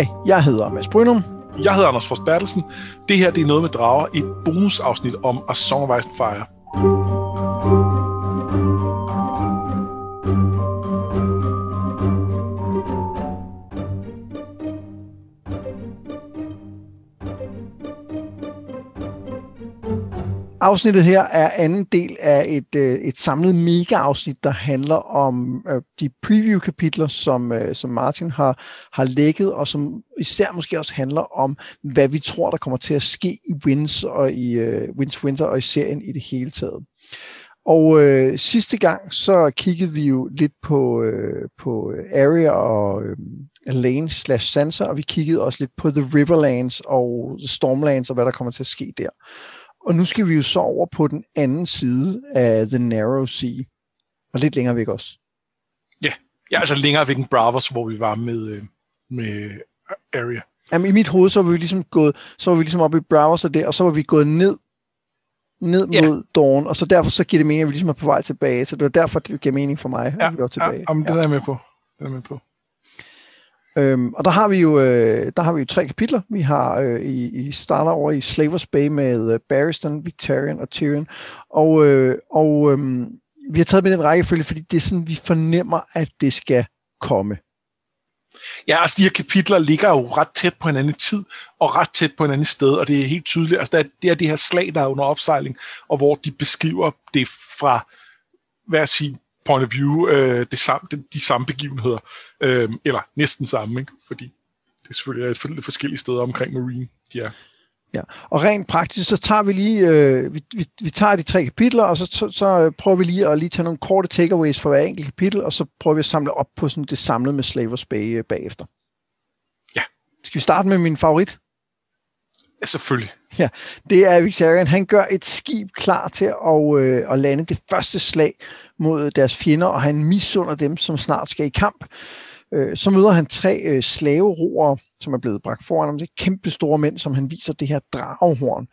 Hej, jeg hedder Mads Brynum. Jeg hedder Anders Forst Bertelsen. Det her det er noget med drager, et bonusafsnit om A Song of Ice and Fire. Afsnittet her er anden del af et, øh, et samlet mega-afsnit, der handler om øh, de preview-kapitler, som, øh, som Martin har, har lægget, og som især måske også handler om, hvad vi tror, der kommer til at ske i Wins og i øh, Wins Winter og i serien i det hele taget. Og øh, sidste gang, så kiggede vi jo lidt på, øh, på Area og øh, Lane slash Sansa, og vi kiggede også lidt på The Riverlands og The Stormlands og hvad der kommer til at ske der. Og nu skal vi jo så over på den anden side af The Narrow Sea. Og lidt længere væk også. Ja, ja altså længere væk end Bravos, hvor vi var med, øh, med Area. Jamen, i mit hoved, så var vi ligesom gået, så var vi ligesom oppe i Bravos og det, og så var vi gået ned ned mod ja. Dawn, og så derfor så giver det mening, at vi ligesom er på vej tilbage. Så det var derfor, det giver mening for mig, ja, at vi går tilbage. Ja, jamen, det er jeg med på. Det er med på. Øhm, og der har vi jo øh, der har vi jo tre kapitler. Vi har øh, i, i starter over i Slavers Bay med øh, Barristan, Victorian og Tyrion. Og, øh, og øh, vi har taget med den rækkefølge, fordi det er sådan, vi fornemmer, at det skal komme. Ja, altså de her kapitler ligger jo ret tæt på hinanden i tid, og ret tæt på hinanden sted, og det er helt tydeligt. Altså der, det er det her slag, der er under opsejling, og hvor de beskriver det fra, hvad jeg siger, point of view øh, det samme, de, de samme begivenheder, øh, eller næsten samme, ikke? fordi det er selvfølgelig et lidt forskellige steder omkring Marine, de er. Ja, og rent praktisk, så tager vi lige, øh, vi, vi, vi tager de tre kapitler, og så, så, så prøver vi lige at lige tage nogle korte takeaways for hver enkelt kapitel, og så prøver vi at samle op på sådan det samlede med Slavers Bay øh, bagefter. Ja. Skal vi starte med min favorit? Ja, selvfølgelig. Ja, det er Victorian. Han gør et skib klar til at, øh, at lande det første slag mod deres fjender, og han misunder dem, som snart skal i kamp. Øh, så møder han tre øh, slaveroere, som er blevet bragt foran ham. Det er kæmpe store mænd, som han viser det her dragehorn.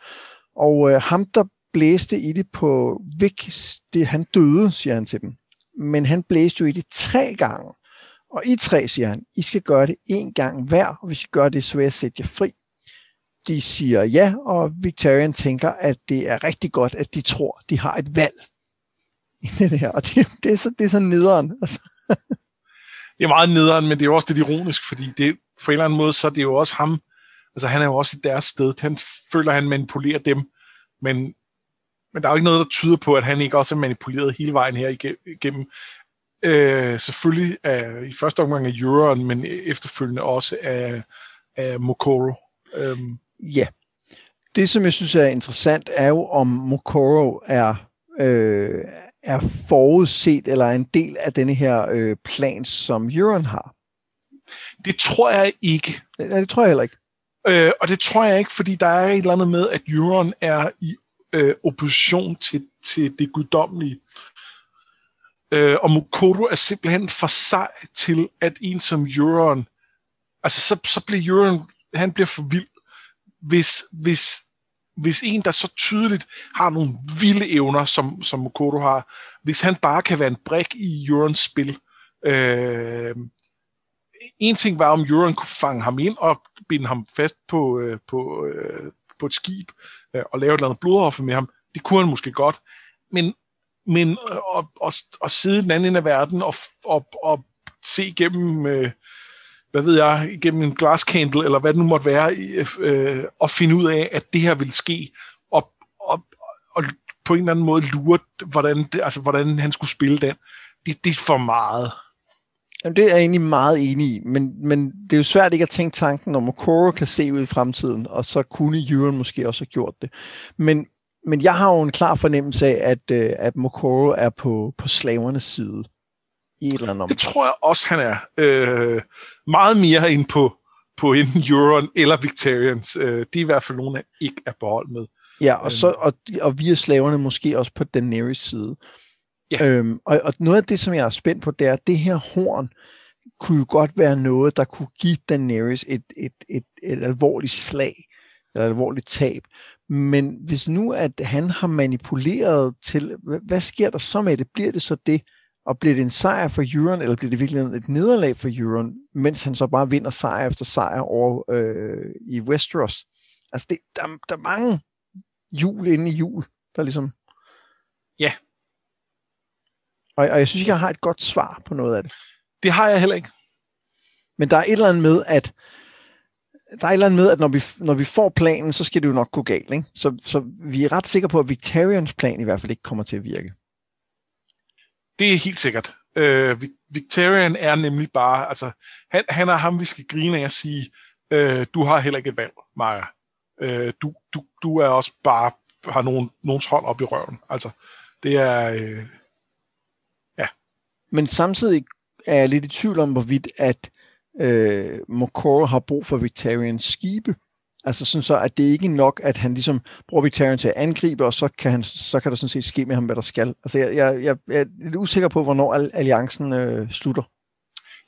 Og øh, ham, der blæste i det på Vic, det, han døde, siger han til dem. Men han blæste jo i det tre gange. Og I tre, siger han, I skal gøre det en gang hver, og hvis I gør det, så vil jeg sætte jer fri de siger ja, og Victorian tænker, at det er rigtig godt, at de tror, de har et valg i det her. Og det, det, er, så, det er så nederen. Altså. Det er meget nederen, men det er jo også lidt ironisk, fordi det, på en eller anden måde, så er det jo også ham, altså han er jo også i deres sted. Han føler, han manipulerer dem, men, men der er jo ikke noget, der tyder på, at han ikke også er manipuleret hele vejen her igennem. Øh, selvfølgelig af, i første omgang af Euron, men efterfølgende også af, af Mokoro. Øhm, Ja. Det, som jeg synes er interessant, er jo, om Mokoro er, øh, er forudset eller er en del af denne her øh, plan, som Euron har. Det tror jeg ikke. Ja, det tror jeg heller ikke. Øh, og det tror jeg ikke, fordi der er et eller andet med, at Euron er i øh, opposition til, til det guddommelige. Øh, og Mokoro er simpelthen for sej til, at en som Euron, altså så, så bliver Euron, han bliver for vild hvis, hvis, hvis en, der så tydeligt har nogle vilde evner, som, som Mokoto har, hvis han bare kan være en brik i Eurons spil. Øh, en ting var, om Euron kunne fange ham ind og binde ham fast på, øh, på, øh, på et skib øh, og lave et eller andet blodoffer med ham. Det kunne han måske godt. Men, men at, at, at sidde den anden ende af verden og, og, og se igennem øh, hvad ved jeg, gennem en candle, eller hvad det nu måtte være, øh, og finde ud af, at det her vil ske, og, og, og på en eller anden måde lure, hvordan, det, altså, hvordan han skulle spille den. Det, det er for meget. Jamen, det er jeg egentlig meget enig i, men, men det er jo svært ikke at tænke tanken, om Okoro kan se ud i fremtiden, og så kunne Euron måske også have gjort det. Men, men jeg har jo en klar fornemmelse af, at, øh, at Mokoro er på, på slavernes side i et eller andet Det tror jeg også, han er. Øh, meget mere end på, på enten Euron eller Victorians. Øh, de er i hvert fald nogle, af ikke er på hold med. Ja, og, så, og, og vi er slaverne måske også på Daenerys side. Ja. Øhm, og, og noget af det, som jeg er spændt på, det er, at det her horn kunne jo godt være noget, der kunne give Daenerys et, et, et, et alvorligt slag, eller et alvorligt tab. Men hvis nu, at han har manipuleret til, hvad sker der så med det? Bliver det så det, Og bliver det en sejr for Euron, eller bliver det virkelig et nederlag for Euron, mens han så bare vinder sejr efter sejr over øh, i Westeros? Altså, det, der, der er mange jul inde i jul, der ligesom... Ja. Og, og jeg synes ikke, jeg har et godt svar på noget af det. Det har jeg heller ikke. Men der er et eller andet med, at der er et eller andet med, at når vi, når vi får planen, så skal det jo nok gå galt. Ikke? Så, så vi er ret sikre på, at Victorians plan i hvert fald ikke kommer til at virke. Det er helt sikkert. Øh, Victorian er nemlig bare, altså, han, han er ham, vi skal grine af at sige, øh, du har heller ikke et valg, Maja. Øh, du, du, du er også bare, har nogen, nogens hånd op i røven. Altså, det er, øh, ja. Men samtidig er jeg lidt i tvivl om, hvorvidt at øh, Mokoro har brug for Victorians skibe. Altså sådan så, at det ikke er nok, at han ligesom bruger Victorian til at angribe, og så kan, han, så kan der sådan set ske med ham, hvad der skal. Altså jeg, jeg, jeg, jeg er lidt usikker på, hvornår alliancen øh, slutter.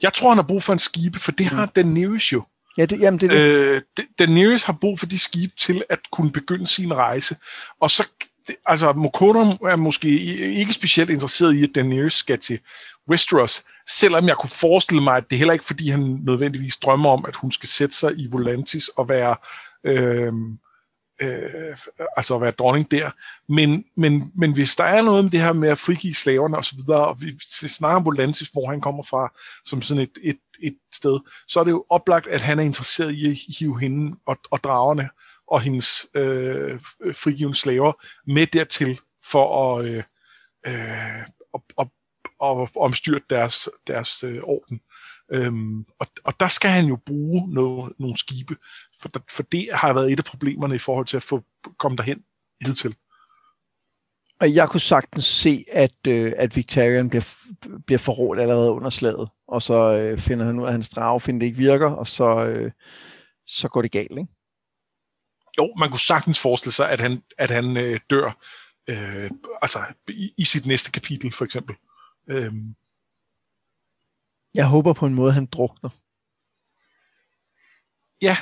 Jeg tror, han har brug for en skibe, for det har mm. Daenerys jo. Ja, det, jamen det det. Øh, Daenerys har brug for de skibe til at kunne begynde sin rejse. Og så, altså Mokono er måske ikke specielt interesseret i, at Daenerys skal til Westeros, selvom jeg kunne forestille mig, at det heller ikke fordi, han nødvendigvis drømmer om, at hun skal sætte sig i Volantis og være, øh, øh, altså at være dronning der. Men, men, men hvis der er noget med det her med at frigive slaverne osv., og, og vi, vi snakker om Volantis, hvor han kommer fra, som sådan et, et, et sted, så er det jo oplagt, at han er interesseret i at hive hende og, og dragerne og hendes øh, frigivende slaver med dertil for at, øh, øh, at, at og omstyrte deres, deres øh, orden. Øhm, og, og der skal han jo bruge noget, nogle skibe, for, for det har været et af problemerne i forhold til at få komme derhen hidtil. Og jeg kunne sagtens se, at, øh, at Victorian bliver, bliver forrådt allerede under slaget, og så øh, finder han ud af, at hans drage finder det ikke virker, og så, øh, så går det galt, ikke? Jo, man kunne sagtens forestille sig, at han, at han øh, dør øh, altså i, i sit næste kapitel, for eksempel. Øhm. Jeg håber på en måde, han drukner. Ja.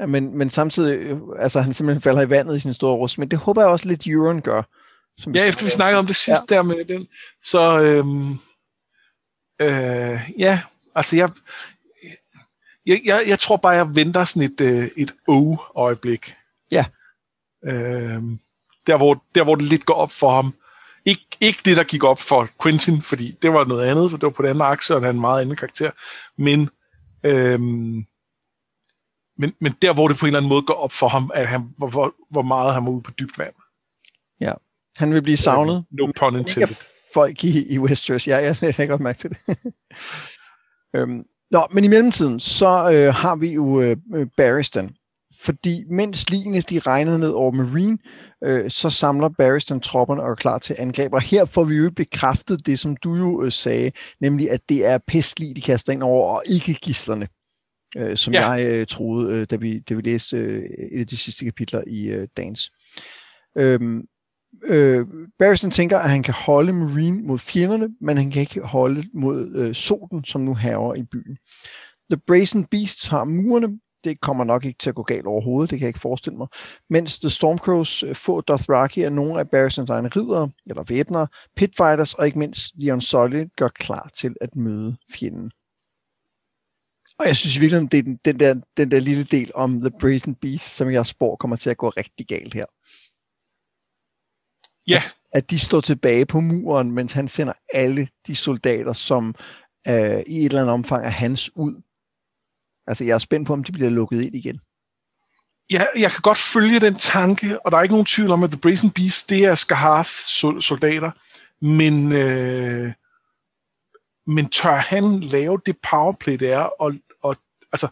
Ja men, men samtidig, altså han simpelthen falder i vandet i sin store rust, men det håber jeg også lidt Euron gør. Som ja, efter vi snakkede om det sidste ja. der med den, så øhm, øh, ja, altså jeg, jeg, jeg, jeg tror bare, jeg venter sådan et, øh, et o-øjeblik. Ja. Øhm, der, hvor, der, hvor det lidt går op for ham, ikke, ikke det, der gik op for Quentin, fordi det var noget andet, for det var på den anden akse, og han havde en meget anden karakter. Men, øhm, men, men der, hvor det på en eller anden måde går op for ham, at han, hvor, hvor, hvor meget han var ude på dybt vand. Ja, han vil blive savnet. No pun intended. Folk i, i Westeros, ja, jeg, jeg har godt mærke til det. øhm, nå, men i mellemtiden, så øh, har vi jo øh, Barristan, fordi mens linene de regnede ned over Marine, øh, så samler Barristan tropperne og er klar til angreb. Og her får vi jo bekræftet det, som du jo øh, sagde, nemlig at det er pestlig, de kaster ind over, og ikke gislerne. Øh, som ja. jeg øh, troede, øh, da, vi, da vi læste øh, et af de sidste kapitler i øh, dagens. Øhm, øh, Barristan tænker, at han kan holde Marine mod fjenderne, men han kan ikke holde mod øh, solen, som nu haver i byen. The Brazen Beasts har murene, det kommer nok ikke til at gå galt overhovedet, det kan jeg ikke forestille mig. Mens The Stormcrows øh, få Dothraki er nogle af Barristons egne ridere, eller væbnere, pitfighters og ikke mindst The Unsullied gør klar til at møde fjenden. Og jeg synes virkelig, det er den, den, der, den der lille del om The Brazen Beast, som jeg spår kommer til at gå rigtig galt her. Ja. At, at de står tilbage på muren, mens han sender alle de soldater, som øh, i et eller andet omfang er hans ud Altså, jeg er spændt på, om de bliver lukket ind igen. Ja, jeg kan godt følge den tanke, og der er ikke nogen tvivl om, at The Brazen Beast, det er Skahars soldater, men, øh, men tør han lave det powerplay, det er, og, og altså,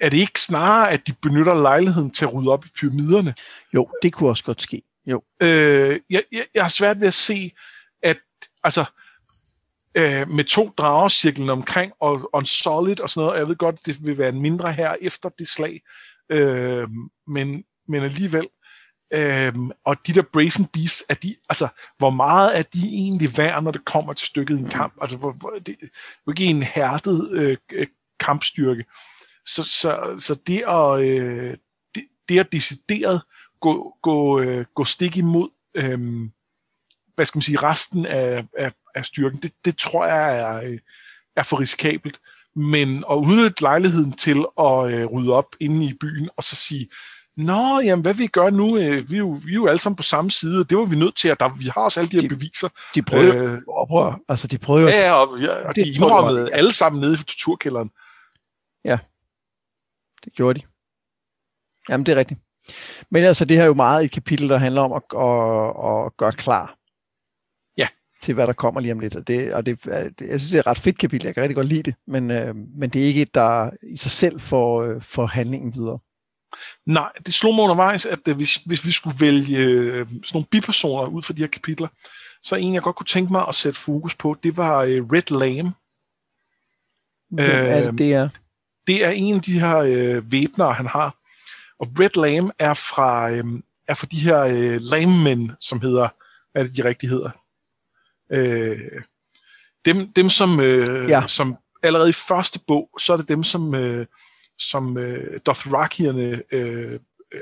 er det ikke snarere, at de benytter lejligheden til at rydde op i pyramiderne? Jo, det kunne også godt ske. Jo. Øh, jeg, jeg, jeg har svært ved at se, at altså, øh, med to drager omkring, og, og solid og sådan noget. Jeg ved godt, det vil være en mindre her efter det slag, øh, men, men alligevel. Øh, og de der Brazen Beasts, er de, altså, hvor meget er de egentlig værd, når det kommer til stykket i en kamp? Altså, hvor, hvor, det er jo ikke en hærdet øh, øh, kampstyrke. Så, så, så det at, øh, det, det at decideret gå, gå, øh, gå stik imod øh, hvad skal man sige, resten af, af, af styrken, det, det tror jeg er, er for risikabelt. Men at udnytte lejligheden til at øh, rydde op inde i byen, og så sige, Nå, jamen, hvad vi gør nu? Øh, vi er, jo, vi er jo alle sammen på samme side, det var vi nødt til, at der, vi har også alle de her de, beviser. De prøver øh, oprør. Altså, de prøver ja, ja, og, ja, og de indrømmede ja. alle sammen nede i torturkælderen. Ja, det gjorde de. Jamen, det er rigtigt. Men altså, det her er jo meget et kapitel, der handler om at, at, at gøre klar ja. til, hvad der kommer lige om lidt. Og det, og det, jeg synes, det er et ret fedt kapitel. Jeg kan rigtig godt lide det, men, øh, men det er ikke et, der i sig selv får, øh, får handlingen videre. Nej, det slog mig undervejs, at øh, hvis, hvis vi skulle vælge øh, sådan nogle bipersoner ud fra de her kapitler, så en, jeg godt kunne tænke mig at sætte fokus på, det var øh, Red Lamb. Hvem er det, det er? Det er en af de her øh, væbnere, han har. Og Red Lamb er fra, øh, er fra de her øh, lammen, som hedder, hvad er det de rigtige hedder? Øh, dem, dem som, øh, ja. som allerede i første bog, så er det dem, som, øh, som øh, Dothrakierne øh, øh,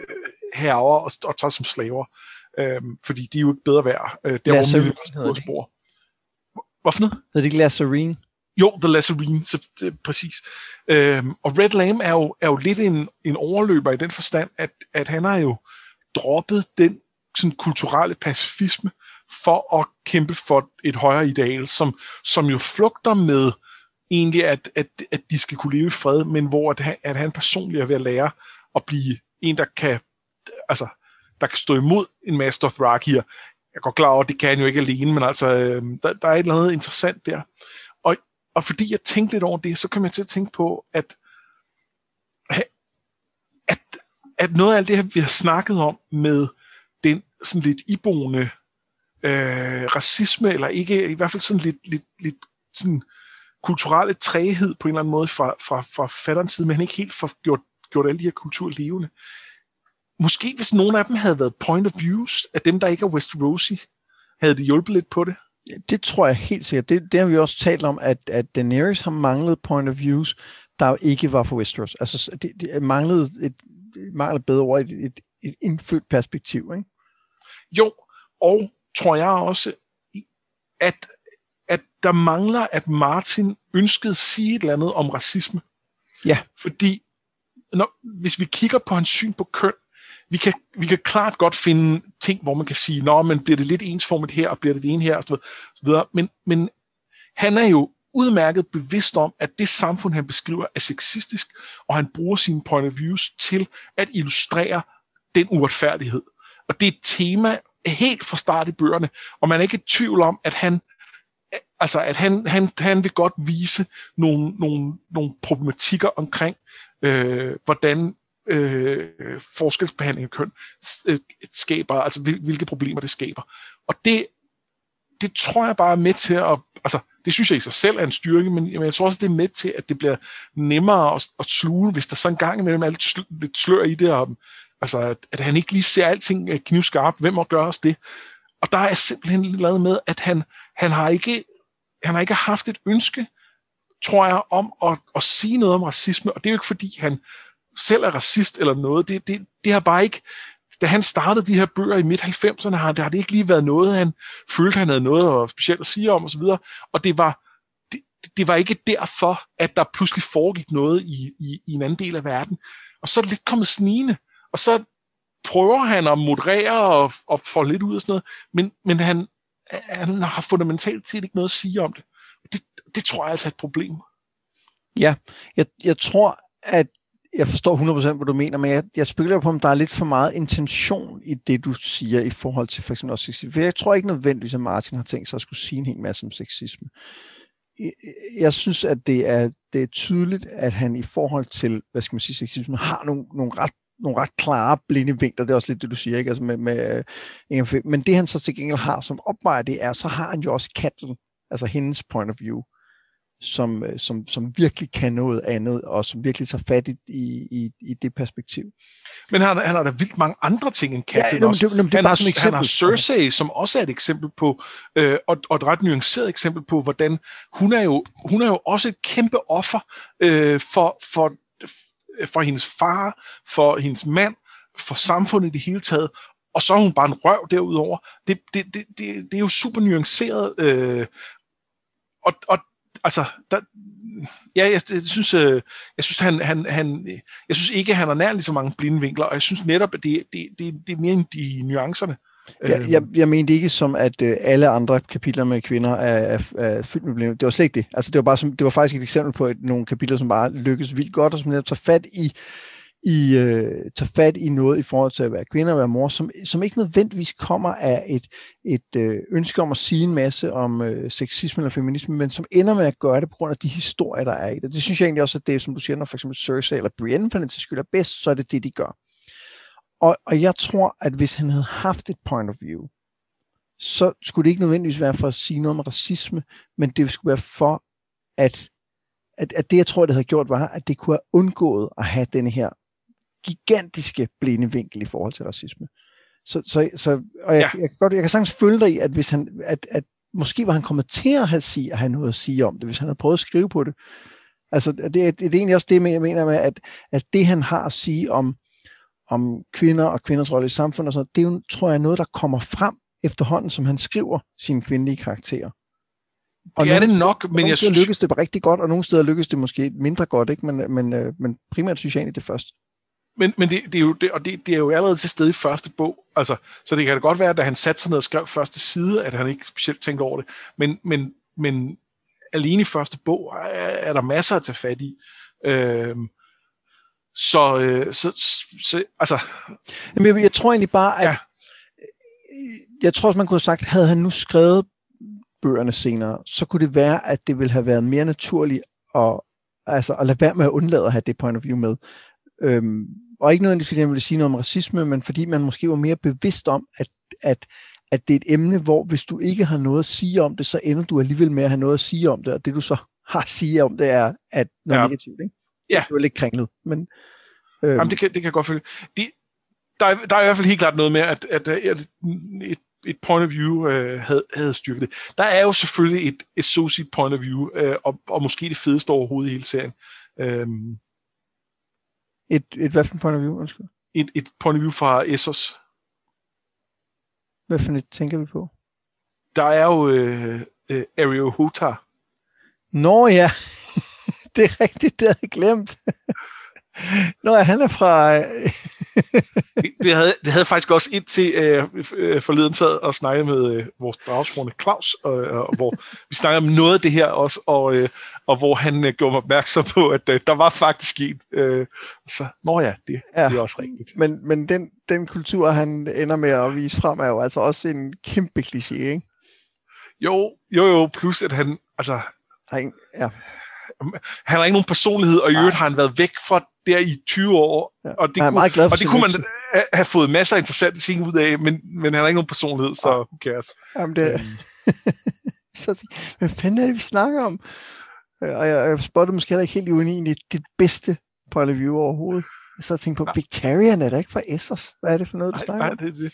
herover og, og tager som slaver. Øh, fordi de er jo ikke bedre værd. Øh, der Lasserine hedder de. Spor. Hvorfor noget? Hedder de ikke Lasserine? Jo, The Lasserine, så, det, præcis. Øhm, og Red Lamb er jo, er jo lidt en, en overløber i den forstand, at, at han har jo droppet den sådan, kulturelle pacifisme for at kæmpe for et højere ideal, som, som jo flugter med egentlig, at, at, at de skal kunne leve i fred, men hvor at, at han personligt er ved at lære at blive en, der kan, altså, der kan stå imod en masse Dothrakier. Jeg går klar over, at det kan han jo ikke alene, men altså, øhm, der, der er et eller andet interessant der. Og, og fordi jeg tænkte lidt over det, så kom jeg til at tænke på, at, at, at noget af alt det her, vi har snakket om med den sådan lidt iboende øh, racisme, eller ikke, i hvert fald sådan lidt, lidt, lidt sådan, kulturelle træhed på en eller anden måde fra, fra, fra fatterens side, men han ikke helt får gjort, gjort alle de her kulturer levende. Måske hvis nogle af dem havde været point of views af dem, der ikke er Westerosi, havde det hjulpet lidt på det? Det tror jeg helt sikkert. Det, det har vi også talt om, at, at Daenerys har manglet point of views, der ikke var for Westeros. Altså, det, det manglede et, det manglede bedre ord, et, et, et indfødt perspektiv, ikke? Jo, og tror jeg også, at der mangler, at Martin ønskede at sige et eller andet om racisme. Ja. Fordi når, hvis vi kigger på hans syn på køn, vi kan, vi kan klart godt finde ting, hvor man kan sige, nå, men bliver det lidt ensformet her, og bliver det det ene her, og så videre. Men, men han er jo udmærket bevidst om, at det samfund, han beskriver, er sexistisk, og han bruger sine point of views til at illustrere den uretfærdighed. Og det er et tema helt fra start i bøgerne, og man er ikke i tvivl om, at han altså at han, han, han vil godt vise nogle, nogle, nogle problematikker omkring, øh, hvordan øh, forskelsbehandling af køn øh, skaber, altså hvil, hvilke problemer det skaber. Og det, det tror jeg bare er med til at, altså det synes jeg i sig selv er en styrke, men, men jeg tror også, det er med til, at det bliver nemmere at, at sluge, hvis der så en gang imellem er lidt, sl, lidt slør i det, og, altså at, at han ikke lige ser alting øh, knivskarpt, hvem må gøre os det. Og der er simpelthen lavet med, at han, han har ikke han har ikke haft et ønske, tror jeg, om at, at sige noget om racisme, og det er jo ikke fordi, han selv er racist eller noget. Det, det, det har bare ikke, da han startede de her bøger i midt-90'erne, har, der har det ikke lige været noget, han følte, han havde noget specielt at sige om osv., og det var, det, det var ikke derfor, at der pludselig foregik noget i, i, i en anden del af verden. Og så er det lidt kommet snigende, og så prøver han at moderere og, og få lidt ud af sådan noget, men, men han, han har fundamentalt set ikke noget at sige om det. Det, det tror jeg altså er et problem. Ja, jeg, jeg tror, at jeg forstår 100% hvad du mener, men jeg, jeg spekulerer på, om der er lidt for meget intention i det, du siger i forhold til for eksempel også sexisme. For jeg tror ikke nødvendigvis, at Martin har tænkt sig at skulle sige en hel masse om sexisme. Jeg, jeg synes, at det er, det er tydeligt, at han i forhold til, hvad skal man sige, sexisme, har nogle, nogle ret nogle ret klare blinde vinkler, det er også lidt det, du siger, ikke? Altså med, med, øh, men det han så til gengæld har som opvejer det er, så har han jo også Kattel, altså hendes point of view, som, øh, som, som virkelig kan noget andet, og som virkelig tager fat i, i, i det perspektiv. Men han, han har da vildt mange andre ting end Catelyn ja, også. Det, det, det han, har, som han har Cersei, som også er et eksempel på, øh, og, og et ret nuanceret eksempel på, hvordan hun er jo, hun er jo også et kæmpe offer øh, for, for for hendes far, for hendes mand, for samfundet i det hele taget, og så er hun bare en røv derudover. Det, det, det, det, det er jo super nuanceret, øh, og, og altså, der, ja, jeg, jeg synes, øh, jeg synes, han, han, han, jeg synes ikke, han har nær lige så mange blinde vinkler, og jeg synes netop, at det, det, det, det er mere end de nuancerne. Ja, jeg, jeg mente ikke som, at øh, alle andre kapitler med kvinder er, er, er fyldt med problemer. Det var slet ikke det. Altså, det var, bare som, det var faktisk et eksempel på et, nogle kapitler, som bare lykkes vildt godt, og som netop tager fat i, i øh, tager fat i noget i forhold til at være kvinde og være mor, som, som ikke nødvendigvis kommer af et, et øh, ønske om at sige en masse om øh, sexisme eller feminisme, men som ender med at gøre det på grund af de historier, der er i det. Det synes jeg egentlig også, at det, som du siger, når for eksempel Cersei eller Brienne for den til skyld er bedst, så er det det, de gør. Og, og jeg tror, at hvis han havde haft et point of view, så skulle det ikke nødvendigvis være for at sige noget om racisme, men det skulle være for, at, at, at det, jeg tror, det havde gjort, var, at det kunne have undgået at have denne her gigantiske blinde vinkel i forhold til racisme. Så, så, så og jeg, ja. jeg, kan godt, jeg kan sagtens følge dig i, at hvis han, at, at måske var han kommet til at have, sige, at have noget at sige om det, hvis han havde prøvet at skrive på det. Altså, det, det, det er egentlig også det, jeg mener med, at, at det han har at sige om, om kvinder og kvinders rolle i samfundet, så det er jo, tror jeg, noget, der kommer frem efterhånden, som han skriver sine kvindelige karakterer. Og det er det nok, men jeg synes... lykkes det rigtig godt, og nogle steder lykkes det måske mindre godt, ikke? Men, men, øh, men primært synes jeg egentlig det første. Men, men det, det, er jo, det, og det, det er jo allerede til stede i første bog, altså, så det kan da godt være, at da han satte sig ned og skrev første side, at han ikke specielt tænkte over det, men, men, men alene i første bog er, er der masser at tage fat i. Øhm, så, øh, så, så, altså... Jamen, jeg, jeg tror egentlig bare, at... Ja. Jeg tror også, man kunne have sagt, havde han nu skrevet bøgerne senere, så kunne det være, at det ville have været mere naturligt at, altså, at lade være med at undlade at have det point of view med. Øhm, og ikke nødvendigvis, fordi han ville sige noget om racisme, men fordi man måske var mere bevidst om, at, at, at det er et emne, hvor hvis du ikke har noget at sige om det, så ender du alligevel med at have noget at sige om det, og det du så har at sige om det er at noget ja. negativt. Ikke? Ja. Det er lidt kringlet, men... Øhm. Jamen, det kan, det kan jeg godt følge. De, der, er, der er i hvert fald helt klart noget med, at, at, at et, et point of view øh, havde, havde styrket det. Der er jo selvfølgelig et associate point of view, øh, og, og måske det fedeste overhovedet i hele serien. Øhm, et, et hvad for en point of view, undskyld? Et, et point of view fra Essos. Hvad for et tænker vi på? Der er jo øh, øh, Ario Hutar. Nå ja, det er rigtigt, det havde jeg glemt. Nå, han er fra... det, havde, det havde faktisk også indtil øh, øh, forleden sad og snakkede med øh, vores dragsforne Claus, og, og hvor vi snakkede om noget af det her også, og, øh, og hvor han øh, gjorde mig opmærksom på, at øh, der var faktisk en. Øh, så, nå ja, det, ja, det er også rigtigt. Men, men den, den kultur, han ender med at vise frem, er jo altså også en kæmpe kliché, ikke? Jo, jo, jo, plus at han, altså... Ja han har ikke nogen personlighed, og i øvrigt har han været væk fra der i 20 år. Ja. Og det, kunne, glad og det kunne man have fået masser af interessante ting ud af, men, men han har ikke nogen personlighed, så who cares. Jamen det... Um. så, hvad fanden er det, vi snakker om? Og jeg, jeg spottede måske heller ikke helt uenig i det bedste point of view overhovedet. Jeg så tænkte på, Nej. Victorian er der ikke fra Essos? Hvad er det for noget, du snakker om? Nej, det er det.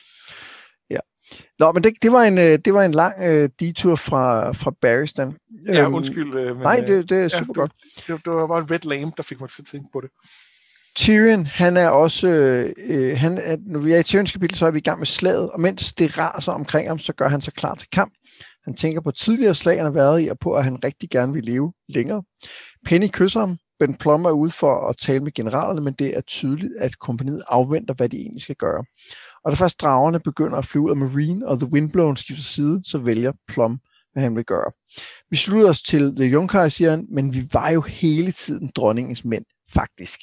Nå, men det, det, var en, øh, det var en lang uh, detur fra, fra Barristan. Ja, øhm, undskyld. Men, nej, det, det er super ja, godt. Det, det, det var bare en red lame, der fik mig til at tænke på det. Tyrion, han er også, øh, han er, når vi er i Tyrions kapitel, så er vi i gang med slaget, og mens det raser omkring ham, så gør han sig klar til kamp. Han tænker på tidligere slag, han har været i, og på, at han rigtig gerne vil leve længere. Penny kysser ham. Ben Plum er ude for at tale med generalerne, men det er tydeligt, at kompaniet afventer, hvad de egentlig skal gøre. Og da først dragerne begynder at flyve af Marine, og The Windblown skifter side, så vælger Plum, hvad han vil gøre. Vi slutter os til The Junkai, siger han, men vi var jo hele tiden dronningens mænd, faktisk.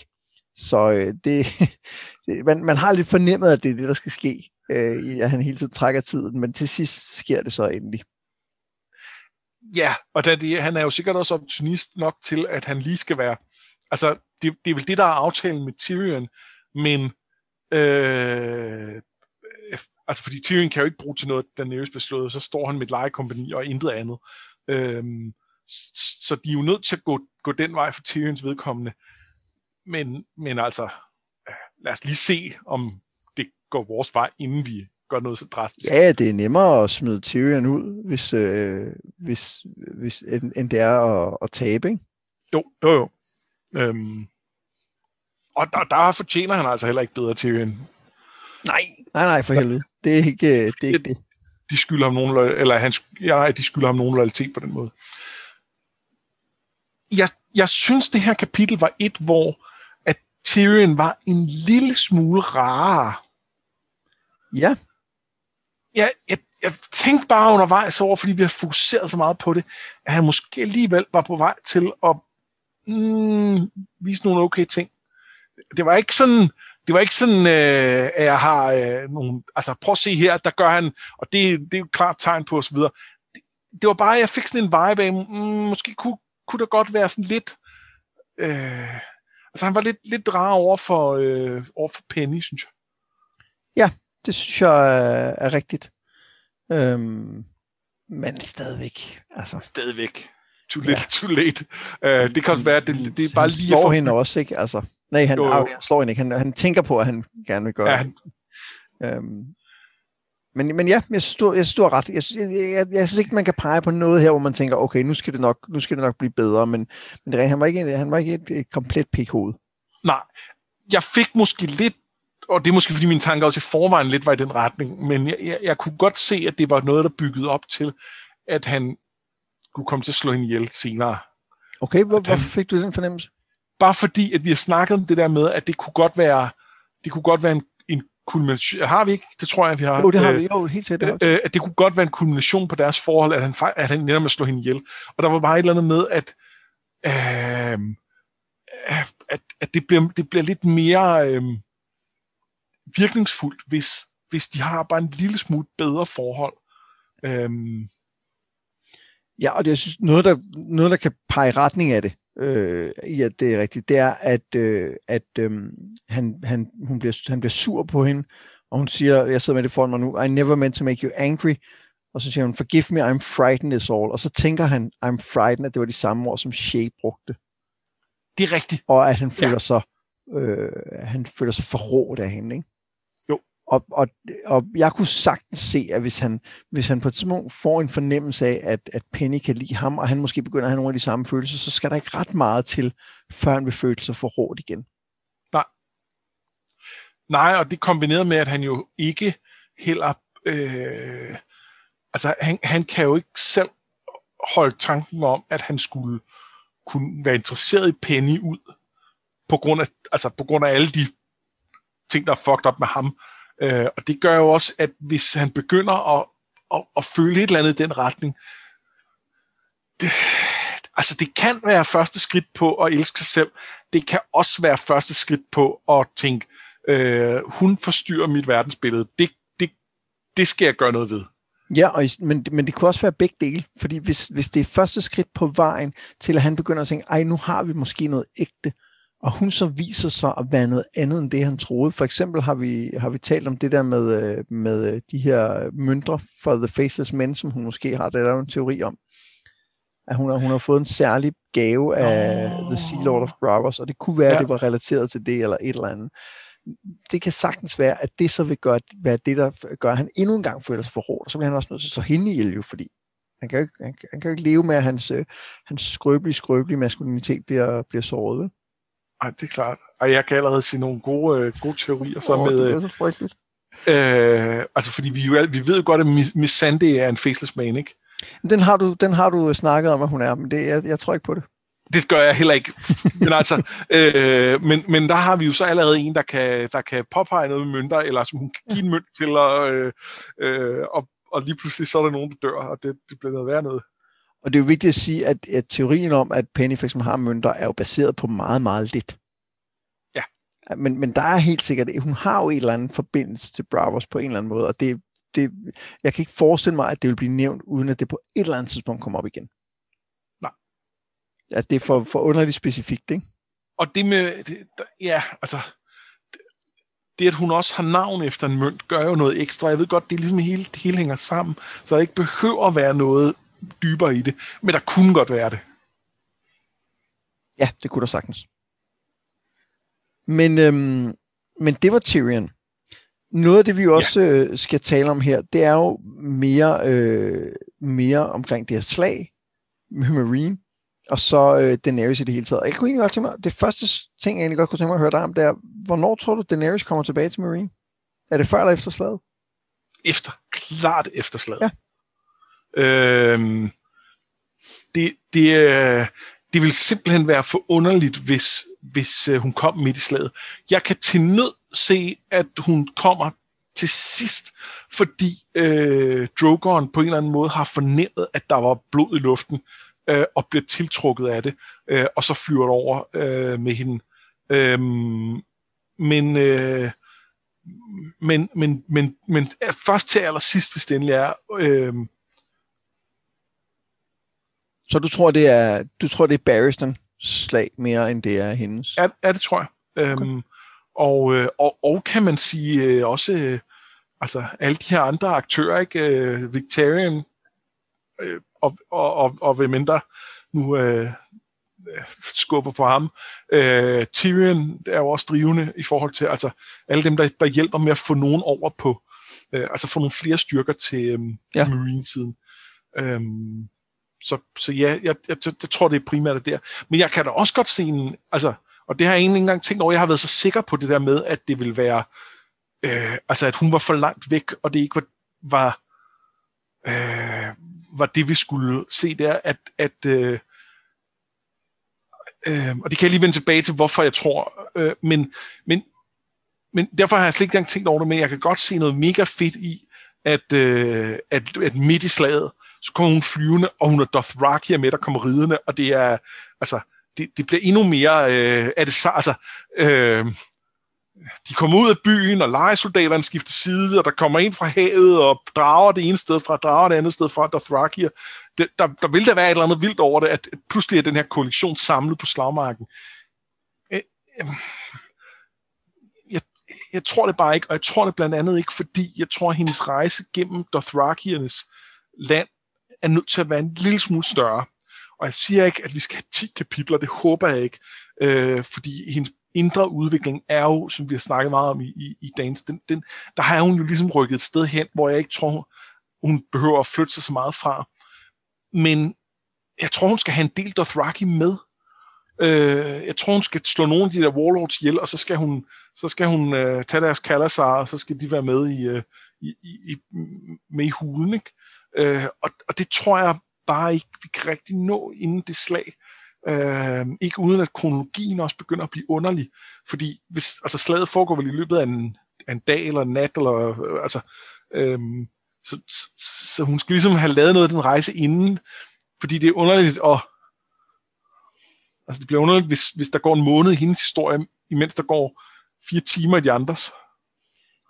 Så øh, det, det, man, man har lidt fornemmet, at det er det, der skal ske, øh, at han hele tiden trækker tiden, men til sidst sker det så endelig. Ja, og da det, han er jo sikkert også opportunist nok til, at han lige skal være... Altså, det, det er vel det, der er aftalen med Tyrion, men... Øh, altså, fordi Tyrion kan jo ikke bruge til noget, der Daenerys beslået, så står han med et lejekompani og intet andet. Øh, så de er jo nødt til at gå, gå den vej for Tyrions vedkommende. Men, men altså, lad os lige se, om det går vores vej, inden vi gør noget så drastisk. Ja, det er nemmere at smide Tyrion ud, hvis, øh, hvis, hvis, end, end det er at, at tabe, ikke? Jo, jo, jo. Øhm, og der, der fortjener han altså heller ikke bedre Tyrion. Nej, nej, nej, for helvede. Det er ikke det. Er ikke det. De skylder ham nogen, eller han, ja, de skylder ham nogen loyalitet på den måde. Jeg, jeg synes, det her kapitel var et, hvor at Tyrion var en lille smule rarere. Ja. Jeg, jeg, jeg tænkte bare undervejs over, fordi vi har fokuseret så meget på det, at han måske alligevel var på vej til at mm, vise nogle okay ting. Det var ikke sådan, det var ikke sådan, øh, at jeg har øh, nogle, altså prøv at se her, der gør han, og det, det er jo klart tegn på osv. Det, det var bare, jeg fik sådan en vibe af, mm, måske kunne, kunne der godt være sådan lidt, øh, altså han var lidt, lidt rar over for, øh, over for Penny, synes jeg. Ja, det synes jeg er, er rigtigt. Øhm, men stadigvæk. Altså. Stadigvæk. Too little, ja. too late. Uh, det kan også være, det, det er bare lige... slår for... hende også, ikke? Altså, nej, han, jo, jo. han slår hende ikke. Han, han tænker på, at han gerne vil gøre ja, han... øhm, men, men ja, jeg du, jeg har ret. Jeg, jeg, jeg, jeg synes ikke, man kan pege på noget her, hvor man tænker, okay, nu skal det nok, nu skal det nok blive bedre, men, men det, han var ikke, han var ikke et, et komplet pikhoved. Nej, jeg fik måske lidt og det er måske fordi mine tanker også i forvejen lidt var i den retning, men jeg, jeg, jeg kunne godt se, at det var noget, der byggede op til, at han kunne komme til at slå hende ihjel senere. Okay, hvor, hvorfor fik du den fornemmelse? Bare fordi, at vi har snakket om det der med, at det kunne godt være, det kunne godt være en, en kulmination. Har vi ikke? Det tror jeg, vi har. Jo, det har vi. Jo, helt sikkert. Øh, at det kunne godt være en kulmination på deres forhold, at han, at han med at slå hende ihjel. Og der var bare et eller andet med, at, øh, at, at det, bliver, det bliver lidt mere... Øh, virkningsfuldt, hvis, hvis de har bare en lille smule bedre forhold. Øhm. Ja, og det er noget, der, noget, der kan pege retning af det, øh, i at det er rigtigt, det er, at, øh, at øh, han, han, hun bliver, han bliver sur på hende, og hun siger, jeg sidder med det foran mig nu, I never meant to make you angry, og så siger hun, forgive me, I'm frightened is all. Og så tænker han, I'm frightened, at det var de samme ord, som Shay brugte. Det er rigtigt. Og at han føler ja. sig, øh, han føler sig forrådt af hende, ikke? Og, og, og jeg kunne sagtens se, at hvis han, hvis han på et tidspunkt får en fornemmelse af, at, at Penny kan lide ham, og han måske begynder at have nogle af de samme følelser, så skal der ikke ret meget til, før han vil føle sig for hårdt igen. Nej. Nej, og det kombineret med, at han jo ikke heller... Øh, altså, han, han kan jo ikke selv holde tanken om, at han skulle kunne være interesseret i Penny ud, på grund af, altså på grund af alle de ting, der er fucked op med ham, Øh, og det gør jo også, at hvis han begynder at, at, at føle et eller andet i den retning, det, altså det kan være første skridt på at elske sig selv. Det kan også være første skridt på at tænke, øh, hun forstyrrer mit verdensbillede. Det, det, det skal jeg gøre noget ved. Ja, og, men, men det kunne også være begge dele, fordi hvis, hvis det er første skridt på vejen til, at han begynder at tænke, ej, nu har vi måske noget ægte, og hun så viser sig at være noget andet end det, han troede. For eksempel har vi, har vi talt om det der med, øh, med øh, de her møntre for The Faceless Men, som hun måske har. Det er der en teori om. At hun har, hun har fået en særlig gave af oh. The Sea Lord of Bravos, og det kunne være, ja. at det var relateret til det eller et eller andet. Det kan sagtens være, at det så vil gøre, være det, der gør, at han endnu en gang føler sig for hårdt, og så bliver han også nødt til at slå hende ihjel, jo, fordi han kan jo ikke, han, han kan jo ikke leve med, at hans, øh, hans skrøbelige, skrøbelige maskulinitet bliver, bliver såret. Vel? Ej, det er klart. Og jeg kan allerede sige nogle gode, øh, gode teorier. Så oh, med, det er så frygteligt. Øh, altså, fordi vi, jo, vi ved jo godt, at Miss Sandy er en faceless man, ikke? Den har du, den har du snakket om, at hun er, men det, jeg, jeg tror ikke på det. Det gør jeg heller ikke. Men, altså, øh, men, men der har vi jo så allerede en, der kan, der kan påpege noget med mønter, eller som hun kan give en mønt til, og, øh, øh, og, og lige pludselig så er der nogen, der dør, og det, det bliver noget værd noget. Og det er jo vigtigt at sige, at, at teorien om, at Penny for eksempel har mønter, er jo baseret på meget, meget lidt. Ja. Men, men der er helt sikkert, hun har jo en eller anden forbindelse til Bravos på en eller anden måde, og det, det, jeg kan ikke forestille mig, at det vil blive nævnt, uden at det på et eller andet tidspunkt kommer op igen. Nej. At det er for, for underligt specifikt, ikke? Og det med, det, ja, altså, det at hun også har navn efter en mønt, gør jo noget ekstra. Jeg ved godt, det er ligesom hele, det hele hænger sammen, så der ikke behøver at være noget dybere i det. Men der kunne godt være det. Ja, det kunne der sagtens. Men, øhm, men det var Tyrion. Noget af det, vi også ja. øh, skal tale om her, det er jo mere, øh, mere omkring det her slag med Marine, og så øh, Daenerys i det hele taget. Jeg kunne egentlig godt tænke mig, det første ting, jeg egentlig godt kunne tænke mig at høre dig om, det er, hvornår tror du, Daenerys kommer tilbage til Marine? Er det før eller efter slaget? efter, klart efterslag. Ja. Øhm, øh, det, det, det vil simpelthen være for underligt, hvis, hvis øh, hun kom midt i slaget. Jeg kan til nød se, at hun kommer til sidst, fordi øh, Drogon på en eller anden måde har fornemmet, at der var blod i luften, øh, og bliver tiltrukket af det, øh, og så flyver det over øh, med hende. Øh, men, øh, men, men, men, men øh, først til allersidst, hvis det endelig er, øh, så du tror, det er, du tror, det er Barristan slag mere, end det er hendes? Ja, ja det tror jeg. Okay. Øhm, og, øh, og, og kan man sige øh, også, øh, altså alle de her andre aktører, ikke? Victorian øh, og, og, og, og hvem mindre nu øh, skubber på ham. Øh, Tyrion er jo også drivende i forhold til altså alle dem, der, der hjælper med at få nogen over på, øh, altså få nogle flere styrker til, øh, ja. til Marine-siden. Øh, så, så ja, jeg, jeg, jeg, jeg tror, det er primært der. Men jeg kan da også godt se en, altså, og det har jeg egentlig ikke engang tænkt over, jeg har været så sikker på det der med, at det vil være, øh, altså at hun var for langt væk, og det ikke var, var, øh, var det, vi skulle se der, at, at øh, øh, og det kan jeg lige vende tilbage til, hvorfor jeg tror, øh, men, men, men derfor har jeg slet ikke engang tænkt over det, men jeg kan godt se noget mega fedt i, at, øh, at, at midt i slaget, så kommer hun flyvende, og hun er Dothraki med, der kommer ridende, og det er, altså, det, det bliver endnu mere, øh, er det så, altså, øh, de kommer ud af byen, og legesoldaterne skifter side, og der kommer en fra havet, og drager det ene sted fra, drager det andet sted fra, Dothraki. Det, der, der vil der være et eller andet vildt over det, at pludselig er den her kollektion samlet på slagmarken. Øh, øh, jeg, jeg tror det bare ikke, og jeg tror det blandt andet ikke, fordi jeg tror, at hendes rejse gennem Dothrakiernes land er nødt til at være en lille smule større. Og jeg siger ikke, at vi skal have 10 kapitler, det håber jeg ikke, øh, fordi hendes indre udvikling er jo, som vi har snakket meget om i, i, i dagens, den, den, der har hun jo ligesom rykket et sted hen, hvor jeg ikke tror, hun behøver at flytte sig så meget fra. Men jeg tror, hun skal have en del Dothraki med. Øh, jeg tror, hun skal slå nogle af de der warlords ihjel, og så skal hun, så skal hun øh, tage deres kalasar, og så skal de være med i, øh, i, i, med i huden. Ikke? Øh, og, og det tror jeg bare ikke, vi kan rigtig nå inden det slag. Øh, ikke uden at kronologien også begynder at blive underlig. Fordi hvis, altså slaget foregår vel i løbet af en, af en dag eller en nat, eller, øh, altså, øh, så, så, så hun skal ligesom have lavet noget af den rejse inden, fordi det er underligt at altså det bliver underligt, hvis, hvis der går en måned i hendes historie, imens der går fire timer i de andres.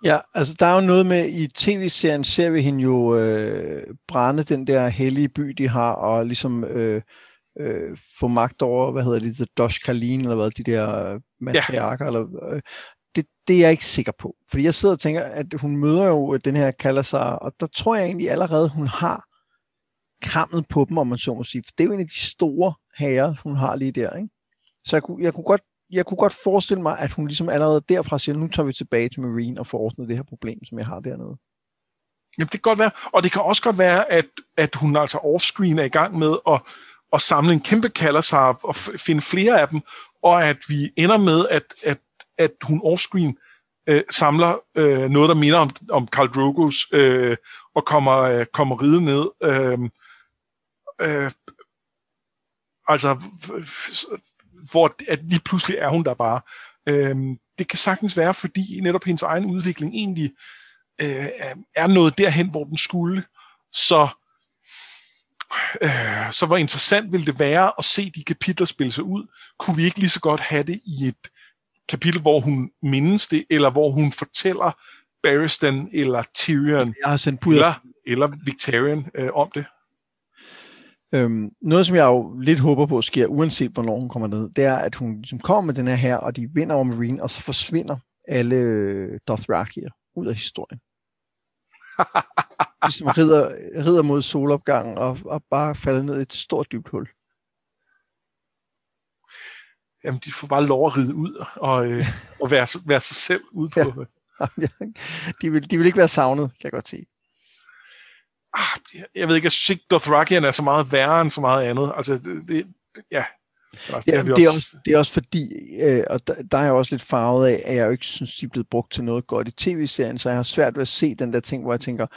Ja, altså der er jo noget med, i tv-serien ser vi hende jo øh, brænde den der hellige by, de har, og ligesom øh, øh, få magt over, hvad hedder det, The Dosh Kalin, eller hvad, de der matriarker, ja. eller, øh, det, det er jeg ikke sikker på. Fordi jeg sidder og tænker, at hun møder jo den her Kalasar, og der tror jeg egentlig allerede, hun har krammet på dem, om man så må sige. For det er jo en af de store herrer, hun har lige der. Ikke? Så jeg kunne, jeg kunne godt jeg kunne godt forestille mig, at hun ligesom allerede derfra siger, nu tager vi tilbage til Marine og får ordnet det her problem, som jeg har dernede. Jamen, det kan godt være. Og det kan også godt være, at, at hun altså offscreen er i gang med at, at samle en kæmpe kaldersarp og finde flere af dem, og at vi ender med, at, at, at hun offscreen øh, samler øh, noget, der minder om, om Karl Drogos, øh, og kommer, øh, kommer ride ned. Øh, øh, altså hvor at lige pludselig er hun der bare. Øhm, det kan sagtens være, fordi netop hendes egen udvikling egentlig øh, er noget derhen, hvor den skulle. Så, øh, så hvor interessant ville det være at se de kapitler spille sig ud. Kunne vi ikke lige så godt have det i et kapitel, hvor hun mindes det, eller hvor hun fortæller Barristan eller Tyrion Jeg har sendt eller, eller Victorian øh, om det? Øhm, noget, som jeg jo lidt håber på sker, uanset hvornår hun kommer ned, det er, at hun ligesom kommer med den her her, og de vinder over Marine, og så forsvinder alle øh, Dothrakier ud af historien. ligesom rider, rider mod solopgangen og, og bare falder ned i et stort dybt hul. Jamen, de får bare lov at ride ud og, øh, og være, være sig selv ude på... Ja. de, vil, de vil ikke være savnet, kan jeg godt sige ah, jeg ved ikke, jeg synes ikke, Dothrakian er så meget værre end så meget andet. Altså, det, det, ja. Altså, det, er, det, er også, det er også fordi, øh, og der, der er jeg også lidt farvet af, at jeg jo ikke synes, de er blevet brugt til noget godt i tv-serien, så jeg har svært ved at se den der ting, hvor jeg tænker,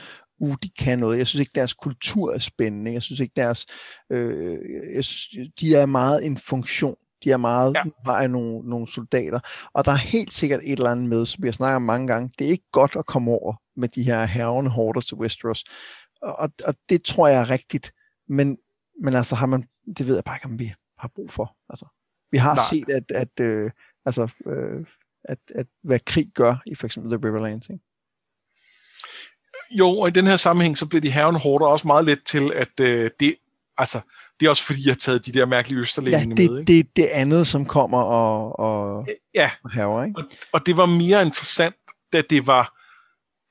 uh, de kan noget. Jeg synes ikke, deres kultur er spændende. Jeg synes ikke, deres... Øh, jeg synes, de er meget en funktion. De er meget, ja. bare nogle, nogle soldater. Og der er helt sikkert et eller andet med, som vi har snakket om mange gange. Det er ikke godt at komme over med de her herrende hårder til Westeros. Og, og det tror jeg er rigtigt. Men, men altså har man, det ved jeg bare ikke, om vi har brug for. Altså, vi har Nej. set, at, at, øh, altså, øh, at, at, hvad krig gør i for eksempel The Riverlands. Ikke? Jo, og i den her sammenhæng, så bliver de herrende hårder også meget let til, at øh, det, altså, det er også fordi, jeg har taget de der mærkelige østerlægninger ja, det, med. Ikke? det det andet, som kommer og, og, ja. og ikke? Og, og det var mere interessant, da det var...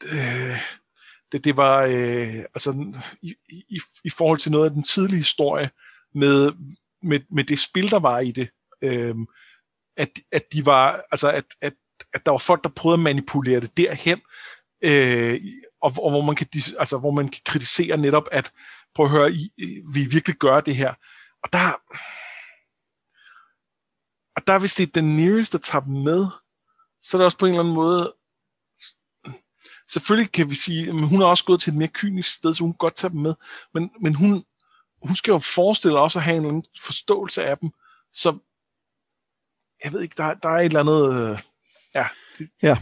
Øh, det, det var øh, altså i, i, i forhold til noget af den tidlige historie med, med, med det spil, der var i det, øh, at, at de var, altså at, at, at der var folk, der prøvede at manipulere det derhen, øh, og, og hvor, man kan, altså, hvor man kan kritisere netop, at prøv at høre, I, vi virkelig gør det her. Og der, og der hvis det er den nearest, der tager dem med, så er det også på en eller anden måde, selvfølgelig kan vi sige, at hun er også gået til et mere kynisk sted, så hun kan godt tage dem med, men, men hun, hun skal jo forestille også at have en eller anden forståelse af dem, så jeg ved ikke, der, der er et eller andet, øh, ja. Ja,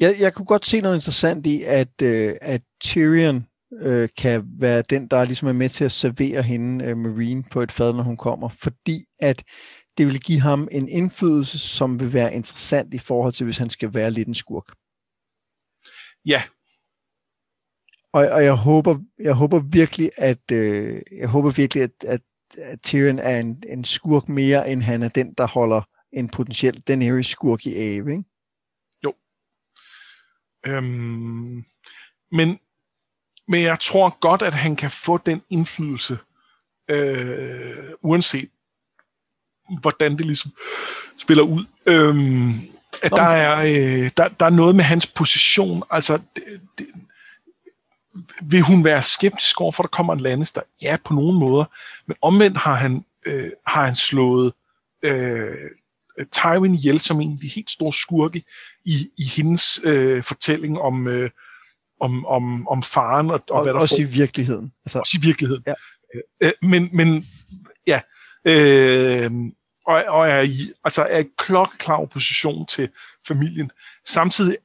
jeg, jeg kunne godt se noget interessant i, at, øh, at Tyrion øh, kan være den, der ligesom er med til at servere hende, øh, Marine, på et fad, når hun kommer, fordi at det vil give ham en indflydelse, som vil være interessant i forhold til, hvis han skal være lidt en skurk. Ja. Og, og jeg håber, jeg håber virkelig, at øh, jeg håber virkelig, at, at, at Tyrion er en, en skurk mere, end han er den, der holder en potentiel Daenerys skurk i ave, ikke? Øhm, men, men jeg tror godt, at han kan få den indflydelse, øh, uanset hvordan det ligesom spiller ud. Øhm, der er, øh, der, der er noget med hans position. Altså, det, det, vil hun være skeptisk over for, at der kommer en Lannister? Ja, på nogle måder. Men omvendt har han, øh, har han slået øh, Tywin ihjel som en af de helt store skurke i, i hendes øh, fortælling om, øh, om, om, om faren og, og, og hvad der Også får. i virkeligheden. Altså, også i virkeligheden. Ja. Øh, men, men ja, øh, og, og er i, altså er i klokkeklar opposition til familien. Samtidig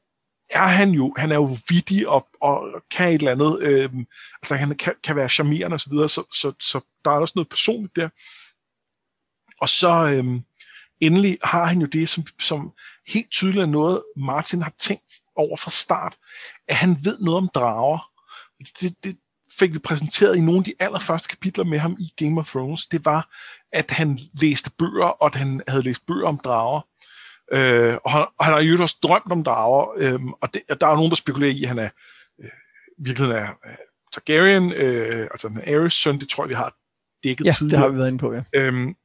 er han jo, han er jo vittig og, og kan et eller andet, øh, altså han kan, kan være charmerende osv., så, videre, så, så, så der er også noget personligt der. Og så, øh, endelig har han jo det, som, som helt tydeligt er noget, Martin har tænkt over fra start, at han ved noget om drager. Det, det fik vi præsenteret i nogle af de allerførste kapitler med ham i Game of Thrones. Det var, at han læste bøger, og at han havde læst bøger om drager. Øh, og, han, og han har jo også drømt om drager, øh, og det, der er nogen, der spekulerer i, at han er øh, virkelig er øh, Targaryen, øh, altså en Aerys søn, det tror jeg, vi har dækket ja, tidligere. det har vi været inde på, ja. Øhm,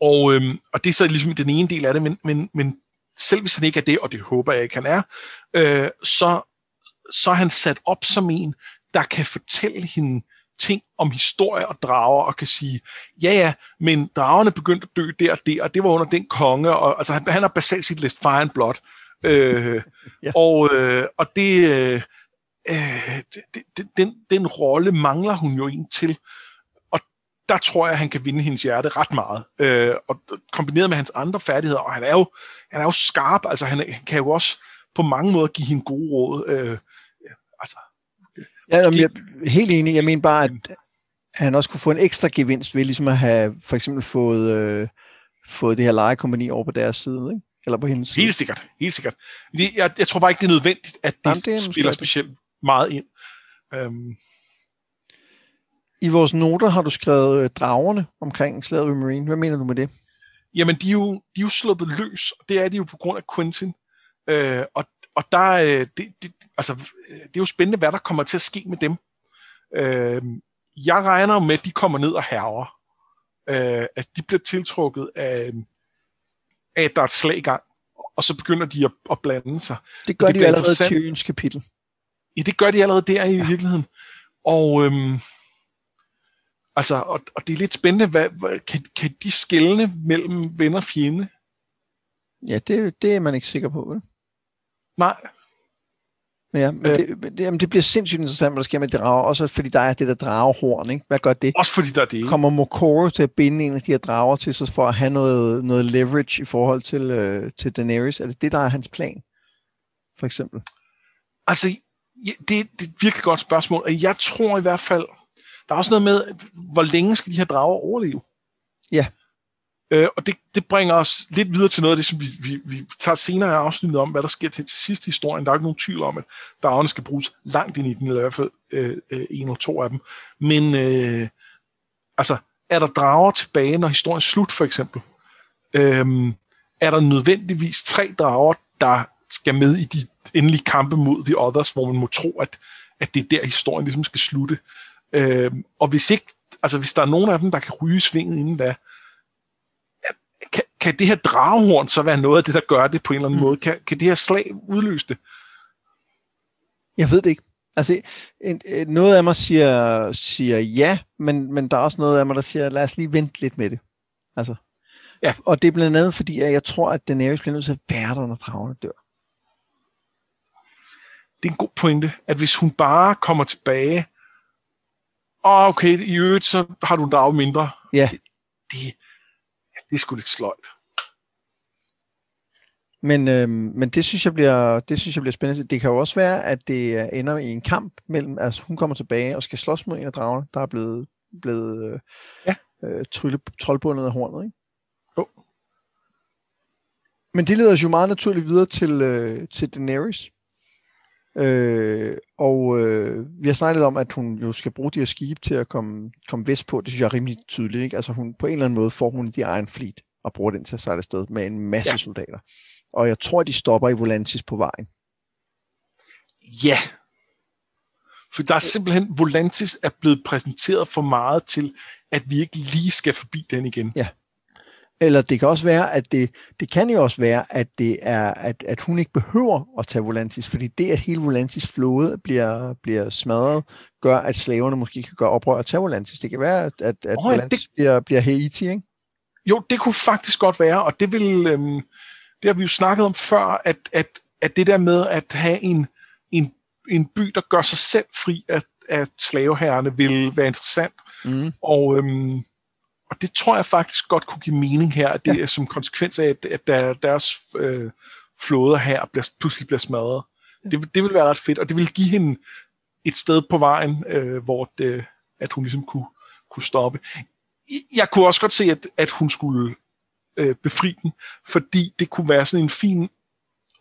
og, øhm, og det er så ligesom den ene del af det, men, men, men selv hvis han ikke er det, og det håber jeg ikke, han er, øh, så, så er han sat op som en, der kan fortælle hende ting om historie og drager, og kan sige, ja ja, men dragerne begyndte at dø der og der, og det var under den konge, og altså han, han har basalt sit læst Fire and Blood. Øh, ja. Og, øh, og det, øh, øh det, det, den, den rolle mangler hun jo en til der tror jeg, at han kan vinde hendes hjerte ret meget. Øh, og kombineret med hans andre færdigheder, og han er jo, han er jo skarp, altså han, han kan jo også på mange måder give hende gode råd. Øh, altså, ja, jamen, jeg er helt enig. Jeg mener bare, at han også kunne få en ekstra gevinst ved ligesom at have for eksempel fået, øh, fået det her lejekompani over på deres side, ikke? Eller på hendes side. Helt sikkert, helt sikkert. Jeg, jeg tror bare ikke, det er nødvendigt, at det, Jamen, det spiller specielt meget ind. Øhm, i vores noter har du skrevet øh, dragerne omkring slaget ved Marine. Hvad mener du med det? Jamen, de er jo, de er jo sluppet løs, og det er de jo på grund af Quentin. Øh, og, og der, øh, det, det, altså, det er jo spændende, hvad der kommer til at ske med dem. Øh, jeg regner med, at de kommer ned og herrer. Øh, at de bliver tiltrukket af, af, at der er et slag i gang, og så begynder de at, at blande sig. Det gør det de allerede i Tyrions kapitel. Ja, det gør de allerede der i ja. virkeligheden. Og øhm, Altså, og, og det er lidt spændende, hvad, hvad, kan, kan de skælne mellem venner og fjende? Ja, det, det er man ikke sikker på, vel? Nej. Ja, men øh, det, det, jamen, det bliver sindssygt interessant, hvad der sker med drager, også fordi der er det der dragehorn, ikke? Hvad gør det? Også fordi der er det. Kommer Mokoro til at binde en af de her drager til sig for at have noget, noget leverage i forhold til, øh, til Daenerys? Er det det, der er hans plan? For eksempel. Altså, ja, det, det er et virkelig godt spørgsmål, og jeg tror i hvert fald, der er også noget med, hvor længe skal de her drager overleve? Ja. Øh, og det, det bringer os lidt videre til noget af det, som vi, vi, vi tager senere i afsnittet om, hvad der sker til, til sidst i historien. Der er ikke nogen tvivl om, at dragerne skal bruges langt ind i den, eller i hvert fald øh, øh, en eller to af dem. Men øh, altså, er der drager tilbage, når historien er slut, for eksempel? Øh, er der nødvendigvis tre drager, der skal med i de endelige kampe mod The Others, hvor man må tro, at, at det er der, historien ligesom skal slutte? Øh, og hvis ikke, altså hvis der er nogen af dem, der kan ryge svinget inden da, kan, kan det her dragehorn så være noget af det, der gør det på en eller anden mm. måde? Kan, kan det her slag udløse det? Jeg ved det ikke. Altså, noget af mig siger, siger ja, men, men der er også noget af mig, der siger, lad os lige vente lidt med det. Altså, ja. Og det er blandt andet fordi, at jeg tror, at Daenerys bliver nødt til at være der, når dragerne dør. Det er en god pointe, at hvis hun bare kommer tilbage, og okay, i øvrigt, så har du en drag mindre. Ja. Det, det, det er sgu lidt sløjt. Men, øh, men det synes jeg bliver det synes jeg bliver spændende. Det kan jo også være, at det ender i en kamp mellem, altså hun kommer tilbage og skal slås mod en af dragerne, der er blevet, blevet øh, ja. øh, trylle, troldbundet af hornet, ikke? Jo. Men det leder os jo meget naturligt videre til, øh, til Daenerys. Øh, og øh, vi har snakket om, at hun jo skal bruge de her skibe til at komme, komme vest på. Det synes jeg er rimelig tydeligt. Ikke? Altså hun, på en eller anden måde får hun de Iron Fleet og bruger den til at sejle afsted med en masse ja. soldater. Og jeg tror, de stopper i Volantis på vejen. Ja. For der er simpelthen, Volantis er blevet præsenteret for meget til, at vi ikke lige skal forbi den igen. Ja. Eller det kan også være, at det, det kan jo også være, at det er, at, at hun ikke behøver at tage Volantis, fordi det, at hele Volantis flåde bliver, bliver smadret, gør, at slaverne måske kan gøre oprør og tage Volantis. Det kan være, at, at, oh, Volantis det, bliver, bliver Haiti, ikke? Jo, det kunne faktisk godt være, og det vil, øhm, det har vi jo snakket om før, at, at, at det der med at have en, en, en by, der gør sig selv fri af, af slaveherrene, vil være interessant. Mm. Og øhm, og det tror jeg faktisk godt kunne give mening her, at det ja. er som konsekvens af, at, at der, deres øh, flåder her bliver, pludselig bliver smadret. Ja. Det, det vil være ret fedt, og det vil give hende et sted på vejen, øh, hvor det, at hun ligesom kunne, kunne stoppe. Jeg kunne også godt se, at, at hun skulle øh, befri den, fordi det kunne være sådan en fin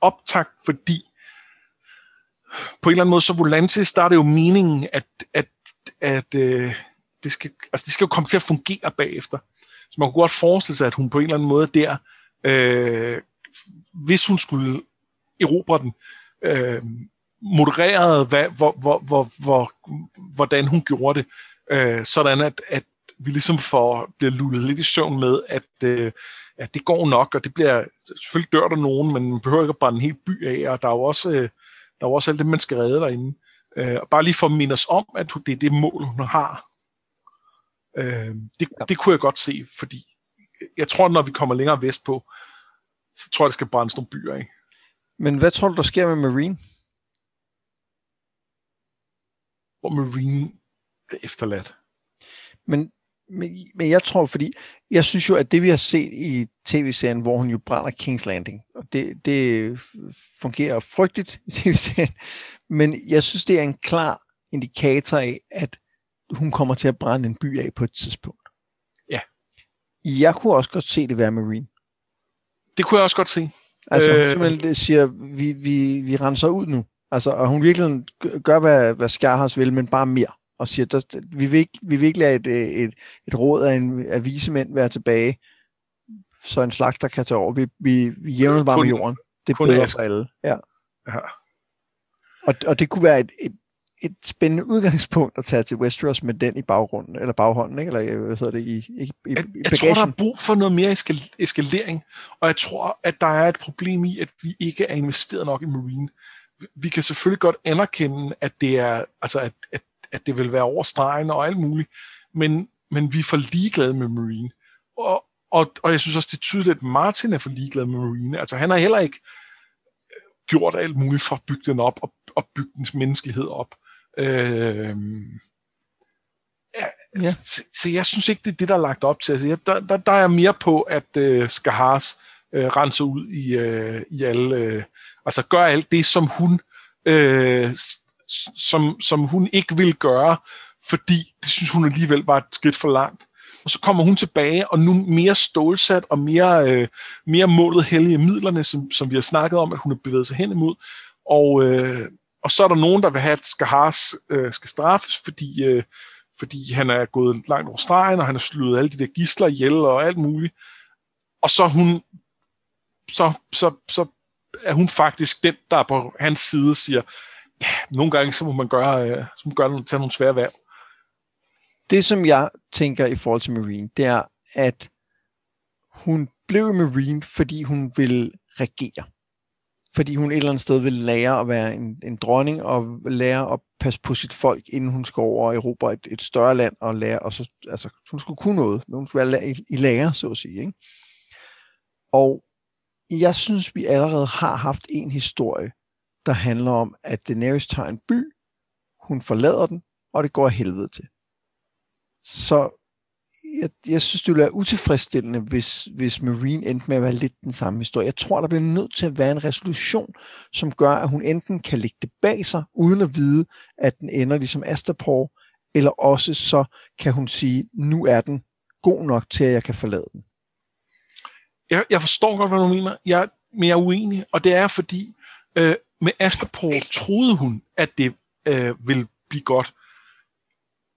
optakt, fordi på en eller anden måde, så Volantis, der er det jo meningen, at, at, at øh, det skal, altså det skal jo komme til at fungere bagefter. Så man kunne godt forestille sig, at hun på en eller anden måde der, øh, hvis hun skulle erobre den, øh, modererede, hvad, hvor, hvor, hvor, hvor, hvordan hun gjorde det, øh, sådan at, at vi ligesom får, bliver lullet lidt i søvn med, at, øh, at det går nok, og det bliver, selvfølgelig dør der nogen, men man behøver ikke at brænde en hel by af, og der er jo også, øh, der er jo også alt det, man skal redde derinde. Øh, og bare lige for at minde os om, at det er det mål, hun har. Øh, det, det kunne jeg godt se, fordi jeg tror, når vi kommer længere vest på, så tror jeg, det skal brændes nogle byer af. Men hvad tror du, der sker med Marine? Hvor Marine er efterladt. Men, men, men jeg tror, fordi jeg synes jo, at det vi har set i tv-serien, hvor hun jo brænder King's Landing, og det, det fungerer frygteligt i tv-serien, men jeg synes, det er en klar indikator af, at hun kommer til at brænde en by af på et tidspunkt. Ja. Jeg kunne også godt se det være Marine. Det kunne jeg også godt se. Altså, øh... simpelthen det siger, vi, vi, vi renser ud nu. Altså, og hun virkelig gør, hvad, hvad Skarhars vil, men bare mere. Og siger, der, vi, vil ikke, vi vil ikke lade et, et, et råd af, en, af vise mænd være tilbage, så en slags, der kan tage over. Vi, vi, vi jævner bare med jorden. Det er bedre for alle. Ja. ja. Og, og det kunne være et, et et spændende udgangspunkt at tage til Westeros med den i baggrunden, eller baghånden, ikke? eller hvad hedder det, i, i, i jeg, jeg tror, der er brug for noget mere eskal- eskalering, og jeg tror, at der er et problem i, at vi ikke er investeret nok i Marine. Vi kan selvfølgelig godt anerkende, at det er, altså at, at, at det vil være over stregen og alt muligt, men, men vi er for ligeglade med Marine. Og, og, og jeg synes også, det er tydeligt, at Martin er for ligeglad med Marine. Altså han har heller ikke øh, gjort alt muligt for at bygge den op, og, og bygge dens menneskelighed op. Øh, ja, ja. Så, så jeg synes ikke, det er det, der er lagt op til. Altså, jeg, der, der, der er mere på, at øh, Skahars øh, renser ud i, øh, i alle... Øh, altså gør alt det, som hun... Øh, som, som hun ikke vil gøre, fordi det synes hun alligevel var et skridt for langt. Og så kommer hun tilbage, og nu mere stålsat og mere, øh, mere målet hellige midlerne, som, som vi har snakket om, at hun har bevæget sig hen imod. Og, øh, og så er der nogen, der vil have, at Skahars øh, skal straffes, fordi, øh, fordi han er gået langt over stregen, og han har slået alle de der gisler ihjel og alt muligt. Og så hun så, så, så er hun faktisk den, der på hans side siger, ja, nogle gange så må man gøre, øh, så må man gøre tage nogle svære valg. Det, som jeg tænker i forhold til Marine, det er, at hun blev Marine, fordi hun ville regere. Fordi hun et eller andet sted ville lære at være en, en dronning, og lære at passe på sit folk, inden hun skulle over Europa et, et større land, og lære, og så, altså, hun skulle kunne noget, men hun skulle være i, i lære, så at sige. Ikke? Og jeg synes, vi allerede har haft en historie, der handler om, at Daenerys tager en by, hun forlader den, og det går af helvede til. Så jeg, jeg synes, det ville være utilfredsstillende, hvis, hvis Marine endte med at være lidt den samme historie. Jeg tror, der bliver nødt til at være en resolution, som gør, at hun enten kan lægge det bag sig, uden at vide, at den ender ligesom Astapor, eller også så kan hun sige, nu er den god nok til, at jeg kan forlade den. Jeg, jeg forstår godt, hvad du mener, jeg, men jeg er uenig, og det er fordi, øh, med Astapor troede hun, at det øh, ville blive godt.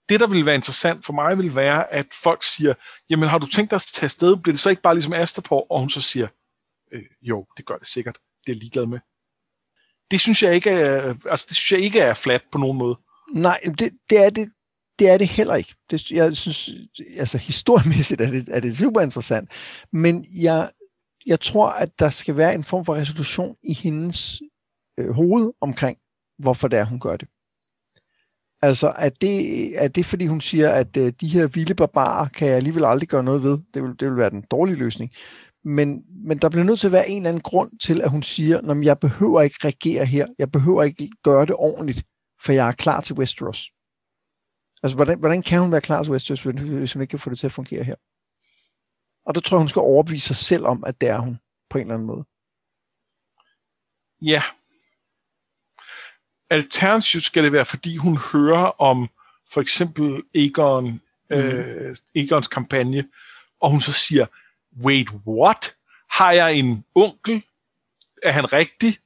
Det, der ville være interessant for mig, vil være, at folk siger, jamen har du tænkt dig at tage afsted? Bliver det så ikke bare ligesom Astapor? Og hun så siger, øh, jo, det gør det sikkert. Det er ligeglad med. Det synes jeg ikke er, altså, det synes jeg ikke er flat på nogen måde. Nej, det, det er det, det er det heller ikke. Det, jeg synes, altså historiemæssigt er det, er det super interessant. Men jeg, jeg tror, at der skal være en form for resolution i hendes øh, hoved omkring, hvorfor det er, hun gør det. Altså, er det, er det fordi hun siger, at øh, de her vilde barbarer kan jeg alligevel aldrig gøre noget ved? Det vil, det vil være den dårlige løsning. Men, men der bliver nødt til at være en eller anden grund til, at hun siger, at jeg behøver ikke regere her. Jeg behøver ikke gøre det ordentligt, for jeg er klar til Westeros. Altså, hvordan, hvordan kan hun være klar til Westeros, hvis hun ikke kan få det til at fungere her? Og der tror jeg, hun skal overbevise sig selv om, at det er hun, på en eller anden måde. Ja, Alternativt skal det være, fordi hun hører om for eksempel Egon, mm. øh, Egons kampagne, og hun så siger, wait, what? Har jeg en onkel? Er han rigtig?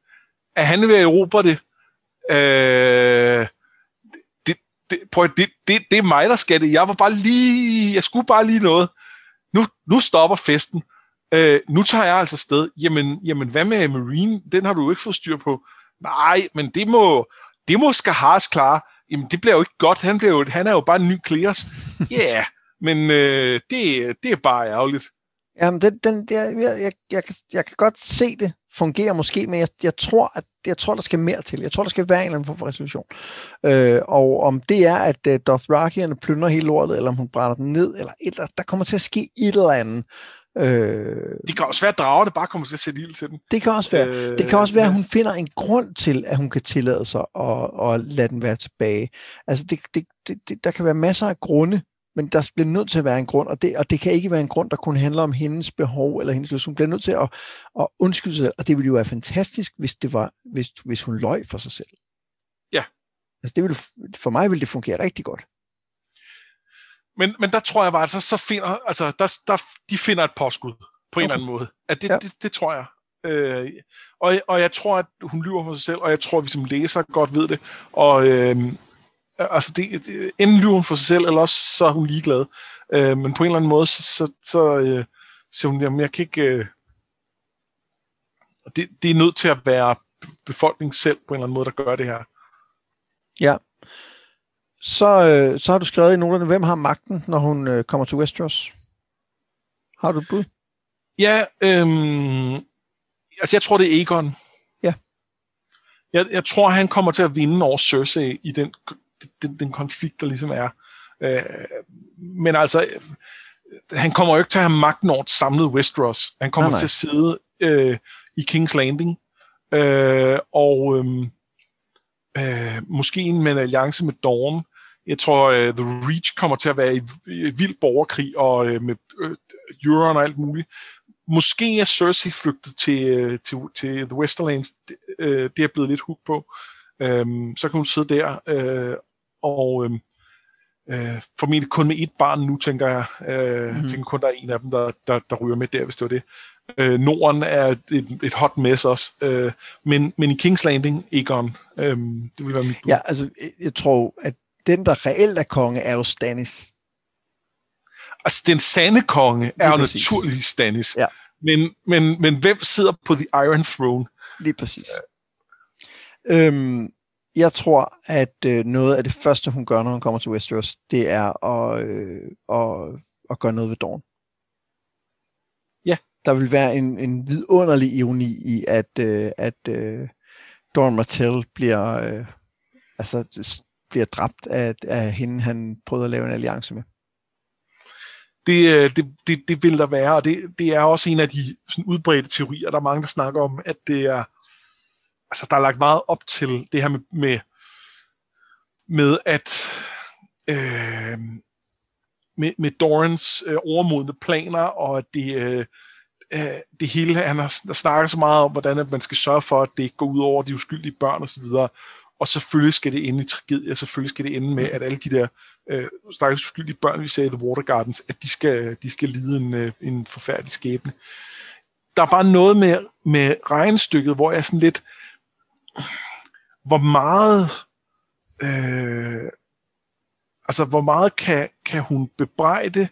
Er han ved at erobre det? Øh, det, det, prøv, det, det, det er mig, der skal det. Jeg var bare lige, jeg skulle bare lige noget. Nu, nu stopper festen. Øh, nu tager jeg altså sted. Jamen, jamen, hvad med Marine? Den har du jo ikke fået styr på. Nej, men det må, det må Skahars klare. Jamen, det bliver jo ikke godt. Han, bliver jo, han er jo bare en ny Kleos. Ja, yeah, men øh, det, det er bare ærgerligt. Jamen, den, den, jeg, jeg, jeg, jeg, kan, jeg kan godt se det fungere måske, men jeg, jeg, tror, at, jeg tror, der skal mere til. Jeg tror, der skal være en eller anden form for resolution. Øh, og om det er, at uh, Dothrakierne plyndrer hele lortet, eller om hun brænder den ned, eller et, der kommer til at ske et eller andet. Øh, det kan også være, at dragerne bare kommer til at sætte ild til den. Det kan også være. Øh, det kan også være, at hun finder en grund til, at hun kan tillade sig at, at lade den være tilbage. Altså, det, det, det, der kan være masser af grunde, men der bliver nødt til at være en grund, og det, og det kan ikke være en grund, der kun handler om hendes behov eller hendes løsning. Hun bliver nødt til at, at undskylde sig, og det ville jo være fantastisk, hvis, det var, hvis, hvis hun løj for sig selv. Ja. Altså, det ville, for mig ville det fungere rigtig godt. Men, men der tror jeg bare, altså, så finder, altså, der, der, de finder et påskud på en okay. eller anden måde. At det, ja. det, det, tror jeg. Øh, og, og jeg tror, at hun lyver for sig selv, og jeg tror, at vi som læser godt ved det. Og øh, altså, det, det, enten lyver hun for sig selv, eller også så er hun ligeglad. Øh, men på en eller anden måde, så, så, så øh, siger hun, jamen jeg kan ikke... Øh, det, det er nødt til at være befolkningen selv på en eller anden måde, der gør det her. Ja, så, øh, så har du skrevet i noterne, hvem har magten, når hun øh, kommer til Westeros? Har du et bud? Ja, øhm, altså jeg tror, det er Aegon. Ja. Jeg, jeg tror, han kommer til at vinde over Cersei i den, den, den konflikt, der ligesom er. Øh, men altså, han kommer jo ikke til at have magten over et samlet Westeros. Han kommer nej, nej. til at sidde øh, i King's Landing, øh, og øh, øh, måske med en alliance med Dawn. Jeg tror, øh, The Reach kommer til at være i, i vild borgerkrig, og øh, med øh, Euron og alt muligt. Måske er Cersei flygtet til, øh, til, til The Westerlands. Det, øh, det er blevet lidt hooked på. Øh, så kan hun sidde der øh, og... Øh, Øh, formentlig kun med et barn nu, tænker jeg. Øh, mm-hmm. tænker kun, der er en af dem, der, der, der ryger med der, hvis det var det. Øh, Norden er et, et hot mess også. Øh, men, men i King's Landing, Egon. Øh, det vil være mit bud. Ja, altså, jeg tror, at den, der reelt er konge, er jo Stannis. Altså, den sande konge er jo naturligvis Stannis. Ja. Men, men, men hvem sidder på The Iron Throne? Lige præcis. Ja. Øhm, jeg tror, at øh, noget af det første, hun gør, når hun kommer til Westeros, det er at, øh, at, at gøre noget ved Dawn. Der vil være en, en vidunderlig ironi i, at, øh, at øh, Dawn Martell bliver, øh, altså, bliver dræbt af, af hende, han prøvede at lave en alliance med. Det, øh, det, det, det vil der være, og det, det er også en af de sådan udbredte teorier, der er mange, der snakker om, at det er altså, der er lagt meget op til det her med, med, med at øh, med, med Dorans øh, overmodende planer, og at det, øh, øh, det hele, han har snakket så meget om, hvordan at man skal sørge for, at det ikke går ud over de uskyldige børn osv., og selvfølgelig skal det ende i tragedie, selvfølgelig skal det ende med, at alle de der øh, stakkels uskyldige børn, vi sagde i The Water Gardens, at de skal, de skal lide en, øh, en forfærdelig skæbne. Der er bare noget med, med regnstykket, hvor jeg er sådan lidt, hvor meget øh, altså hvor meget kan, kan hun bebrejde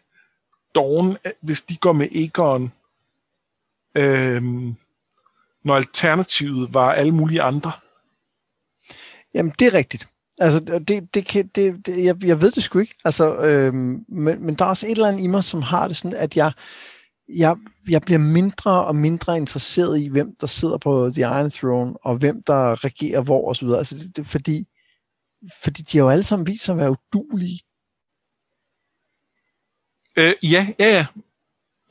Dawn, hvis de går med Egon, øh, når alternativet var alle mulige andre? Jamen, det er rigtigt. Altså, det, det kan, det, det, jeg, jeg ved det sgu ikke. Altså, øhm, men, men der er også et eller andet i mig, som har det sådan, at jeg, jeg, jeg bliver mindre og mindre interesseret i, hvem der sidder på The Iron Throne, og hvem der regerer hvor osv. Altså, det, det, fordi, fordi de har jo alle sammen vist sig at være udulige. Øh, ja, ja, ja.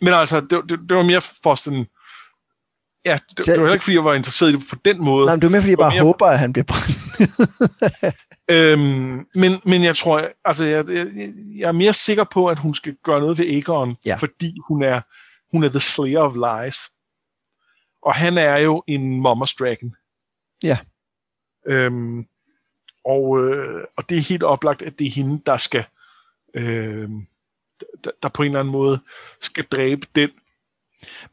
Men altså, det, det, det var mere for sådan... Ja, det, det var ikke, fordi jeg var interesseret i det på den måde. Nej, men det var mere, fordi jeg bare mere... håber, at han bliver brændt. øhm, men, men jeg tror, altså, jeg, jeg, jeg er mere sikker på, at hun skal gøre noget ved Aegon, ja. fordi hun er, hun er the slayer of lies. Og han er jo en Mama's Dragon. Ja. Øhm, og, øh, og det er helt oplagt, at det er hende, der skal øh, der, der på en eller anden måde skal dræbe den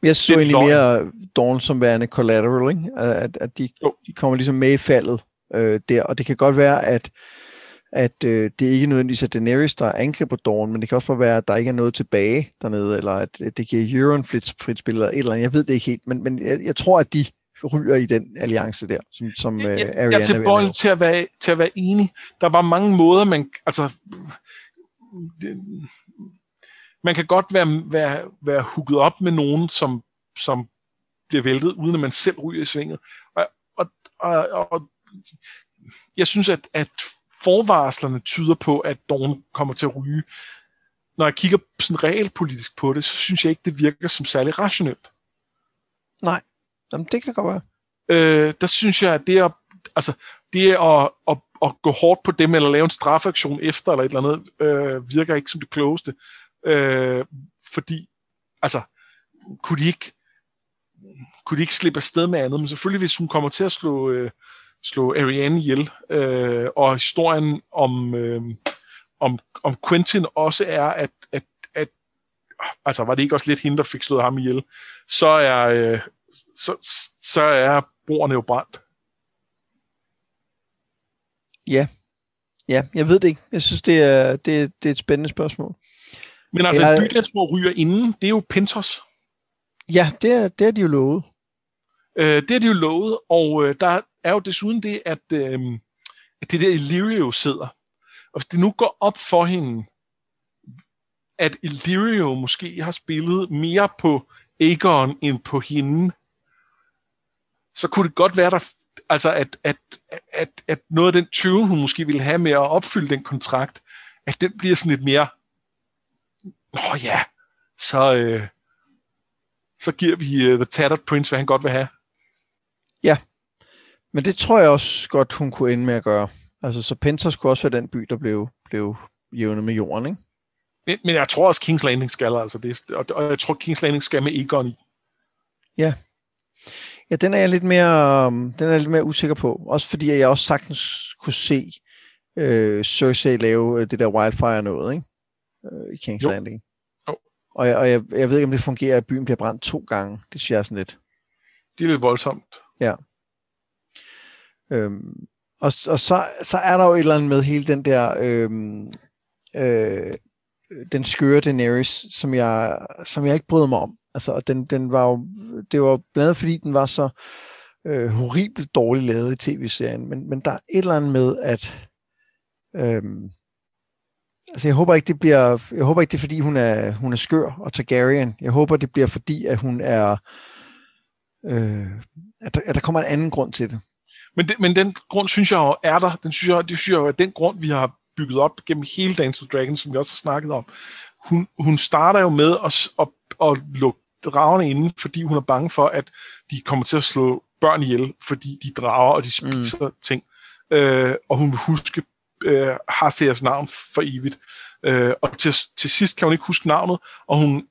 jeg så egentlig mere Dawn som værende collateral, ikke? At, at de, de kommer ligesom med i faldet øh, der, og det kan godt være, at at øh, det ikke er nødvendigvis at Daenerys, der angriber Dawn, men det kan også bare være, at der ikke er noget tilbage dernede, eller at, at det giver Euron frit, frit spil, eller et eller andet. Jeg ved det ikke helt, men, men jeg, jeg tror, at de ryger i den alliance der, som, som jeg, jeg, jeg er tilbøjelig til at, være, til at være enig. Der var mange måder, man, altså, det, man kan godt være, være, være hugget op med nogen, som, som bliver væltet, uden at man selv ryger i svinget. Og, og, og, og jeg synes, at, at forvarslerne tyder på, at Dawn kommer til at ryge. Når jeg kigger sådan reelt politisk på det, så synes jeg ikke, det virker som særlig rationelt. Nej, Jamen, det kan godt være. Øh, der synes jeg, at det er, altså, det at, at, at gå hårdt på dem, eller lave en strafaktion efter, eller et eller andet, øh, virker ikke som det klogeste. Øh, Øh, fordi, altså, kunne de ikke kunne de ikke slippe afsted med andet, men selvfølgelig hvis hun kommer til at slå, øh, slå Ariane ihjel, øh, og historien om, øh, om, om Quentin også er, at, at, at altså var det ikke også lidt hende, der fik slået ham ihjel, så er, øh, så, så er brorne jo brændt. Ja. Ja, jeg ved det ikke. Jeg synes, det er, det, det er et spændende spørgsmål. Men altså, jeg, en by, der tror ryger inden, det er jo Pentos. Ja, det er, det er de jo lovet. Øh, det er de jo lovet, og øh, der er jo desuden det, at, øh, at det der Illyrio sidder. Og hvis det nu går op for hende, at Illyrio måske har spillet mere på Aegon end på hende, så kunne det godt være, der, altså at, at, at, at noget af den 20, hun måske ville have med at opfylde den kontrakt, at den bliver sådan lidt mere, nå ja, så, øh, så giver vi uh, The Tattered Prince, hvad han godt vil have. Ja, men det tror jeg også godt, hun kunne ende med at gøre. Altså, så Pentos skulle også være den by, der blev, blev jævnet med jorden, ikke? Men, men jeg tror også, King's Landing skal, altså det, og, og jeg tror, King's Landing skal med Egon i. Ja. Ja, den er jeg lidt mere, um, den er jeg lidt mere usikker på. Også fordi jeg også sagtens kunne se øh, Cersei lave øh, det der wildfire noget, ikke? Øh, I King's jo. Landing. Jo. Og, jeg, og jeg, jeg ved ikke, om det fungerer, at byen bliver brændt to gange. Det synes jeg sådan lidt. Det er lidt voldsomt. Ja. Øhm, og og så, så er der jo et eller andet med hele den der øhm, øh, den skøre Daenerys, som jeg, som jeg ikke bryder mig om. Altså, den, den var jo, det var blandt andet fordi, den var så øh, horribelt dårligt lavet i tv-serien, men, men der er et eller andet med, at øhm, altså jeg håber ikke, det bliver, jeg håber ikke, det er fordi, hun er, hun er skør og Targaryen. Jeg håber, det bliver fordi, at hun er, øh, at, der, at der kommer en anden grund til det. Men, det, men den grund, synes jeg jo, er der. Den synes jeg, det synes jeg jo, er den grund, vi har bygget op gennem hele Dance of Dragons, som vi også har snakket om. Hun, hun starter jo med at, at, at lukke dragerne inde, fordi hun er bange for, at de kommer til at slå børn ihjel, fordi de drager, og de spiser mm. ting. Øh, og hun vil huske øh, Harseas navn for evigt. Øh, og til, til sidst kan hun ikke huske navnet, og hun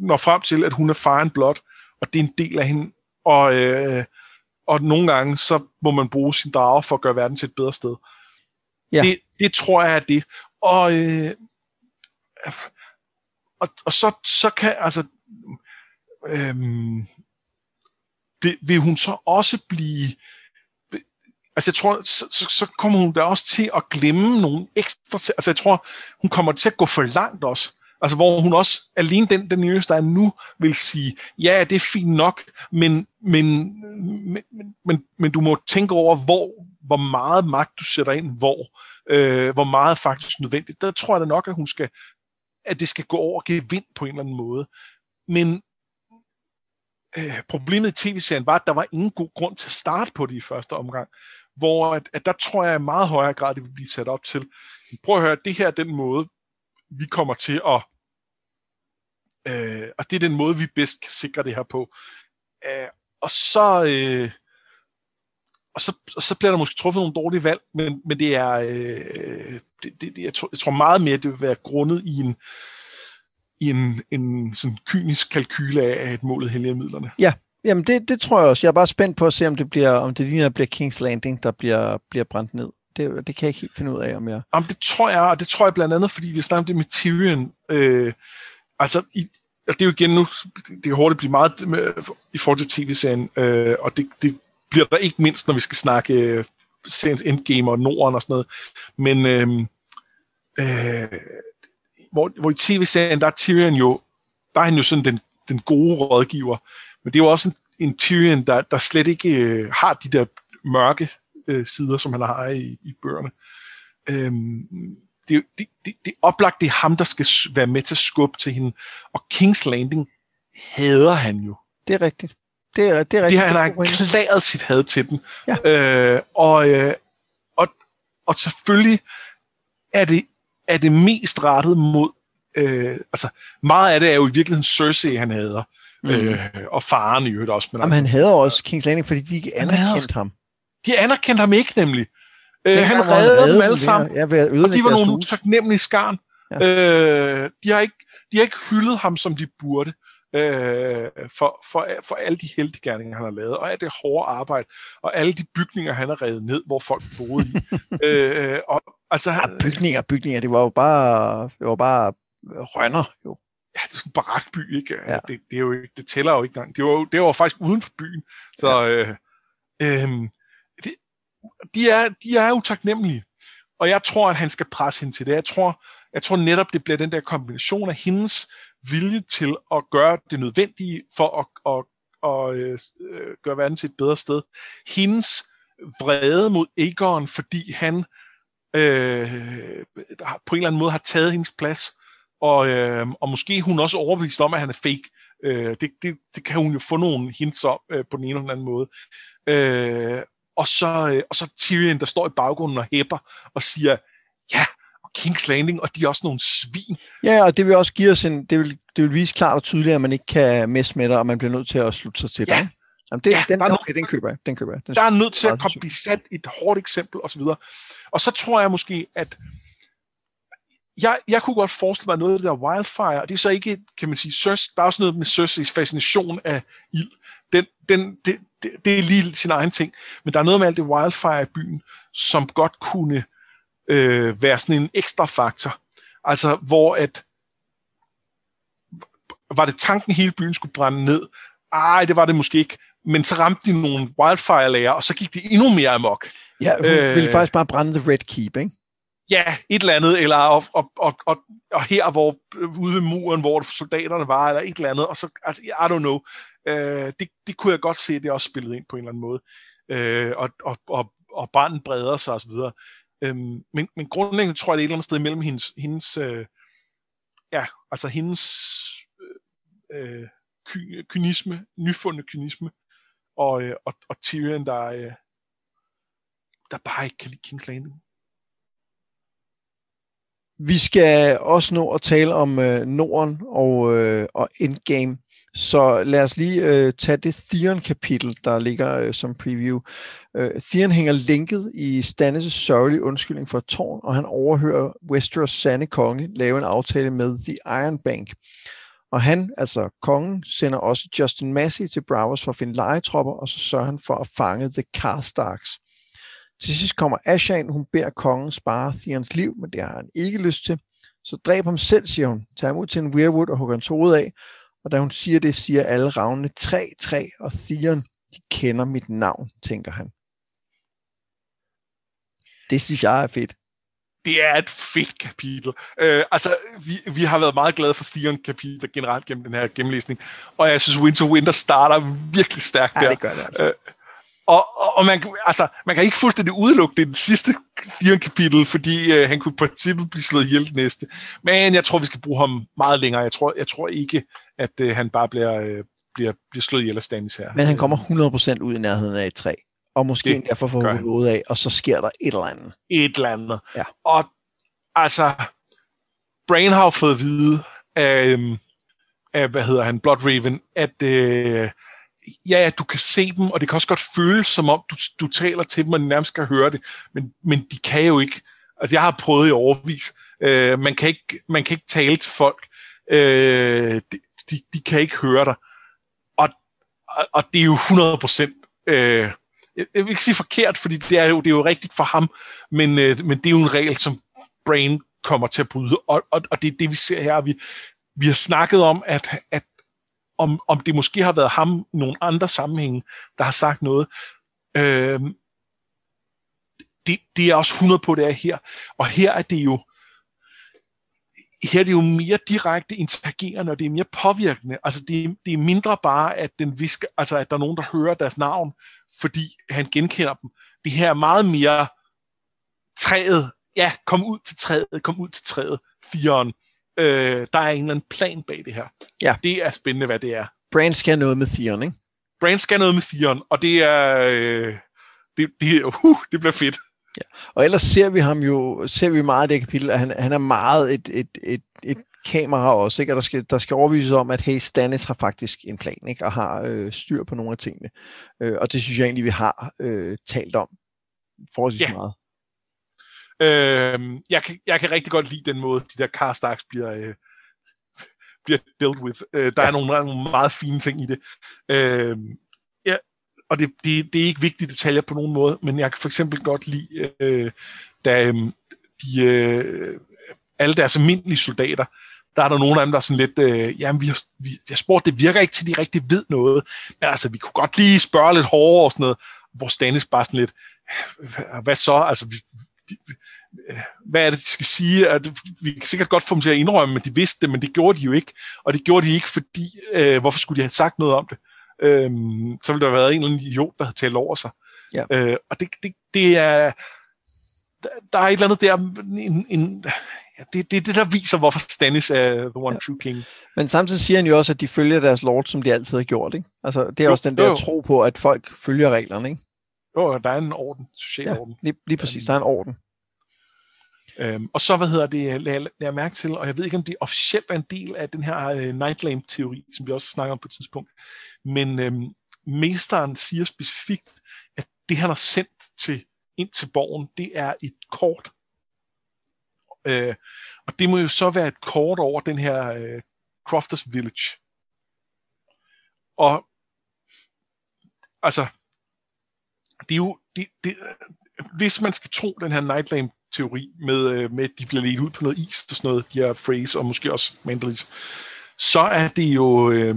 når frem til, at hun er fire and blood, og det er en del af hende. Og, øh, og nogle gange, så må man bruge sin drage for at gøre verden til et bedre sted. Ja. Det, det tror jeg er det. Og, øh, og, og så, så kan, altså, øh, det, vil hun så også blive, altså jeg tror, så, så, så kommer hun da også til at glemme nogle ekstra, altså jeg tror, hun kommer til at gå for langt også. Altså hvor hun også, alene den, den nyeste, der er nu, vil sige, ja, det er fint nok, men, men, men, men, men du må tænke over, hvor, hvor meget magt du sætter ind, hvor, øh, hvor meget faktisk nødvendigt. Der tror jeg da nok, at hun skal, at det skal gå over og give vind på en eller anden måde. Men øh, problemet i tv-serien var, at der var ingen god grund til at starte på det i første omgang. Hvor at, at der tror jeg i meget højere grad, det vil blive sat op til. Prøv at høre, det her er den måde, vi kommer til at Øh, og det er den måde, vi bedst kan sikre det her på. Øh, og så... Øh, og så, og så bliver der måske truffet nogle dårlige valg, men, men det er, øh, det, det, jeg, tror, jeg tror meget mere, det vil være grundet i en, i en, en sådan kynisk kalkyle af, at målet helliger midlerne. Ja, jamen det, det tror jeg også. Jeg er bare spændt på at se, om det bliver, om det ligner bliver King's Landing, der bliver, bliver brændt ned. Det, det kan jeg ikke helt finde ud af, om jeg... Jamen det tror jeg, og det tror jeg blandt andet, fordi vi snakker om det med Tyrion. Øh, Altså, i, og det er jo igen nu, det kan hurtigt blive meget med, i forhold til tv-serien, øh, og det, det bliver der ikke mindst, når vi skal snakke øh, seriens Endgame og Norden og sådan noget. Men øh, øh, hvor, hvor i tv-serien, der er Tyrion jo, der er han jo sådan den, den gode rådgiver, men det er jo også en, en Tyrion, der, der slet ikke øh, har de der mørke øh, sider, som han har i, i bøgerne. Øh, det, det, det, det er oplagt, det er ham, der skal være med til at skubbe til hende. Og King's Landing hader han jo. Det er rigtigt. Det er, det er rigtigt. Det har han erklæret sit had til den. Ja. Øh, og, øh, og, og selvfølgelig er det, er det mest rettet mod, øh, altså meget af det er jo i virkeligheden Cersei, han hader. Mm. Øh, og faren i øvrigt også. Men Jamen, altså, han hader også King's Landing, fordi de ikke anerkendte ham. De anerkendte ham ikke nemlig. Øh, han reddede dem alle sammen, ja, og de var nogle utaknemmelige skarn. Ja. Øh, de, har ikke, de har ikke hyldet ham, som de burde, øh, for, for, for alle de heldiggerninger, han har lavet, og alt det hårde arbejde, og alle de bygninger, han har reddet ned, hvor folk boede i. øh, og, altså, ja, bygninger, bygninger, det var jo bare, det var bare rønner, jo. Ja, det er en barakby, ikke? Ja. Det, det, er jo ikke, det tæller jo ikke engang. Det var, det var faktisk uden for byen. Så, ja. øh, øh, de er, de er utaknemmelige. Og jeg tror, at han skal presse hende til det. Jeg tror, jeg tror netop, det bliver den der kombination af hendes vilje til at gøre det nødvendige for at, at, at, at øh, gøre verden til et bedre sted. Hendes vrede mod Egon, fordi han øh, på en eller anden måde har taget hendes plads, og, øh, og måske hun også overbevist om, at han er fake. Øh, det, det, det kan hun jo få nogle hints om øh, på den ene eller den anden måde. Øh, og så, øh, og så Tyrion, der står i baggrunden og hæpper og siger, ja, og King's Landing, og de er også nogle svin. Ja, og det vil også give os en, det vil, det vil vise klart og tydeligt, at man ikke kan messe med dig, og man bliver nødt til at slutte sig til Ja. dig. Jamen, det, Ja, den, der er okay, den køber jeg. Den køber jeg. Den Der er nødt til at blive sat et hårdt eksempel osv. Og så tror jeg måske, at jeg, jeg kunne godt forestille mig noget af det der wildfire, og det er så ikke, kan man sige, Søs, der er også noget med Cersei's fascination af ild. Den, den, det, det, det er lige sin egen ting. Men der er noget med alt det wildfire i byen, som godt kunne øh, være sådan en ekstra faktor. Altså, hvor at var det tanken, hele byen skulle brænde ned? Ej, det var det måske ikke. Men så ramte de nogle wildfire-lager, og så gik det endnu mere amok. Ja, hun øh, ville faktisk bare brænde The Red Keep, ikke? Ja, et eller andet, eller og, og, og, og, og her, hvor ude ved muren, hvor soldaterne var, eller et eller andet, og så, altså, I don't know. Øh, det, det kunne jeg godt se, det også spillet ind på en eller anden måde. Øh, og, og, og, og branden breder sig osv. Øhm, men, men grundlæggende tror jeg, det er et eller andet sted mellem hendes, hendes øh, ja, altså hendes øh, øh ky, kynisme, nyfundne kynisme, og, øh, og, og Tyrion, der, øh, der bare ikke kan lide King's Landing. Vi skal også nå at tale om øh, Norden og, øh, og Endgame. Så lad os lige øh, tage det Theon-kapitel, der ligger øh, som preview. Øh, Theon hænger linket i Stannis' sørgelige undskyldning for et tårn, og han overhører Westeros sande konge lave en aftale med The Iron Bank. Og han, altså kongen, sender også Justin Massey til Braavos for at finde legetropper, og så sørger han for at fange The Karstarks. Til sidst kommer Asha ind, hun beder kongen spare Theons liv, men det har han ikke lyst til. Så dræb ham selv, siger hun. Tag ham ud til en weirwood og hugger hans hoved af. Og da hun siger det, siger alle ravnene 3-3, og Theon, de kender mit navn, tænker han. Det synes jeg er fedt. Det er et fedt kapitel. Øh, altså, vi, vi har været meget glade for Theon-kapitler generelt gennem den her gennemlæsning, og jeg synes, Winter Winter starter virkelig stærkt Ja, der. det gør det altså. Øh, og, og, og man, altså, man kan ikke fuldstændig udelukke det, den sidste Theon-kapitel, fordi øh, han kunne i princippet blive slået ihjel det næste. Men jeg tror, vi skal bruge ham meget længere. Jeg tror, jeg tror ikke, at øh, han bare bliver, øh, bliver, bliver slået ihjel af Stannis her. Men han kommer 100% ud i nærheden af et træ. Og måske Det derfor får han. hovedet af, og så sker der et eller andet. et eller andet. Ja. Og altså, Brain har fået at vide af, øhm, af hvad hedder han, Blood Raven, at øh, ja, ja, du kan se dem, og det kan også godt føles som om, du, du taler til dem, og de nærmest kan høre det, men, men de kan jo ikke. Altså, jeg har prøvet i overvis. Øh, man, kan ikke, man kan ikke tale til folk. Øh, de, de, de kan ikke høre dig. Og, og, og det er jo 100 procent... Øh, jeg jeg vil ikke sige forkert, fordi det er jo, det er jo rigtigt for ham, men, øh, men det er jo en regel, som Brain kommer til at bryde, og, og, og det er det, vi ser her. Vi, vi har snakket om, at, at om, om det måske har været ham i nogle andre sammenhænge, der har sagt noget. Øh, det, det er også 100 på, det er her. Og her er det jo her er det jo mere direkte interagerende, og det er mere påvirkende. Altså det, det er mindre bare, at, den visker, altså at der er nogen, der hører deres navn, fordi han genkender dem. Det her er meget mere træet. Ja, kom ud til træet, kom ud til træet. Firen. Øh, der er en eller anden plan bag det her. Ja. Det er spændende, hvad det er. Brand skal noget med Theon, ikke? Brand skal noget med firen, og det er... Øh, det, det, uh, det bliver fedt. Og ellers ser vi ham jo, ser vi meget i det kapitel, at han, han er meget et, et, et, et kamera også, ikke? Og der skal, der skal overvises om, at hey, Stannis har faktisk en plan, ikke? Og har øh, styr på nogle af tingene. Øh, og det synes jeg egentlig, vi har øh, talt om forholdsvis Ja. meget. Øh, jeg, kan, jeg kan rigtig godt lide den måde, de der Karstarks bliver, øh, bliver dealt with. Øh, der ja. er nogle, nogle meget fine ting i det. Øh, ja, og det, det, det er ikke vigtige detaljer på nogen måde, men jeg kan for eksempel godt lide, øh, da øh, de, øh, alle deres almindelige soldater, der er der nogle af dem, der er sådan lidt, øh, jamen vi har, vi, vi har spurgt, det virker ikke til, de rigtig ved noget, men altså vi kunne godt lige spørge lidt hårdere og sådan noget, hvor Stannis bare sådan lidt, hvad så, altså vi, hvad er det, de skal sige? At vi kan sikkert godt få dem til at indrømme, at de vidste det, men det gjorde de jo ikke. Og det gjorde de ikke, fordi, øh, hvorfor skulle de have sagt noget om det? Øhm, så ville der have været en eller anden idiot, der havde talt over sig. Ja. Øh, og det, det, det er, der, er et eller andet der, en, en, ja, det, det er det, der viser, hvorfor Stannis er the one Ja. true king. Men samtidig siger han jo også, at de følger deres lord, som de altid har gjort, ikke? Altså, det er Jo, også den der jo. tro på, at folk følger reglerne, ikke? Jo, der er en orden, social Ja. orden. Lige, lige præcis, der er en orden. Øhm, og så, hvad hedder det, øh, lader jeg mærke til, og jeg ved ikke, om det officielt er en del af den her øh, Nightlamp-teori, som vi også snakker om på et tidspunkt, men øhm, mesteren siger specifikt, at det, han har sendt til, ind til borgen, det er et kort. Øh, og det må jo så være et kort over den her øh, Crofters Village. Og altså, det er jo, det, det, hvis man skal tro den her Nightlamp teori med, øh, med at de bliver ledt ud på noget is og sådan noget, de her phrase, og måske også Mandalis, så er det jo øh,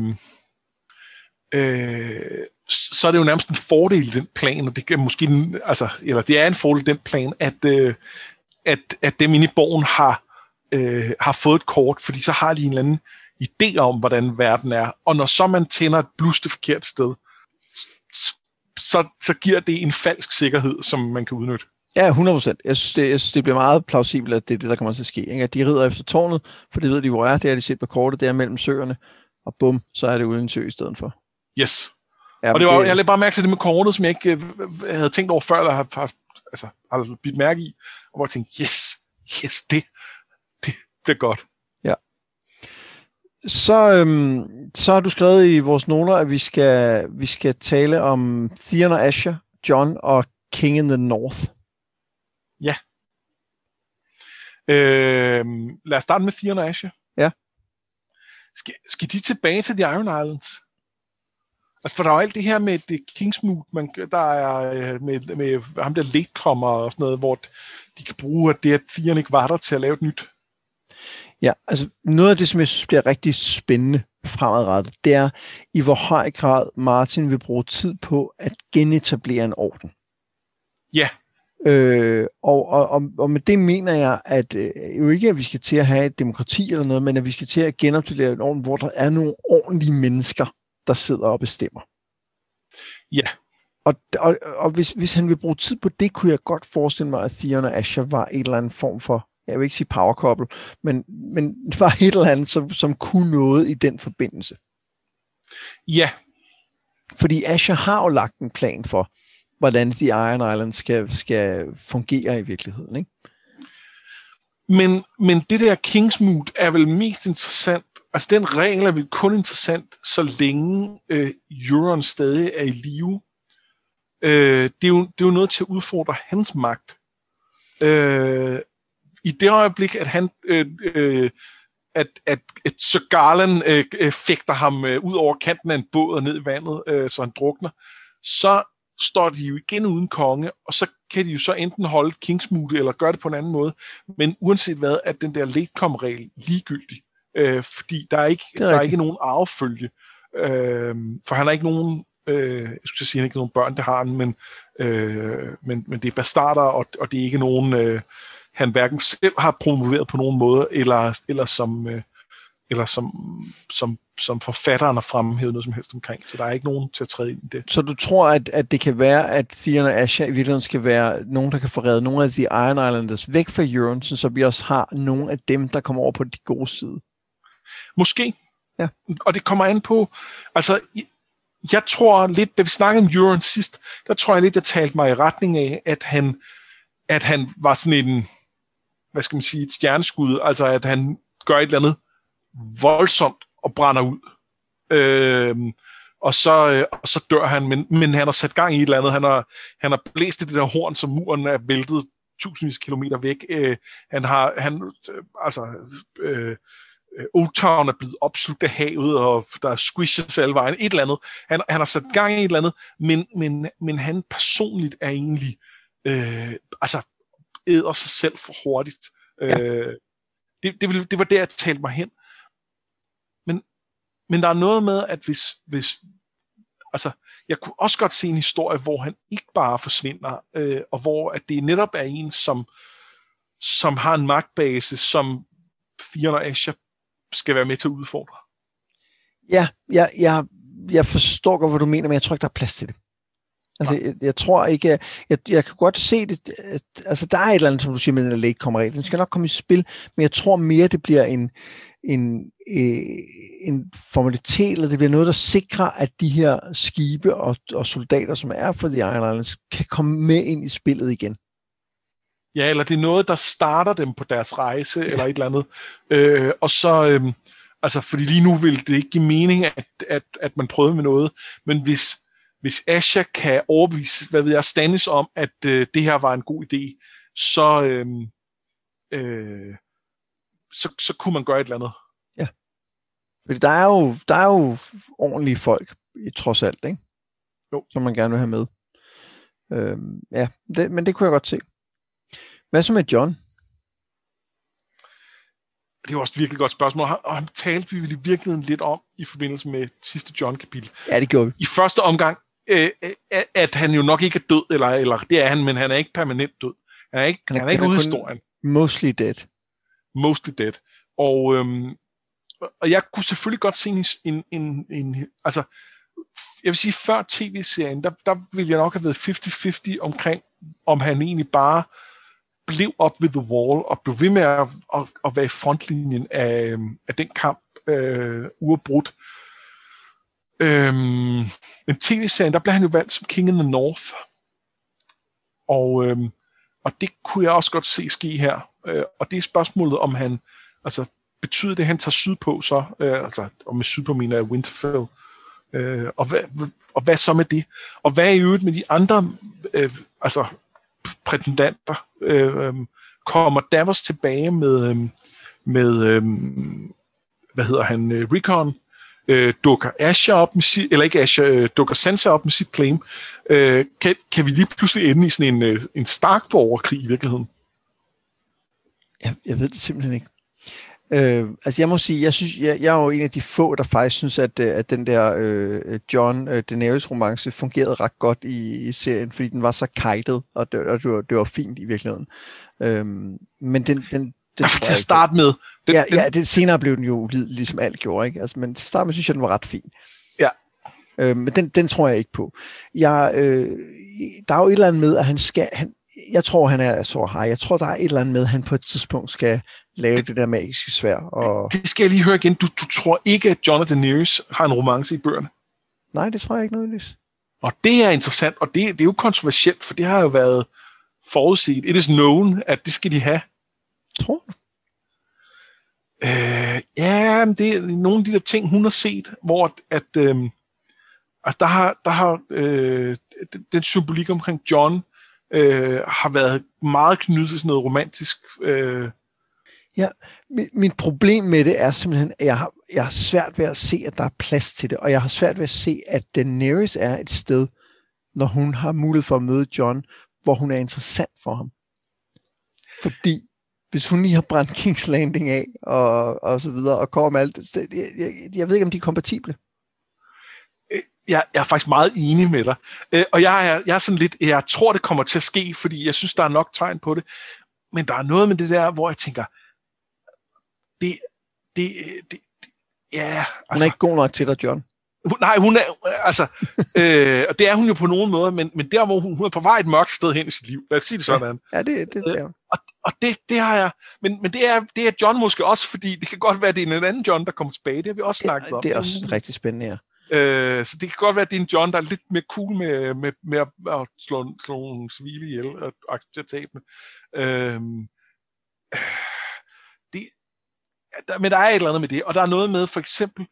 øh, så er det jo nærmest en fordel i den plan, og det er måske, altså, eller det er en fordel i den plan, at, øh, at, at dem inde i borgen har, øh, har fået et kort, fordi så har de en eller anden idé om, hvordan verden er. Og når så man tænder et blus det forkerte sted, så, så giver det en falsk sikkerhed, som man kan udnytte. Ja, 100 procent. Jeg, synes, det, jeg synes, det bliver meget plausibelt, at det er det, der kommer til at ske. Ikke? At de rider efter tårnet, for de ved, de hvor er. Det er de set på kortet, det er mellem søerne. Og bum, så er det uden sø i stedet for. Yes. Ja, og det var, det... jeg lagde bare mærke til det med kortet, som jeg ikke øh, havde tænkt over før, eller har, har, altså, har bidt mærke i. Og hvor jeg tænkte, yes, yes, det, det, det er godt. Ja. Så, øhm, så har du skrevet i vores noter, at vi skal, vi skal tale om Theon og Asher, John og King in the North. Ja. Øhm, lad os starte med Theon og Asher. Ja. Skal, skal de tilbage til The Iron Islands? Altså, for der er jo alt det her med det Kingsmood, man, der er øh, med, med ham der latecomer og sådan noget, hvor de kan bruge at det, at fireren ikke var der til at lave et nyt. Ja, altså noget af det, som jeg synes bliver rigtig spændende fremadrettet, det er, i hvor høj grad Martin vil bruge tid på at genetablere en orden. Ja. Øh, og, og, og, med det mener jeg, at øh, jo ikke, at vi skal til at have et demokrati eller noget, men at vi skal til at genetablere en orden, hvor der er nogle ordentlige mennesker, der sidder og bestemmer. Ja. Og, og, og hvis, hvis han vil bruge tid på det, kunne jeg godt forestille mig, at Theon og Asher var en eller anden form for, jeg vil ikke sige power couple, men, men var et eller andet, som, som kunne noget i den forbindelse. Ja. Fordi Asher har jo lagt en plan for, hvordan The Iron Island skal, skal fungere i virkeligheden, ikke? Men, men det der Kingsmood er vel mest interessant Altså, den regel er vel kun interessant, så længe øh, Euron stadig er i live. Øh, det, er jo, det er jo noget til at udfordre hans magt. Øh, I det øjeblik, at han... Øh, øh, at, at, at Sir Garland øh, øh, fægter ham øh, ud over kanten af en båd og ned i vandet, øh, så han drukner, så står de jo igen uden konge, og så kan de jo så enten holde Kingsmood eller gøre det på en anden måde. Men uanset hvad, er den der late-kom-regel ligegyldig øh, fordi der er ikke, er der er ikke nogen arvefølge. Øh, for han har ikke nogen, øh, jeg skulle sige, han ikke nogen børn, det har han, men, øh, men, men det er bastarder, og, og det er ikke nogen, øh, han hverken selv har promoveret på nogen måde, eller, eller som... Øh, eller som, som, som forfatteren har fremhævet noget som helst omkring. Så der er ikke nogen til at træde ind i det. Så du tror, at, at det kan være, at Theon og Asha i virkeligheden skal være nogen, der kan forrede nogle af de Iron Islanders væk fra Euron, så vi også har nogle af dem, der kommer over på de gode side? Måske. Ja. Og det kommer an på, altså, jeg tror lidt, da vi snakkede om Euron sidst, der tror jeg lidt, jeg talte mig i retning af, at han, at han var sådan en, hvad skal man sige, et stjerneskud, altså at han gør et eller andet voldsomt og brænder ud. Øhm, og så, øh, og så dør han, men, men han har sat gang i et eller andet. Han har, han har blæst det der horn, som muren er væltet tusindvis kilometer væk. Øh, han har, han, øh, altså, øh, øh, Old Town er blevet opslugt af havet, og der er squishes alle vejen, et eller andet. Han, han har sat gang i et eller andet, men, men, men han personligt er egentlig, øh, altså, æder sig selv for hurtigt. Ja. Øh, det, det, det var der, jeg talte mig hen. Men, men der er noget med, at hvis, hvis altså, jeg kunne også godt se en historie, hvor han ikke bare forsvinder, øh, og hvor at det netop er en, som, som har en magtbase, som Theon og Asher skal være med til at udfordre. Ja, jeg, jeg, jeg forstår godt, hvad du mener, men jeg tror ikke, der er plads til det. Altså, jeg, jeg tror ikke, jeg, jeg kan godt se det, at, altså der er et eller andet, som du siger med den late kommer Den skal nok komme i spil, men jeg tror mere, det bliver en, en, øh, en formalitet, eller det bliver noget, der sikrer, at de her skibe og, og soldater, som er for The Iron Islands, kan komme med ind i spillet igen. Ja, eller det er noget, der starter dem på deres rejse, ja. eller et eller andet. Øh, og så, øh, altså, fordi lige nu vil det ikke give mening, at, at, at man prøver med noget, men hvis, hvis Asha kan overbevise, hvad ved jeg, Stannis om, at øh, det her var en god idé, så, øh, øh, så, så kunne man gøre et eller andet. Ja. Fordi der er jo, der er jo ordentlige folk, i trods alt, ikke? Jo. Som man gerne vil have med. Øh, ja, det, men det kunne jeg godt se. Hvad så med John? Det er jo også et virkelig godt spørgsmål, og han talte vi i virkeligheden lidt om i forbindelse med sidste John-kapitel. Ja, det gjorde vi. I første omgang, øh, at han jo nok ikke er død, eller, eller det er han, men han er ikke permanent død. Han er ikke, han er, han er ikke ude i historien. Mostly dead. Mostly dead. Og, øhm, og jeg kunne selvfølgelig godt se en, en, en, en altså, jeg vil sige, før tv-serien, der, der ville jeg nok have været 50-50 omkring, om han egentlig bare blev op ved The Wall og blev ved med at, at, at være i frontlinjen af, øhm, af den kamp øh, uafbrudt. Øhm, men tv-serien, der blev han jo valgt som King in the North. Og, øhm, og det kunne jeg også godt se ske her. Øh, og det er spørgsmålet, om han, altså betyder det, at han tager sydpå så, øh, altså og med sydpå mener jeg Winterfell, øh, og, hvad, og hvad så med det? Og hvad er i øvrigt med de andre, øh, altså prætendanter? Øh, øh, kommer Davos tilbage med, øh, med øh, hvad hedder han, øh, Recon? Øh, dukker Asher op med sit, eller ikke Asher, øh, dukker Sansa op med sit claim, øh, kan, kan vi lige pludselig ende i sådan en, øh, en stark borgerkrig i virkeligheden? Jeg, jeg ved det simpelthen ikke. Øh, altså jeg må sige, jeg synes, jeg, jeg er jo en af de få, der faktisk synes, at, øh, at den der øh, John øh, Daenerys romance fungerede ret godt i, i serien, fordi den var så kajtet, og det, og det, var, det var fint i virkeligheden. Øh, men den, den, den til at starte med. Den, ja, den, ja det, senere blev den jo ligesom alt gjorde, ikke? Altså, men til starte med synes jeg, den var ret fin. Ja. Øh, men den, den tror jeg ikke på. Jeg, øh, der er jo et eller andet med, at han skal, han, jeg tror, han er så high. Jeg tror, der er et eller andet med, at han på et tidspunkt skal lave det, det der magiske svær. Og... Det, skal jeg lige høre igen. Du, du tror ikke, at Jonathan Daenerys har en romance i bøgerne? Nej, det tror jeg ikke nødvendigvis. Og det er interessant, og det, det er jo kontroversielt, for det har jo været forudset. It is known, at det skal de have. Tror du? Øh, ja, det er nogle af de der ting, hun har set, hvor at, øh, altså der har, der har øh, den symbolik omkring John, øh, har været meget knyttet til sådan noget romantisk. Øh. Ja, mit, min problem med det er simpelthen, at jeg har, jeg har svært ved at se, at der er plads til det, og jeg har svært ved at se, at Daenerys er et sted, når hun har mulighed for at møde John, hvor hun er interessant for ham. Fordi hvis hun lige har brændt King's Landing af, og, og så videre, og kommer med alt, jeg, jeg, jeg ved ikke, om de er kompatible jeg, jeg er faktisk meget enig med dig. Øh, og jeg er, jeg er sådan lidt, jeg tror, det kommer til at ske, fordi jeg synes, der er nok tegn på det. Men der er noget med det der, hvor jeg tænker, det, det, det, det ja, altså, Hun er altså- ikke god nok til dig, John. Nej, hun er, altså, øh, og det er hun jo på nogen måde, men, men der, hvor hun, hun er på vej et mørkt sted hen i sit liv, lad os sige det sådan. Ja, det, det, det er øh, og, og det, det har jeg, men, men det, er, det er John måske også, fordi det kan godt være, det er en anden John, der kommer tilbage, det har vi også snakket ja, om. Det er også rigtig spændende, ja. Øh, så det kan godt være, at det er en John, der er lidt mere cool med, med, med at, at slå, slå nogle civile ihjel og acceptere tabene. Øh, det, der, men der er et eller andet med det, og der er noget med for eksempel,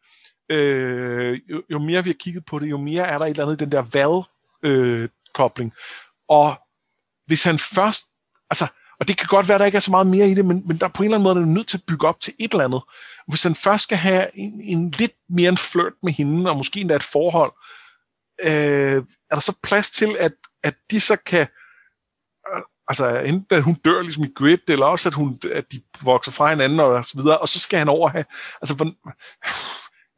øh, jo, jo mere vi har kigget på det, jo mere er der et eller andet i den der valg-kobling. Øh, og hvis han først, altså, og det kan godt være, at der ikke er så meget mere i det, men, men der på en eller anden måde er nødt til at bygge op til et eller andet. Hvis han først skal have en, en lidt mere en flirt med hende, og måske endda et forhold, øh, er der så plads til, at, at de så kan, øh, altså enten at hun dør ligesom i Grid, eller også at, hun, at de vokser fra hinanden og så videre, og så skal han over have, altså for,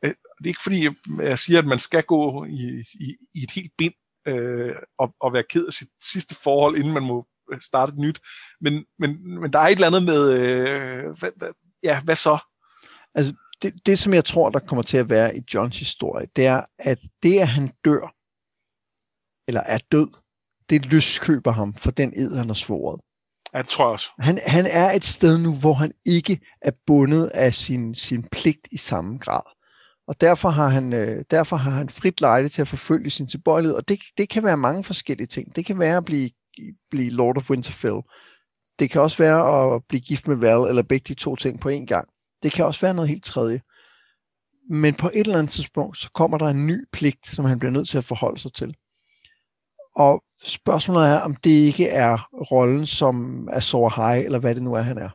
øh, det er ikke fordi, jeg siger, at man skal gå i, i, i et helt bind øh, og, og være ked af sit sidste forhold, inden man må øh, starte et nyt. Men, men, men der er et eller andet med, øh, hvad, hvad, ja, hvad så? Altså, det, det, som jeg tror, der kommer til at være i Johns historie, det er, at det, at han dør, eller er død, det løskøber ham for den ed, han har svoret. Ja, det tror jeg også. Han, han er et sted nu, hvor han ikke er bundet af sin, sin pligt i samme grad. Og derfor har han, øh, derfor har han frit lejde til at forfølge sin tilbøjelighed. Og det, det kan være mange forskellige ting. Det kan være at blive blive Lord of Winterfell. det kan også være at blive gift med Val, eller begge de to ting på én gang. Det kan også være noget helt tredje. Men på et eller andet tidspunkt, så kommer der en ny pligt, som han bliver nødt til at forholde sig til. Og spørgsmålet er, om det ikke er rollen som Azor High, eller hvad det nu er, han er.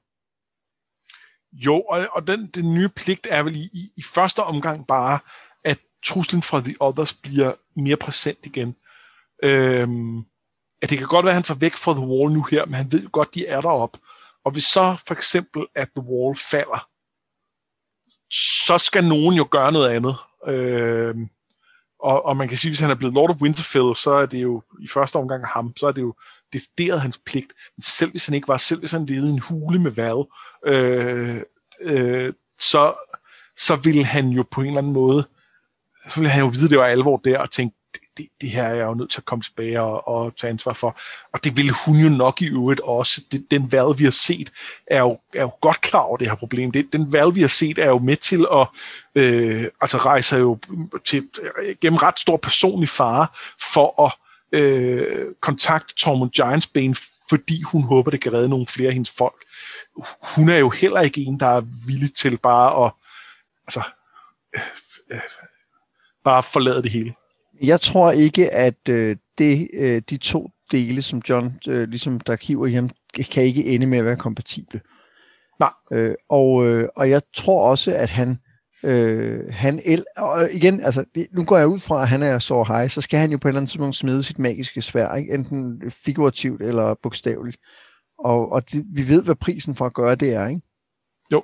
Jo, og, og den, den nye pligt er vel i, i, i første omgang bare, at truslen fra The Others bliver mere præsent igen. Øhm, at det kan godt være, at han tager væk fra The Wall nu her, men han ved godt, de er deroppe. Og hvis så for eksempel, at The Wall falder, så skal nogen jo gøre noget andet. Øh, og, og man kan sige, hvis han er blevet Lord of Winterfell, så er det jo i første omgang ham, så er det jo decideret hans pligt. Men selv hvis han ikke var, selv hvis han levede i en hule med Val, øh, øh, så, så ville han jo på en eller anden måde, så ville han jo vide, at det var alvor der, og tænke, det, det her er jeg jo nødt til at komme tilbage og, og tage ansvar for. Og det ville hun jo nok i øvrigt også. Det, den valg, vi har set, er jo, er jo godt klar over det her problem. Det, den valg, vi har set, er jo med til at øh, altså rejse jo til, gennem ret stor personlig fare for at øh, kontakte Tormund Giantsbane, fordi hun håber, det kan redde nogle flere af hendes folk. Hun er jo heller ikke en, der er villig til bare at altså, øh, øh, bare forlade det hele. Jeg tror ikke, at øh, det, øh, de to dele, som John øh, ligesom der kiver i ham, kan ikke ende med at være kompatible. Nej. Øh, og, øh, og jeg tror også, at han, øh, han el, og igen, altså, nu går jeg ud fra, at han er så high, så skal han jo på et eller andet tidspunkt smide sit magiske svær, ikke? enten figurativt eller bogstaveligt. Og, og det, vi ved, hvad prisen for at gøre det er, ikke? Jo.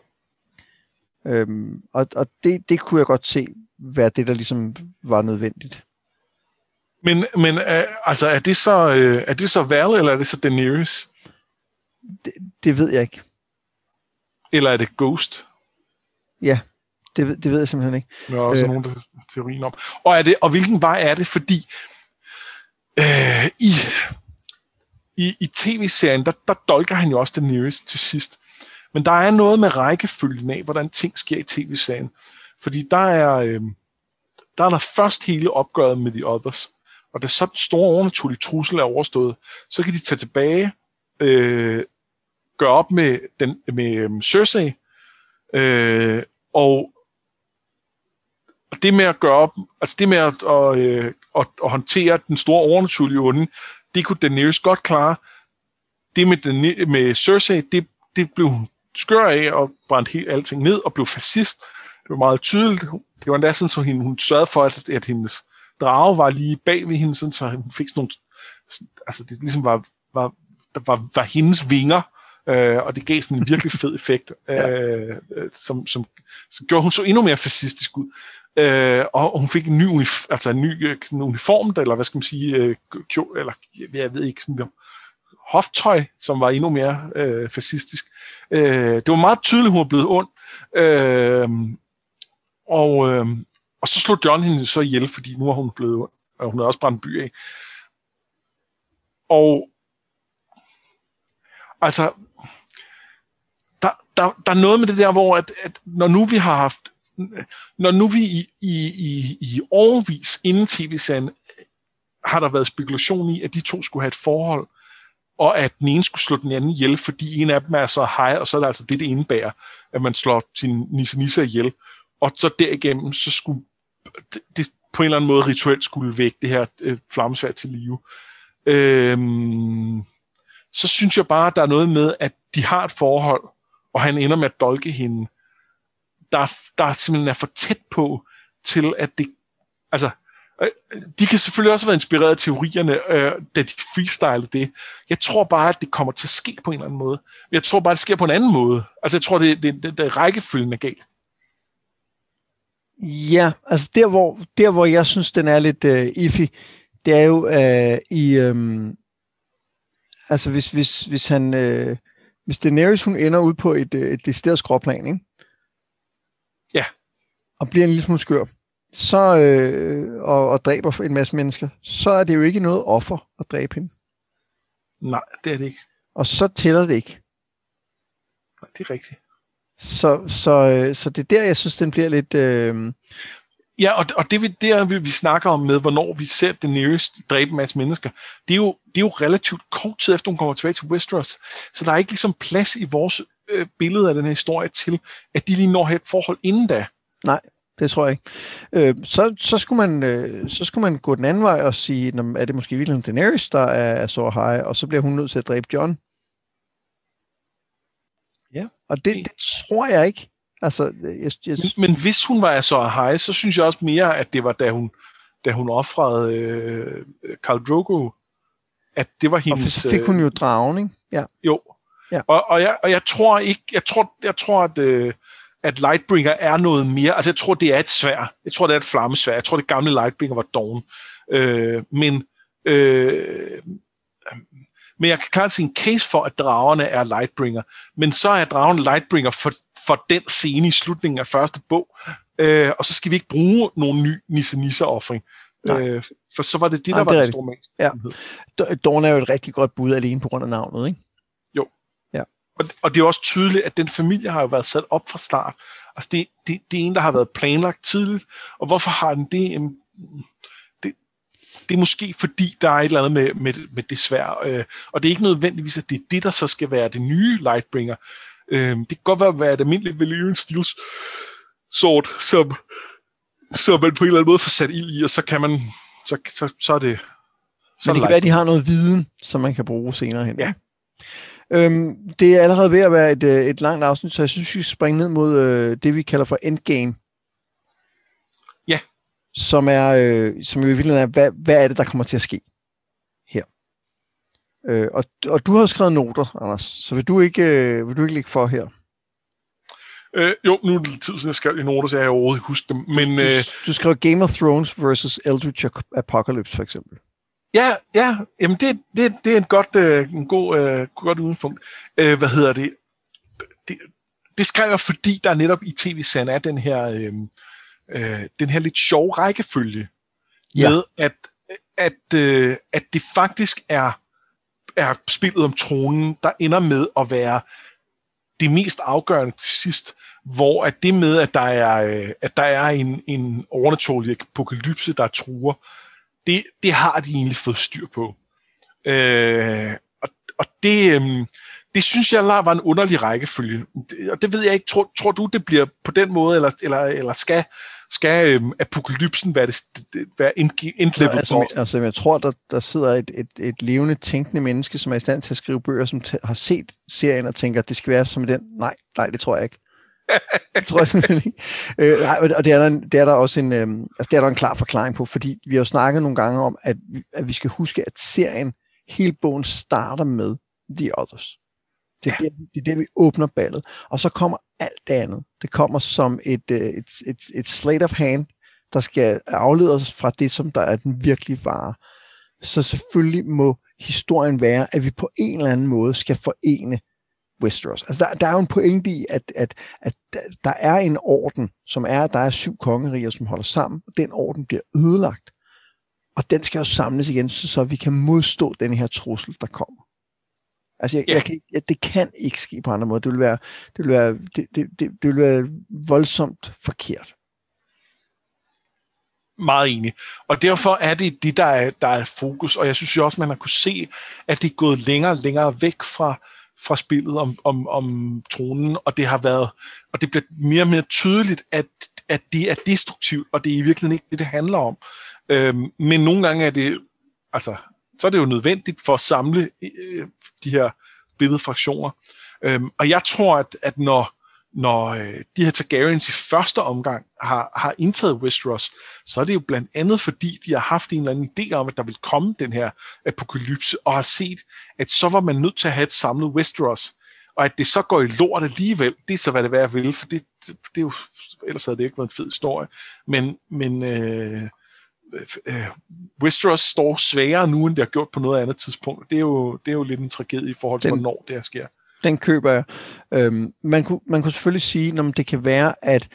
Øhm, og og det, det kunne jeg godt se, være det, der ligesom var nødvendigt. Men, men uh, altså, er det så, uh, er det så Val, eller er det så Daenerys? Det, det ved jeg ikke. Eller er det Ghost? Ja, det, det ved jeg simpelthen ikke. Der er også øh, nogen, der teorien om. Og, er det, og hvilken vej er det? Fordi uh, i, i, i tv-serien, der, der dolker han jo også Daenerys til sidst. Men der er noget med rækkefølgen af, hvordan ting sker i tv-serien. Fordi der er, øh, der er der først hele opgøret med The Others. Og da så den store overnaturlige trussel er overstået, så kan de tage tilbage, øh, gøre op med, den, med um, Cersei, øh, og det med at gøre op, altså det med at, at, øh, at, at håndtere den store overnaturlige onde, det kunne Daenerys godt klare. Det med, den, med Cersei, det, det blev hun skør af og brændte helt alting ned og blev fascist. Det var meget tydeligt. Det var endda sådan, så hun, hun sørgede for, at, at hendes drage var lige bag ved hende, sådan, så hun fik sådan nogle, altså det ligesom var, var, der var, var hendes vinger, øh, og det gav sådan en virkelig fed effekt, øh, som, som, som gjorde hun så endnu mere fascistisk ud. Øh, og hun fik en ny, unif- altså en ny øh, en uniform, eller hvad skal man sige, øh, kjol, eller jeg ved ikke, sådan der, hoftøj, som var endnu mere øh, fascistisk. Øh, det var meget tydeligt, hun var blevet ond. Øh, og, øh, og så slog John hende så ihjel, fordi nu er hun blevet, og hun havde også brændt by af. Og altså, der, der, der er noget med det der, hvor at, at når nu vi har haft, når nu vi i, i, i, i årvis inden tv-serien øh, har der været spekulation i, at de to skulle have et forhold, og at den ene skulle slå den anden ihjel, fordi en af dem er så hej, og så er det altså det, det indebærer, at man slår sin nisse nisse ihjel. Og så derigennem, så skulle det, det på en eller anden måde rituelt skulle vække det her øh, flammesværd til live. Øhm, så synes jeg bare, at der er noget med, at de har et forhold, og han ender med at dolke hende, der, der simpelthen er for tæt på, til at det, altså, øh, de kan selvfølgelig også være inspireret af teorierne, øh, da de freestylede det. Jeg tror bare, at det kommer til at ske på en eller anden måde. Jeg tror bare, at det sker på en anden måde. Altså, jeg tror, det, det, det, det rækkefølgen er galt. Ja, altså der hvor, der, hvor jeg synes, den er lidt uh, iffy, det er jo uh, i... Um, altså hvis, hvis, hvis han... Uh, hvis Daenerys, hun ender ud på et, et decideret skråplan, ikke? Ja. Og bliver en lille smule skør, så, uh, og, og dræber en masse mennesker, så er det jo ikke noget offer at dræbe hende. Nej, det er det ikke. Og så tæller det ikke. Nej, det er rigtigt. Så, så, øh, så det er der, jeg synes, den bliver lidt... Øh, Ja, og, og det, vi, det vi, vi snakker om med, hvornår vi ser Daenerys dræbe en masse mennesker, det er, jo, det er jo relativt kort tid efter, hun kommer tilbage til Westeros. Så der er ikke ligesom plads i vores øh, billede af den her historie til, at de lige når et forhold inden da. Nej, det tror jeg ikke. Øh, så, så, skulle man, øh, så skulle man gå den anden vej og sige, er det måske William Daenerys, der er, er så high, og så bliver hun nødt til at dræbe John. Ja. Og det, det tror jeg ikke. Altså, jeg, jeg... Men, men hvis hun var så high, så synes jeg også mere, at det var, da hun, da hun offrede øh, Karl Drogo, at det var hendes... Og så fik hun jo dragen, ikke? Ja. Jo. Ja. Og, og, jeg, og jeg tror ikke, jeg tror, jeg tror at, øh, at Lightbringer er noget mere, altså jeg tror, det er et svær. Jeg tror, det er et flammesvær. Jeg tror, det gamle Lightbringer var Dawn. Øh, men øh, men jeg kan klart se en case for, at dragerne er Lightbringer. Men så er dragen Lightbringer for, for den scene i slutningen af første bog. Øh, og så skal vi ikke bruge nogen ny nisse-nisse-offring. Øh, for så var det det, der Nej, var det store Ja. Dawn er jo et rigtig godt bud alene på grund af navnet, ikke? Jo. Ja. Og, og det er også tydeligt, at den familie har jo været sat op fra start. Altså det, det, det er en, der har været planlagt tidligt. Og hvorfor har den det? Det, det er måske fordi, der er et eller andet med, med, med det svær. Øh, og det er ikke nødvendigvis, at det er det, der så skal være det nye Lightbringer. Øh, det kan godt være, at være et almindeligt Valyrian Steels sort, som, som man på en eller anden måde får sat ild i, og så kan man, så, så, så er det... Så Men det kan være, at de har noget viden, som man kan bruge senere hen. Ja. Øhm, det er allerede ved at være et, øh, et langt afsnit, så jeg synes, vi springer ned mod øh, det, vi kalder for endgame. Som er, øh, som i virkeligheden er, hvad, hvad er det, der kommer til at ske? Øh, og, og du har skrevet noter, Anders, så vil du ikke, øh, vil du ikke lægge for her? Øh, jo, nu er det tid siden, jeg skrev de noter, så jeg overhovedet ikke huske dem. Men, du, øh, du skrev Game of Thrones versus Eldritch Apocalypse, for eksempel. Ja, ja, jamen det, det, det er en godt, øh, en god, øh, godt udgangspunkt. Øh, hvad hedder det? det? Det skrev jeg, fordi der netop i tv-serien er den her, øh, øh, den her lidt sjove rækkefølge ja. med, at, at, øh, at det faktisk er er spillet om tronen, der ender med at være det mest afgørende til sidst, hvor at det med, at der er, øh, at der er en, en overnaturlig apokalypse, der truer, det, det har de egentlig fået styr på. Øh, og, og det, øh, det synes jeg var en underlig rækkefølge. Og det ved jeg ikke. Tror, tror du, det bliver på den måde, eller, eller, eller skal, skal øhm, apokalypsen være, det, være end, end level altså, altså, jeg tror, der, der sidder et, et, et levende, tænkende menneske, som er i stand til at skrive bøger, som har set serien og tænker, at det skal være som den. Nej, nej, det tror jeg ikke. det tror jeg simpelthen ikke. Øh, nej, og det er, der, det er der også en, øh, altså, det er der en klar forklaring på, fordi vi har jo snakket nogle gange om, at, at vi skal huske, at serien, hele bogen starter med The Others. Det er, ja. det, er det, vi åbner ballet. Og så kommer alt det andet. Det kommer som et, øh, et, et, et slate of hand, der skal afledes fra det, som der er den virkelige vare. Så selvfølgelig må historien være, at vi på en eller anden måde skal forene Westeros. Altså der, der er jo en pointe i, at, at, at der er en orden, som er, at der er syv kongeriger, som holder sammen, og den orden bliver ødelagt. Og den skal jo samles igen, så, så vi kan modstå den her trussel, der kommer. Altså, jeg, ja. jeg kan, jeg, det kan ikke ske på andre måder. Det vil være, det vil være, det, det, det, det vil være voldsomt forkert. Meget enig. Og derfor er det det, der er, der er fokus. Og jeg synes jo også, man har kunne se, at det er gået længere og længere væk fra, fra spillet om, om, om tronen, og det har været, og det bliver mere og mere tydeligt, at, at det er destruktivt, og det er i virkeligheden ikke det, det handler om. Øhm, men nogle gange er det, altså, så er det jo nødvendigt for at samle øh, de her billedfraktioner. Øhm, og jeg tror, at, at når, når øh, de her Targaryens i første omgang har, har indtaget Westeros, så er det jo blandt andet fordi, de har haft en eller anden idé om, at der vil komme den her apokalypse, og har set, at så var man nødt til at have et samlet Westeros. Og at det så går i lort alligevel, det er så, hvad det værd vil, for det, det er jo, ellers havde det ikke været en fed historie. Men, men øh, øh, Westeros står sværere nu, end det har gjort på noget andet tidspunkt. Det er jo, det er jo lidt en tragedie i forhold til, den, hvornår det her sker. Den køber jeg. Øhm, man, kunne, man kunne selvfølgelig sige, at det kan være, at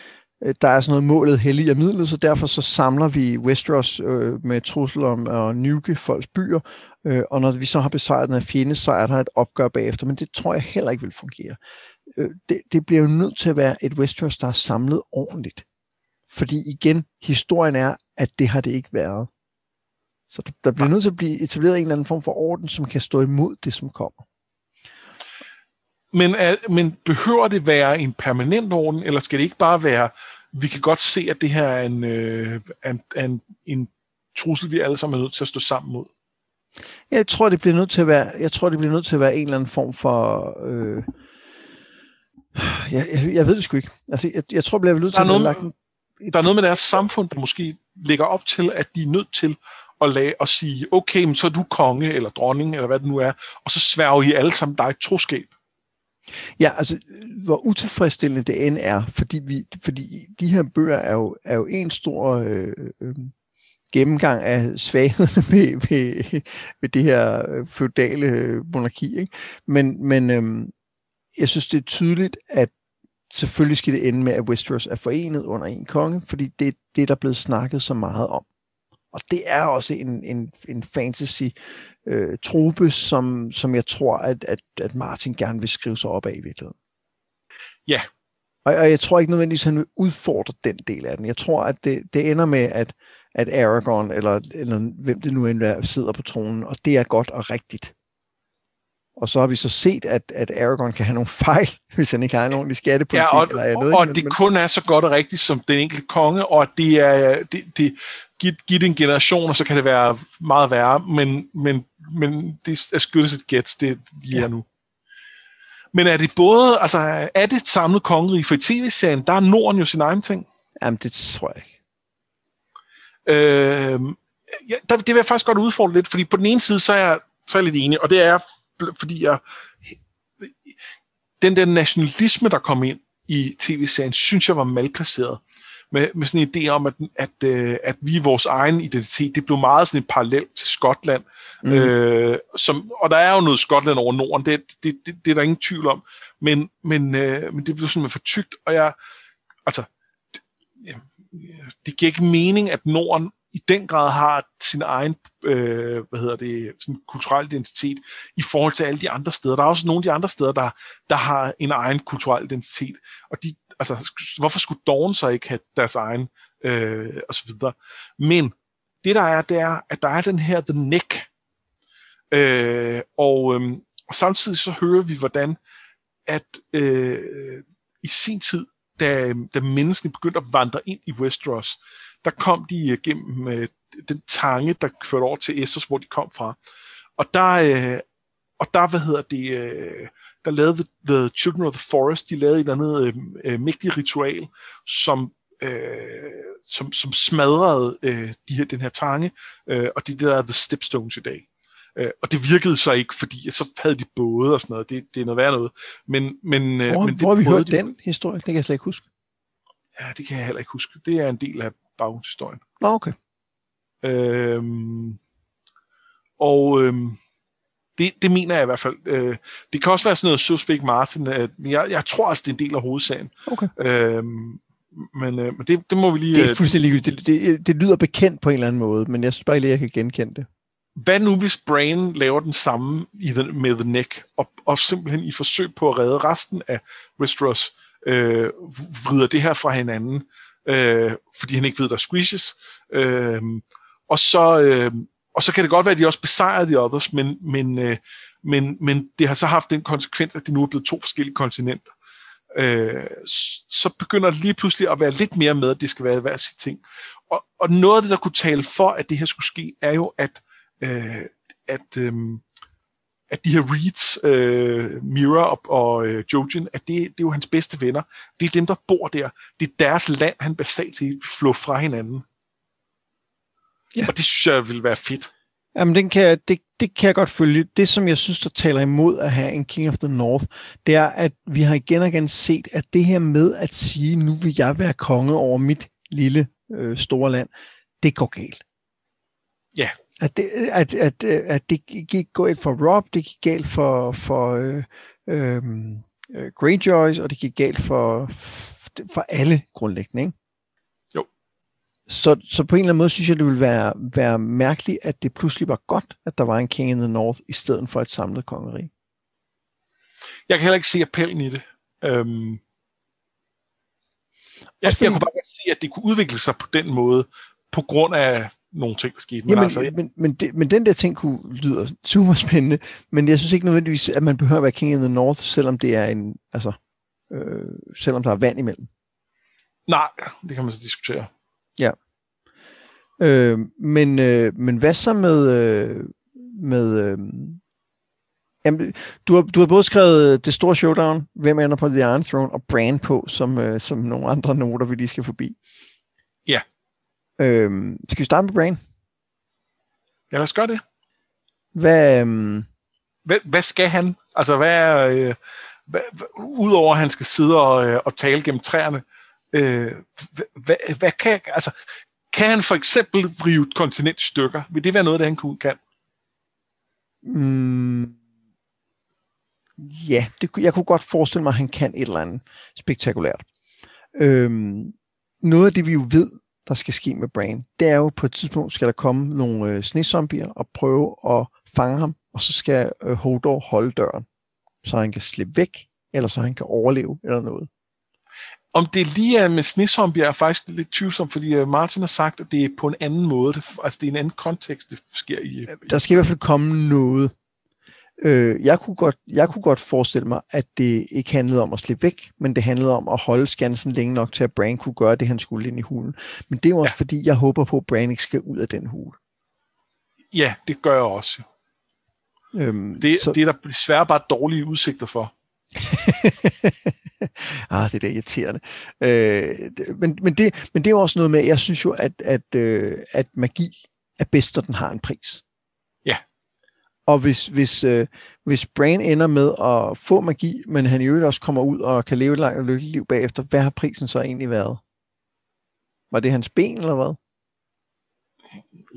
øh, der er sådan noget målet hellig og midlet, så derfor så samler vi Westeros øh, med trusler om at nuke folks byer, øh, og når vi så har besejret den af fjende, så er der et opgør bagefter, men det tror jeg heller ikke vil fungere. Øh, det, det bliver jo nødt til at være et Westeros, der er samlet ordentligt. Fordi igen, historien er, at det har det ikke været. Så der bliver nødt til at blive etableret en eller anden form for orden, som kan stå imod det, som kommer. Men, er, men behøver det være en permanent orden, eller skal det ikke bare være, vi kan godt se, at det her er en, øh, en, en, en trussel, vi alle sammen er nødt til at stå sammen mod? Jeg tror, det bliver nødt til at være, jeg tror, det bliver nødt til at være en eller anden form for... Øh, jeg, jeg, jeg ved det sgu ikke. Altså, jeg, jeg tror, det bliver nødt til at være der er noget med deres samfund, der måske lægger op til, at de er nødt til at lade at sige, okay, men så er du konge eller dronning, eller hvad det nu er, og så sværger I alle sammen dig et troskab. Ja, altså, hvor utilfredsstillende det end er, fordi, vi, fordi de her bøger er jo, er jo en stor øh, øh, gennemgang af svaghederne ved, ved, ved det her øh, feudale øh, monarki. Ikke? Men, men øh, jeg synes, det er tydeligt, at selvfølgelig skal det ende med, at Westeros er forenet under en konge, fordi det er det, der er blevet snakket så meget om. Og det er også en, en, en fantasy øh, som, som jeg tror, at, at, at Martin gerne vil skrive sig op af i virkeligheden. Ja. Og, og jeg tror ikke nødvendigvis, at han vil udfordre den del af den. Jeg tror, at det, det ender med, at, at Aragorn, eller, eller hvem det nu end er, sidder på tronen, og det er godt og rigtigt. Og så har vi så set, at, at Aragorn kan have nogle fejl, hvis han ikke har en ordentlig skattepolitik. Ja, og, eller andet, og, og det men... kun er så godt og rigtigt som den enkelte konge, og det er det, det, giv, giv det en generation, og så kan det være meget værre, men, men, men det er skyldes et gæt, det de ja. er nu. Men er det både, altså er det et samlet kongerige, for i tv-serien, der er Norden jo sin egen ting? Jamen, det tror jeg ikke. Øh, ja, der, det vil jeg faktisk godt udfordre lidt, fordi på den ene side, så er jeg, så er jeg lidt enig, og det er, fordi jeg, den der nationalisme, der kom ind i tv-serien, synes jeg var malplaceret med, med sådan en idé om, at, at, øh, at vi vores egen identitet, det blev meget sådan en parallel til Skotland. Mm. Øh, som, og der er jo noget Skotland over Norden, det, det, det, det er der ingen tvivl om. Men, men, øh, men det blev sådan for tygt, og jeg, altså, det, det giver ikke mening, at Norden i den grad har sin egen øh, hvad hedder det, sådan kulturel identitet i forhold til alle de andre steder. Der er også nogle af de andre steder, der, der har en egen kulturel identitet, og de, altså, hvorfor skulle Dawn så ikke have deres egen, øh, og så videre. Men det der er, det er, at der er den her The Neck, øh, og, øh, og samtidig så hører vi, hvordan at øh, i sin tid, da, da menneskene begyndte at vandre ind i Westeros, der kom de gennem øh, den tange, der førte over til Essos, hvor de kom fra. Og der, øh, og der hvad hedder det, øh, der lavede The, the Children of the Forest, de lavede et eller andet øh, øh, mægtigt ritual, som, øh, som, som smadrede øh, de her, den her tange, øh, og det, der er The Stepstones i dag. Øh, og det virkede så ikke, fordi så havde de både og sådan noget. Det, det er noget værd noget. Men, men, øh, hvor, men det hvor har vi hørt de, den historie? Det kan jeg slet ikke huske. Ja, det kan jeg heller ikke huske. Det er en del af baghistorien. Nå, okay. Øhm, og øhm, det, det mener jeg i hvert fald. Øh, det kan også være sådan noget Suspect Martin, øh, men jeg, jeg tror altså, det er en del af hovedsagen. Okay. Øhm, men, øh, men det, det må vi lige... Det er øh, fuldstændig det, det, det lyder bekendt på en eller anden måde, men jeg synes bare lige, jeg kan genkende det. Hvad nu, hvis Brain laver den samme i the, med The Neck, og, og simpelthen i forsøg på at redde resten af Westeros, øh, vrider det her fra hinanden, øh, fordi han ikke ved, der er squishes, øh, og så, øh, og så kan det godt være, at de også besejrede de others, men, men, øh, men, men det har så haft den konsekvens, at det nu er blevet to forskellige kontinenter. Øh, så begynder det lige pludselig at være lidt mere med, at det skal være hver sit ting. Og, og noget af det, der kunne tale for, at det her skulle ske, er jo, at, øh, at, øh, at de her Reeds, øh, Mira og, og øh, Jojen, at det, det er jo hans bedste venner. Det er dem, der bor der. Det er deres land, han basalt set flå fra hinanden. Ja. Og det synes jeg vil være fedt. Jamen, den kan, det, det kan jeg godt følge. Det, som jeg synes, der taler imod at have en King of the North, det er, at vi har igen og igen set, at det her med at sige, nu vil jeg være konge over mit lille øh, store land, det går galt. Ja. At det, at, at, at det gik galt for Rob, det gik galt for, for øh, øh, Greyjoys, og det gik galt for, for alle grundlæggende. Ikke? Så, så på en eller anden måde synes jeg, det ville være, være mærkeligt, at det pludselig var godt, at der var en King in the North, i stedet for et samlet kongerige. Jeg kan heller ikke se appellen i det. Øhm. Jeg, jeg kunne bare se, at det kunne udvikle sig på den måde, på grund af nogle ting, der skete. Men, Jamen, altså, men, men, det, men den der ting kunne lyder super spændende, men jeg synes ikke nødvendigvis, at man behøver at være King in the North, selvom det er en, altså, øh, selvom der er vand imellem. Nej, det kan man så diskutere. Ja. Øh, men, øh, men hvad så med, øh, med øh, jamen, du, har, du har både skrevet det store showdown, hvem ender på The Iron Throne, og Brand på, som, øh, som nogle andre noter, vi lige skal forbi. Ja. Øh, skal vi starte med Brand? Ja, lad os gøre det. Hvad, øh, hvad, hvad skal han? Altså, hvad er... Øh, hvad, udover at han skal sidde og, øh, og tale gennem træerne, øh, hvad, hvad kan, altså, kan han for eksempel rive et kontinent i stykker? Vil det være noget, det han kunne, kan? Mm, ja, det, jeg kunne godt forestille mig, at han kan et eller andet spektakulært. Øhm, noget af det, vi jo ved, der skal ske med Brain, det er jo på et tidspunkt, skal der komme nogle øh, snesombier og prøve at fange ham, og så skal øh, Hodor holde døren, så han kan slippe væk, eller så han kan overleve, eller noget. Om det lige er med snesombier er faktisk lidt tvivlsomt, fordi øh, Martin har sagt, at det er på en anden måde. Altså det er en anden kontekst, det sker i. Der skal i hvert fald komme noget. Øh, jeg, kunne godt, jeg kunne godt forestille mig, at det ikke handlede om at slippe væk, men det handlede om at holde skansen længe nok til, at Bran kunne gøre det, han skulle ind i hulen. Men det er også ja. fordi, jeg håber på, at Bran ikke skal ud af den hule. Ja, det gør jeg også. Øhm, det, så... det er der desværre bare dårlige udsigter for. ah, det er da irriterende. Øh, men, men, det, men det er jo også noget med, jeg synes jo, at, at, øh, at magi er bedst, når den har en pris. Og hvis, hvis, øh, hvis Brain ender med at få magi, men han i øvrigt også kommer ud og kan leve et langt og lykkeligt liv bagefter, hvad har prisen så egentlig været? Var det hans ben, eller hvad?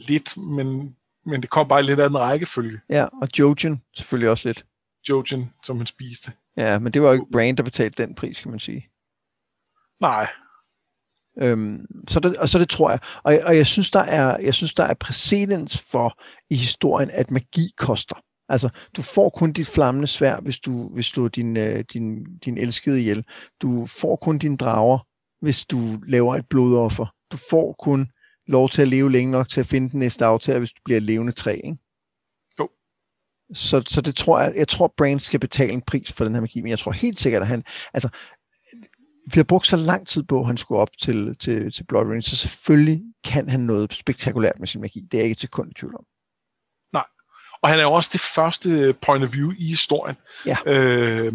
Lidt, men, men det kom bare lidt af en rækkefølge. Ja, og Jojen selvfølgelig også lidt. Jojen, som han spiste. Ja, men det var jo ikke Brand, der betalte den pris, kan man sige. Nej. Øhm, så, det, og så det tror jeg. Og, og jeg synes, der er, jeg synes, der er præcedens for i historien, at magi koster. Altså, du får kun dit flammende svær, hvis du hvis slår din, øh, din, din elskede ihjel. Du får kun dine drager, hvis du laver et blodoffer. Du får kun lov til at leve længe nok til at finde den næste aftale, hvis du bliver et levende træ. Ikke? Så, så det tror jeg, jeg tror, Brand skal betale en pris for den her magi, men jeg tror helt sikkert, at han, altså, vi har brugt så lang tid på, at han skulle op til, til, til Blood Rain, så selvfølgelig kan han noget spektakulært med sin magi. Det er jeg ikke til kun tvivl om. Nej. Og han er jo også det første point of view i historien. Ja. Øh,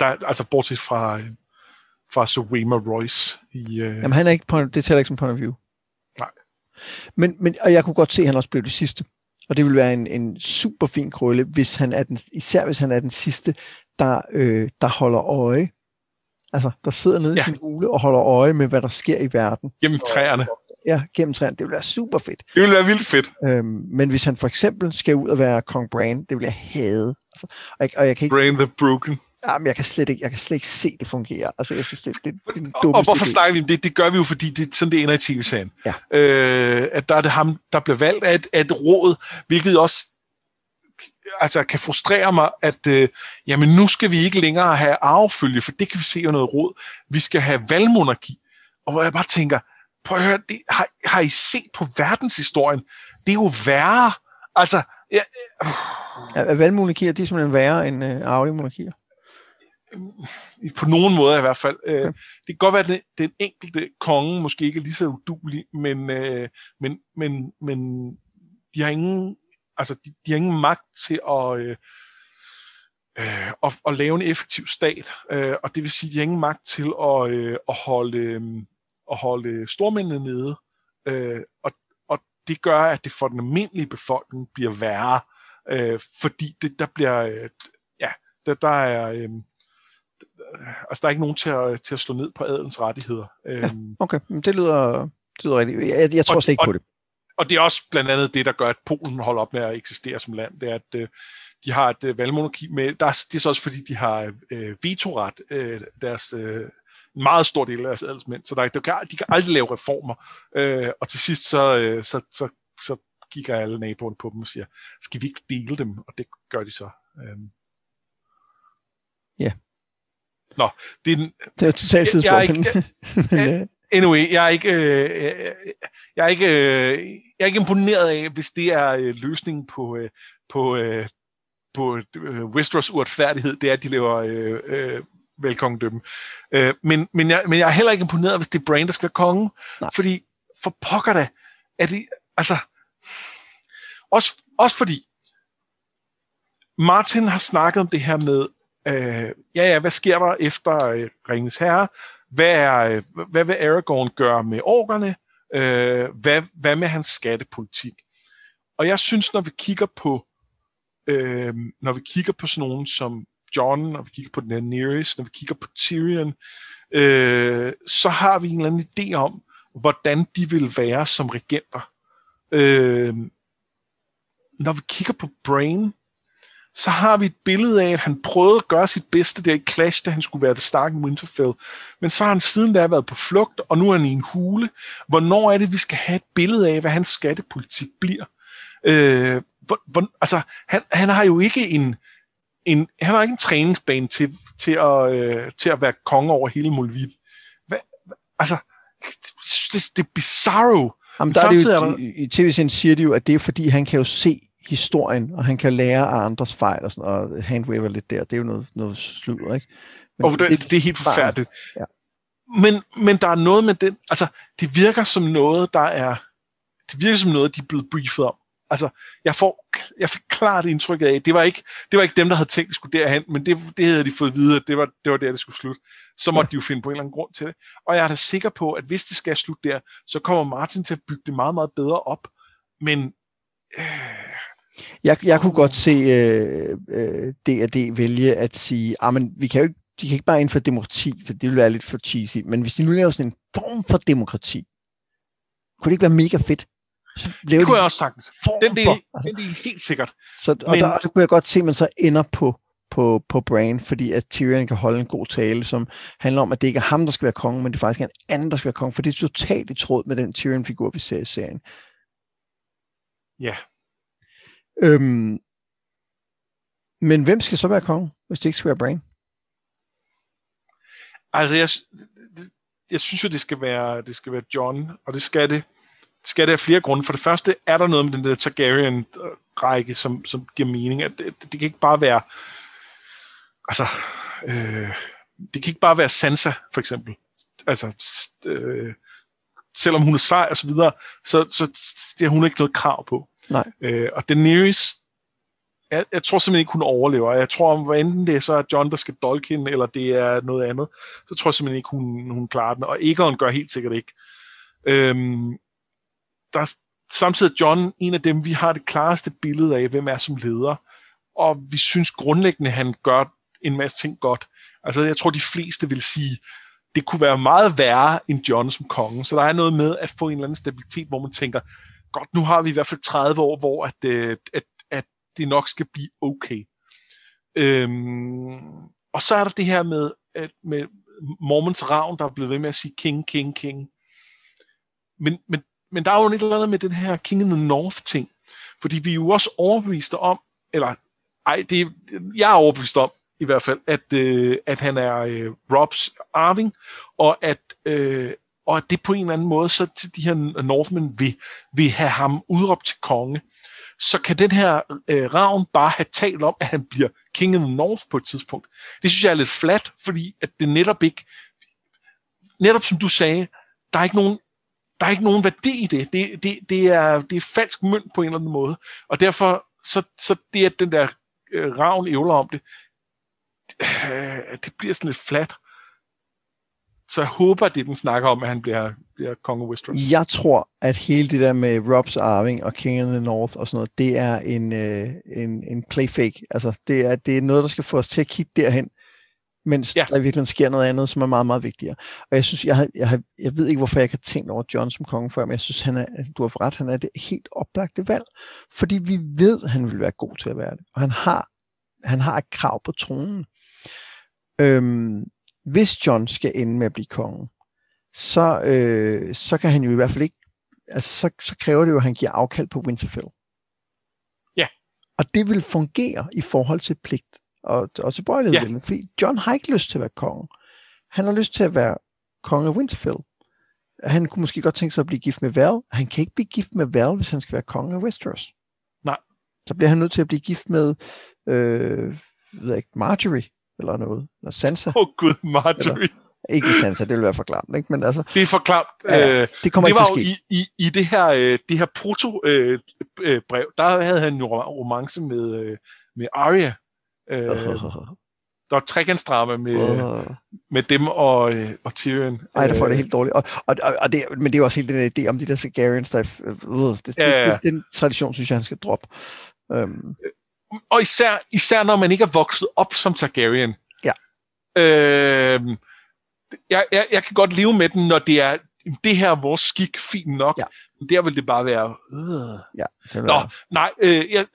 der, altså bortset fra, fra Suema Royce. I, øh... Jamen han er ikke point, det tæller ikke som point of view. Nej. Men, men, og jeg kunne godt se, at han også blev det sidste. Og det vil være en, en super fin krølle, hvis han er den, især hvis han er den sidste, der, øh, der holder øje. Altså, der sidder nede ja. i sin hule og holder øje med, hvad der sker i verden. Gennem træerne. Ja, gennem træerne. Det vil være super fedt. Det vil være vildt fedt. Øhm, men hvis han for eksempel skal ud og være Kong Bran, det vil jeg hade. Altså, og, jeg, og jeg kan ikke... Brain the Broken. Jamen, jeg kan slet ikke, jeg kan slet ikke se, det fungere. Altså, jeg synes, det, det, det er den Og hvorfor snakker vi om det? Det gør vi jo, fordi det, sådan det ender i tv-serien. Ja. Øh, at der er det ham, der bliver valgt af et, af et råd, hvilket også altså, kan frustrere mig, at øh, jamen, nu skal vi ikke længere have arvefølge, for det kan vi se jo noget råd. Vi skal have valgmonarki. Og hvor jeg bare tænker, prøv at høre, det, har, har I set på verdenshistorien? Det er jo værre. Altså, ja, øh. Er valgmonarkier, de er simpelthen værre end øh, arvelige monarkier? på nogen måde i hvert fald. Øh, det kan godt være, at den, den enkelte konge måske ikke er lige så udulig, men, øh, men, men, men de har ingen, altså de, de har ingen magt til at, øh, øh, at, at lave en effektiv stat, øh, og det vil sige, de har ingen magt til at, øh, at holde, øh, at holde stormændene nede, øh, og, og det gør, at det for den almindelige befolkning bliver værre, øh, fordi det, der bliver, øh, ja, der, der er, øh, altså der er ikke nogen til at, til at slå ned på adelens rettigheder. Ja, øhm, okay, det lyder, det lyder rigtigt. Jeg, jeg tror slet ikke og, på det. Og det er også blandt andet det, der gør, at Polen holder op med at eksistere som land, det er, at øh, de har et øh, valgmonarki med, der er, det er så også fordi, de har øh, vetoret, øh, deres, øh, en meget stor del af deres adelsmænd, så der, der kan, de kan aldrig lave reformer, øh, og til sidst så, øh, så, så, så kigger alle naboerne på dem og siger, skal vi ikke dele dem? Og det gør de så. Øh. Ja. Nå, det er, en, det er totalt jeg, jeg, jeg, jeg, anyway, jeg er ikke, øh, jeg er ikke, øh, jeg er ikke imponeret af, hvis det er øh, løsningen på, øh, på, øh, på øh, Westeros uretfærdighed, det er, at de laver øh, øh, velkongedømme. Øh, men, men, jeg, men jeg er heller ikke imponeret, hvis det er Bran, der skal være konge. Nej. Fordi, for pokker da, er det, altså, også, også fordi, Martin har snakket om det her med, øh, ja ja, hvad sker der efter øh, Ringens Herre? Hvad, er, øh, hvad vil Aragorn gøre med orkerne? Øh, hvad, hvad med hans skattepolitik? Og jeg synes, når vi kigger på øh, når vi kigger på sådan nogen som John, når vi kigger på Daenerys, når vi kigger på Tyrion, øh, så har vi en eller anden idé om, hvordan de vil være som regenter. Øh, når vi kigger på Brain, så har vi et billede af, at han prøvede at gøre sit bedste der i Clash, da han skulle være det starke Winterfell. Men så har han siden da været på flugt, og nu er han i en hule. Hvornår er det, vi skal have et billede af, hvad hans skattepolitik bliver? Øh, hvor, hvor, altså, han, han har jo ikke en, en, han har ikke en træningsbane til, til, at, øh, til at være konge over hele Mulvit. Hvad, altså, det, det er bizarro. Jamen, der er det jo, er der... I tv-serien siger de jo, at det er fordi, han kan jo se historien, og han kan lære af andres fejl og, sådan, og handwaver lidt der. Det er jo noget, noget sludder, ikke? Men og det, det, det er helt forfærdeligt. Ja. Men, men der er noget med den, altså, det virker som noget, der er, det virker som noget, de er blevet briefet om. Altså, jeg, får, jeg fik klart indtryk af, det var ikke, det var ikke dem, der havde tænkt, at skulle derhen, men det, det havde de fået videre, det var, det var der, det skulle slutte. Så måtte ja. de jo finde på en eller anden grund til det. Og jeg er da sikker på, at hvis det skal slutte der, så kommer Martin til at bygge det meget, meget bedre op. Men... Øh, jeg, jeg kunne godt se øh, øh, D&D vælge at sige, ah, men vi kan jo ikke, de kan ikke bare indføre demokrati, for det ville være lidt for cheesy. Men hvis de nu laver sådan en form for demokrati, kunne det ikke være mega fedt? Så det kunne jeg også sagtens. Den del, altså. den del helt sikkert. Så, og Men, der, der kunne jeg godt se, at man så ender på, på, på Bran, fordi at Tyrion kan holde en god tale, som handler om, at det ikke er ham, der skal være konge, men det er faktisk en anden, der skal være konge, for det er totalt i tråd med den Tyrion-figur, vi ser i serien. Ja. Øhm, men hvem skal så være konge, hvis det ikke skal være Bran? Altså, jeg, jeg synes jo, det skal være, det skal være John, og det skal det skal det af flere grunde. For det første er der noget med den der Targaryen-række, som, som giver mening. At det, det kan ikke bare være... Altså... Øh, det kan ikke bare være Sansa, for eksempel. Altså... Øh, selvom hun er sej og så videre, så, så det har hun ikke noget krav på. Nej. Øh, og Daenerys, jeg, jeg tror simpelthen ikke, hun overlever. Jeg tror, om hvad enten det er så er John, der skal dolke hende, eller det er noget andet, så tror jeg simpelthen ikke, hun, hun klarer den. Og Aegon gør helt sikkert ikke. Øhm, der er samtidig John en af dem, vi har det klareste billede af, hvem er som leder. Og vi synes grundlæggende, han gør en masse ting godt. Altså, jeg tror, de fleste vil sige, det kunne være meget værre end John som konge. Så der er noget med at få en eller anden stabilitet, hvor man tænker, godt, nu har vi i hvert fald 30 år, hvor at, øh, at, at det nok skal blive okay. Øhm, og så er der det her med, at med Mormons ravn, der er blevet ved med at sige king, king, king. Men, men men der er jo et eller andet med den her King in the North ting. Fordi vi er jo også overbeviste om, eller ej, det, jeg er overbevist om i hvert fald, at, øh, at han er øh, Robs arving, og at, øh, og at det på en eller anden måde, så til de her Northmen vil, vil have ham udråbt til konge. Så kan den her øh, ravn bare have talt om, at han bliver King of the North på et tidspunkt. Det synes jeg er lidt flat, fordi at det netop ikke, netop som du sagde, der er ikke nogen der er ikke nogen værdi i det. Det, det, det, er, det er falsk mønt på en eller anden måde. Og derfor, så, så det, at den der øh, ravn ævler om det, øh, det bliver sådan lidt flat. Så jeg håber, det den snakker om, at han bliver, bliver konge af Westeros. Jeg tror, at hele det der med Robs Arving og King of the North og sådan noget, det er en, øh, en, en playfake. Altså, det er, det er noget, der skal få os til at kigge derhen, mens ja. der virkelig sker noget andet, som er meget, meget vigtigere. Og jeg synes, jeg, har, jeg, har, jeg ved ikke, hvorfor jeg ikke har tænkt over John som konge før, men jeg synes, han er, du har ret, han er det helt oplagte valg, fordi vi ved, at han vil være god til at være det, og han har, han har et krav på tronen. Øhm, hvis John skal ende med at blive konge, så, øh, så kan han jo i hvert fald ikke, altså så, så kræver det jo, at han giver afkald på Winterfell. Ja. Og det vil fungere i forhold til pligt og, og tilbøjelighed ja. fordi John har ikke lyst til at være konge. Han har lyst til at være konge af Winterfell. Han kunne måske godt tænke sig at blive gift med Val. Han kan ikke blive gift med Val, hvis han skal være konge af Westeros. Nej. Så bliver han nødt til at blive gift med øh, ved jeg ikke, Marjorie eller noget. Eller Sansa. Åh oh, gud, Marjorie. Eller, ikke Sansa, det vil være for klamt, ikke? Men altså, det er for klamt. Ja, ja. Det kommer det ikke var til at jo ske. i, i, i det her, øh, det her proto-brev, der havde han jo romance med, øh, med Arya. Øh, der var trekantsdrama med, Uh. med dem og, øh, og Tyrion. Ej, der får det Øh, helt dårligt. Og, og, og, og det, men det er jo også helt den idé om de der Targaryens, der er, uh, det, Ja, ja, det, den tradition, synes jeg, han skal droppe. Um, Og især, især når man ikke er vokset op som Targaryen. Ja. Øh, jeg, jeg, jeg kan godt leve med den, når det er det her er vores skik, fint nok. Ja. Men der vil det bare være... Øh. ja, det Nå, være- nej, øh, jeg,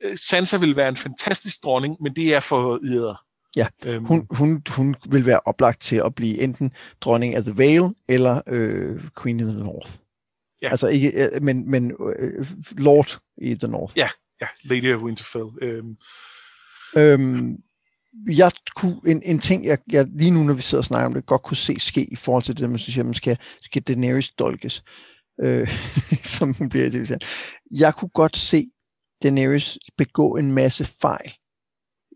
øh, Sansa vil være en fantastisk dronning, men det er for yder. Ja, øhm, hun, hun, hun vil være oplagt til at blive enten dronning af The Vale eller øh, Queen of the North. Ja. Altså ikke, øh, men, men øh, Lord i The North. Ja, ja, Lady of Winterfell. Øhm, Øhm, jeg kunne, en, en ting, jeg, jeg lige nu, når vi sidder og snakker om det, godt kunne se ske i forhold til det, man synes, at man skal, skal Daenerys dolkes, øh, som hun bliver i det. Jeg kunne godt se Daenerys begå en masse fejl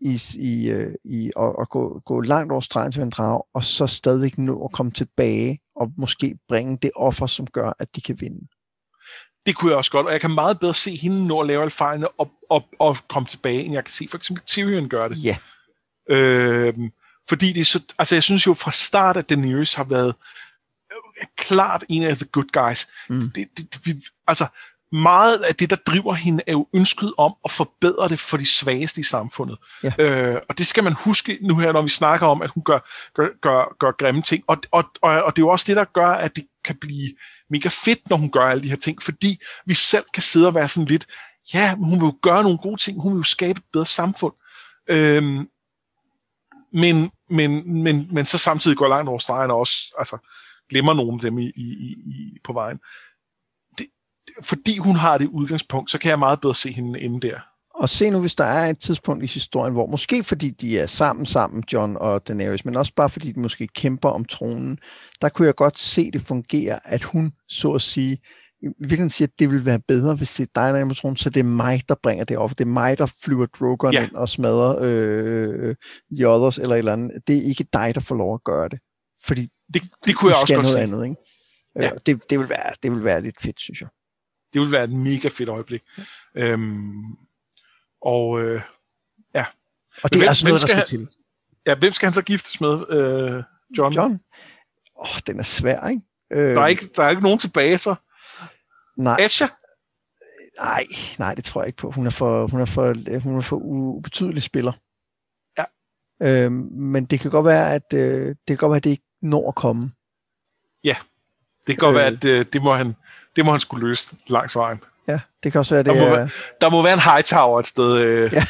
i, i, øh, i og, og gå, gå langt over stregen til en og så stadigvæk nå at komme tilbage og måske bringe det offer, som gør, at de kan vinde det kunne jeg også godt, og jeg kan meget bedre se hende nå at lave alle fejlene og, og, og komme tilbage, end jeg kan se for eksempel Tyrion gøre det. Ja, Øhm, fordi det er så, altså jeg synes jo fra start, at Daenerys har været øh, klart en af the good guys. Mm. Det, det, det, vi, altså meget af det, der driver hende, er jo ønsket om at forbedre det for de svageste i samfundet. Ja. Øh, og det skal man huske nu her, når vi snakker om, at hun gør, gør, gør, gør grimme ting. Og, og, og, og det er jo også det, der gør, at det kan blive mega fedt, når hun gør alle de her ting, fordi vi selv kan sidde og være sådan lidt, ja, hun vil jo gøre nogle gode ting, hun vil jo skabe et bedre samfund. Øhm, men, men, men, men så samtidig går langt over stregen og også altså, glemmer nogle af dem i, i, i, på vejen. Det, det, fordi hun har det udgangspunkt, så kan jeg meget bedre se hende inde der. Og se nu, hvis der er et tidspunkt i historien, hvor måske fordi de er sammen sammen, John og Daenerys, men også bare fordi de måske kæmper om tronen, der kunne jeg godt se det fungere, at hun så at sige, i virkeligheden siger, at det ville være bedre, hvis det er dig, der er på tronen, så det er mig, der bringer det op. Det er mig, der flyver Drogon Ja. ind og smadrer øh, The Others eller et eller andet. Det er ikke dig, der får lov at gøre det. Fordi Det, det kunne jeg også godt noget se. andet, ikke? Ja. Ja. Det, det, vil være, det vil være lidt fedt, synes jeg. Det ville være et mega fedt øjeblik. Øhm, og øh, Og det Hvem- er altså noget, der skal have- til. ja, hvem skal han så giftes med, øh, John? John? Åh, oh, den er svær, ikke? Øh, Der, er ikke, der er ikke nogen tilbage, så. nej, Asha? nej, nej, det tror jeg ikke på. Hun er for, hun er for, hun er for ubetydelig spiller. Ja. Øhm, men det kan godt være, at øh, det kan godt være, at det ikke når at komme. Det kan godt Øh. være, at øh, det, må han, det må han skulle løse langs vejen. Ja, det kan også være, det Der må er, Der må være en high tower et sted. Øh. Ja.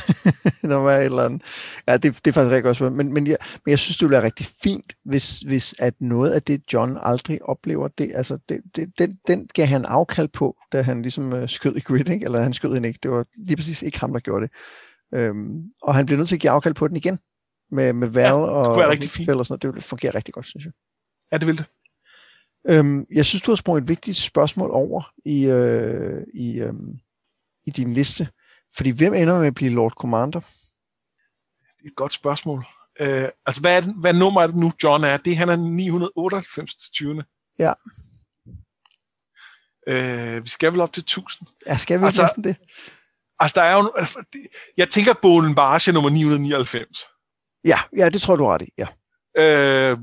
der må være et eller andet. Ja, det, det er faktisk rigtig godt spørgsmål. Men, men, jeg, men jeg synes, det ville være rigtig fint, hvis, hvis at noget af det, John aldrig oplever, det, altså, det, det, den, den gav han afkald på, da han ligesom øh, skød i grid, ikke? eller han skød hende ikke. Det var lige præcis ikke ham, der gjorde det. Øhm, og han bliver nødt til at give afkald på den igen, med, med Val Ja, og, være og. Winterfell og sådan noget. Det ville fungere rigtig godt, synes jeg. Ja, det vil det. Øhm, jeg synes, du har sprunget et vigtigt spørgsmål over i, øh, i, øh, i din liste. Fordi hvem ender med at blive Lord Commander? Det er et godt spørgsmål. Øh, altså, hvad, er det, hvad nummer er det nu, John er? Det han er 998 til 20. Ja. Øh, vi skal vel op til 1000. Ja, skal vi Altså- næsten det? Altså, der er jo... altså, Jeg tænker, Bolen Barge er nummer 999. Ja, ja, det tror du ret i. Ja. Øh,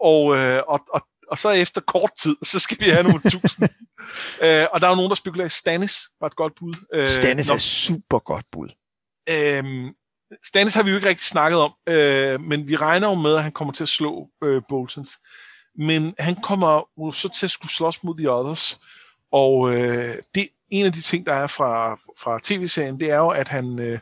og, øh, og, og, og så efter kort tid, så skal vi have nummer 1000. øh, og der er jo nogen, der spekulerer, Stannis var et godt bud. Øh, Stannis nå, er super godt bud. Øhm, Stannis har vi jo ikke rigtig snakket om, øh, men vi regner jo med, at han kommer til at slå øh, Boltons. Men han kommer jo så til at skulle slås mod The Others. Og øh, det en af de ting, der er fra, fra tv-serien, det er jo, at han, øh,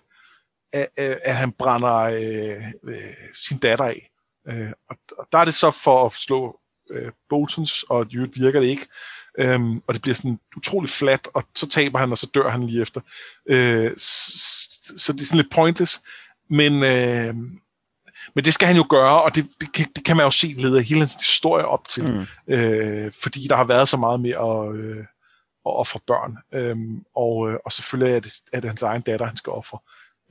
at, at han brænder øh, øh, sin datter af. Øh, og, og der er det så for at slå øh, Boltons, og øvrigt virker det ikke. Øhm, og det bliver sådan utrolig flat, og så taber han, og så dør han lige efter. Øh, så, så det er sådan lidt pointless. Men, øh, men det skal han jo gøre, og det, det, kan, det kan man jo se leder hele hans historie op til, mm. øh, fordi der har været så meget med at, øh, at ofre børn. Øhm, og, øh, og selvfølgelig er det, er det hans egen datter, han skal ofre.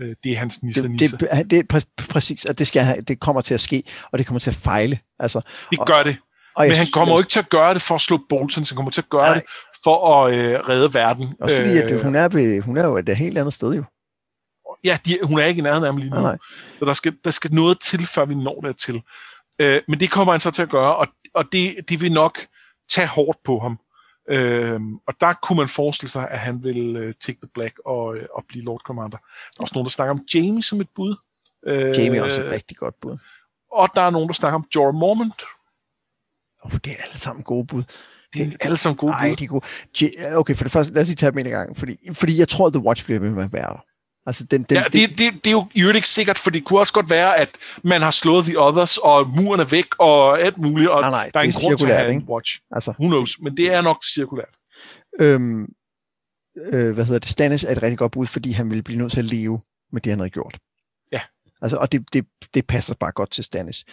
Øh, det er hans nisse det, det, det er præ- præcis, og det, skal, det kommer til at ske, og det kommer til at fejle. Altså, det gør det. Og Men han kommer jo ikke til at gøre det for at slå Bolton, han kommer til at gøre nej. det for at øh, redde verden. Også fordi, at hun, er ved, hun er jo et helt andet sted jo. Ja, de, hun er ikke i nærheden af ham lige nu. Nej, nej. Så der skal, der skal noget til, før vi når det til. Øh, men det kommer han så til at gøre, og, og det, det vil nok tage hårdt på ham. Øh, og der kunne man forestille sig, at han vil uh, take the black og, øh, og blive Lord Commander. Der er også nogen, der snakker om Jamie som et bud. Øh, Jamie er også et rigtig godt bud. Og der er nogen, der snakker om Jorah Mormont. Oh, det er alle sammen gode bud. Det er alle sammen gode bud. de er gode. Okay, for det første, lad os lige tage dem en gang. Fordi, fordi jeg tror, at The Watch bliver med at være der. Altså, den, den, ja, det, det, det er jo i ikke sikkert, for det kunne også godt være, at man har slået The Others, og muren er væk, og alt muligt, og nej, nej, der er en grund til at have en watch. Altså, Who knows? Men det er nok cirkulært. Øhm, øh, hvad hedder det? Stannis er et rigtig godt bud, fordi han ville blive nødt til at leve med det, han havde gjort. Ja. Altså, og det, det, det passer bare godt til Stannis.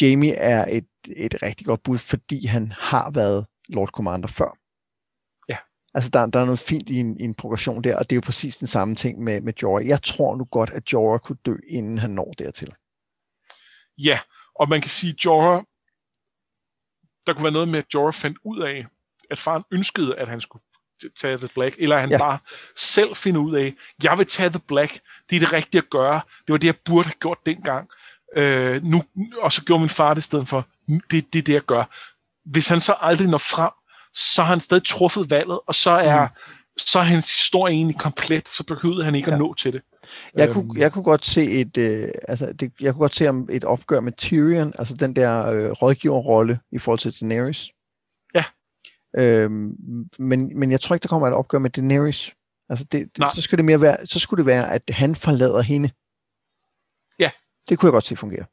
Jamie er et, et rigtig godt bud, fordi han har været Lord Commander før. Altså, der, der er noget fint i en, i en progression der, og det er jo præcis den samme ting med, med Jorah. Jeg tror nu godt, at Jorah kunne dø, inden han når dertil. Ja, og man kan sige, at Jorah, der kunne være noget med, at Jorah fandt ud af, at faren ønskede, at han skulle tage The Black, eller han ja. bare selv finder ud af, jeg vil tage The Black, det er det rigtige at gøre, det var det, jeg burde have gjort dengang, øh, nu, og så gjorde min far det i stedet for, det, det er det, jeg gør. Hvis han så aldrig når frem så har han stadig truffet valget, og så er, mm. så er hans historie egentlig komplet, så behøvede han ikke ja. at nå til det. Jeg kunne, øhm. jeg kunne godt se et, øh, altså det, jeg kunne godt se om et opgør med Tyrion, altså den der øh, rådgiverrolle i forhold til Daenerys. Ja. Øhm, men, men jeg tror ikke, der kommer et opgør med Daenerys. Altså det, det, så, skulle det mere være, så skulle det være, at han forlader hende. Ja. Det kunne jeg godt se fungere.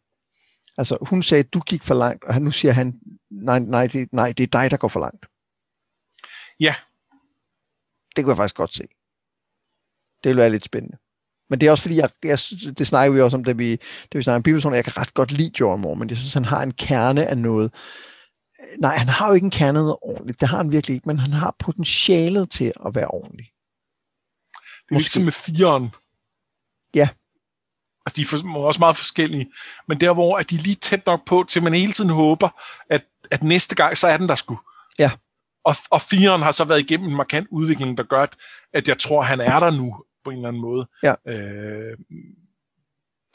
Altså hun sagde, du gik for langt, og nu siger han, nej, nej, det, nej, det er dig, der går for langt. Ja. Det kunne jeg faktisk godt se. Det ville være lidt spændende. Men det er også fordi, jeg, jeg, det snakker vi også om, da vi, da vi snakker om bibelsonen, jeg kan ret godt lide Jorah Moore, men jeg synes, han har en kerne af noget. Nej, han har jo ikke en kerne af noget ordentligt. Det har han virkelig ikke, men han har potentialet til at være ordentlig. Det er ligesom med firen. Ja. Altså, de er også meget forskellige. Men der, hvor at de er lige tæt nok på, til man hele tiden håber, at, at næste gang, så er den der sgu. Ja. Og, og firen har så været igennem en markant udvikling, der gør, at jeg tror, han er der nu på en eller anden måde. Ja. Øh,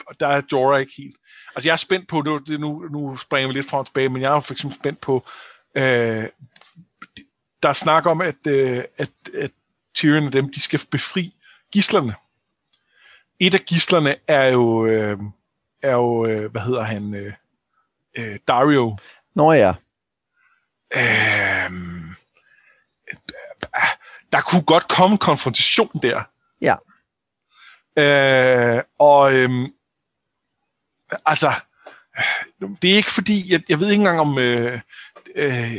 og der er Jorah ikke helt. Altså jeg er spændt på, det, det nu, nu springer vi lidt frem og tilbage, men jeg er for eksempel spændt på, øh, der er snak om, at, øh, at, at Tyrion og dem, de skal befri gislerne. Et af gislerne er jo, øh, er jo øh, hvad hedder han, øh, øh, Dario. Nå ja. Øh, der kunne godt komme en konfrontation der. Ja. Øh, og øhm, altså, det er ikke fordi, jeg, jeg ved ikke engang om, øh, øh,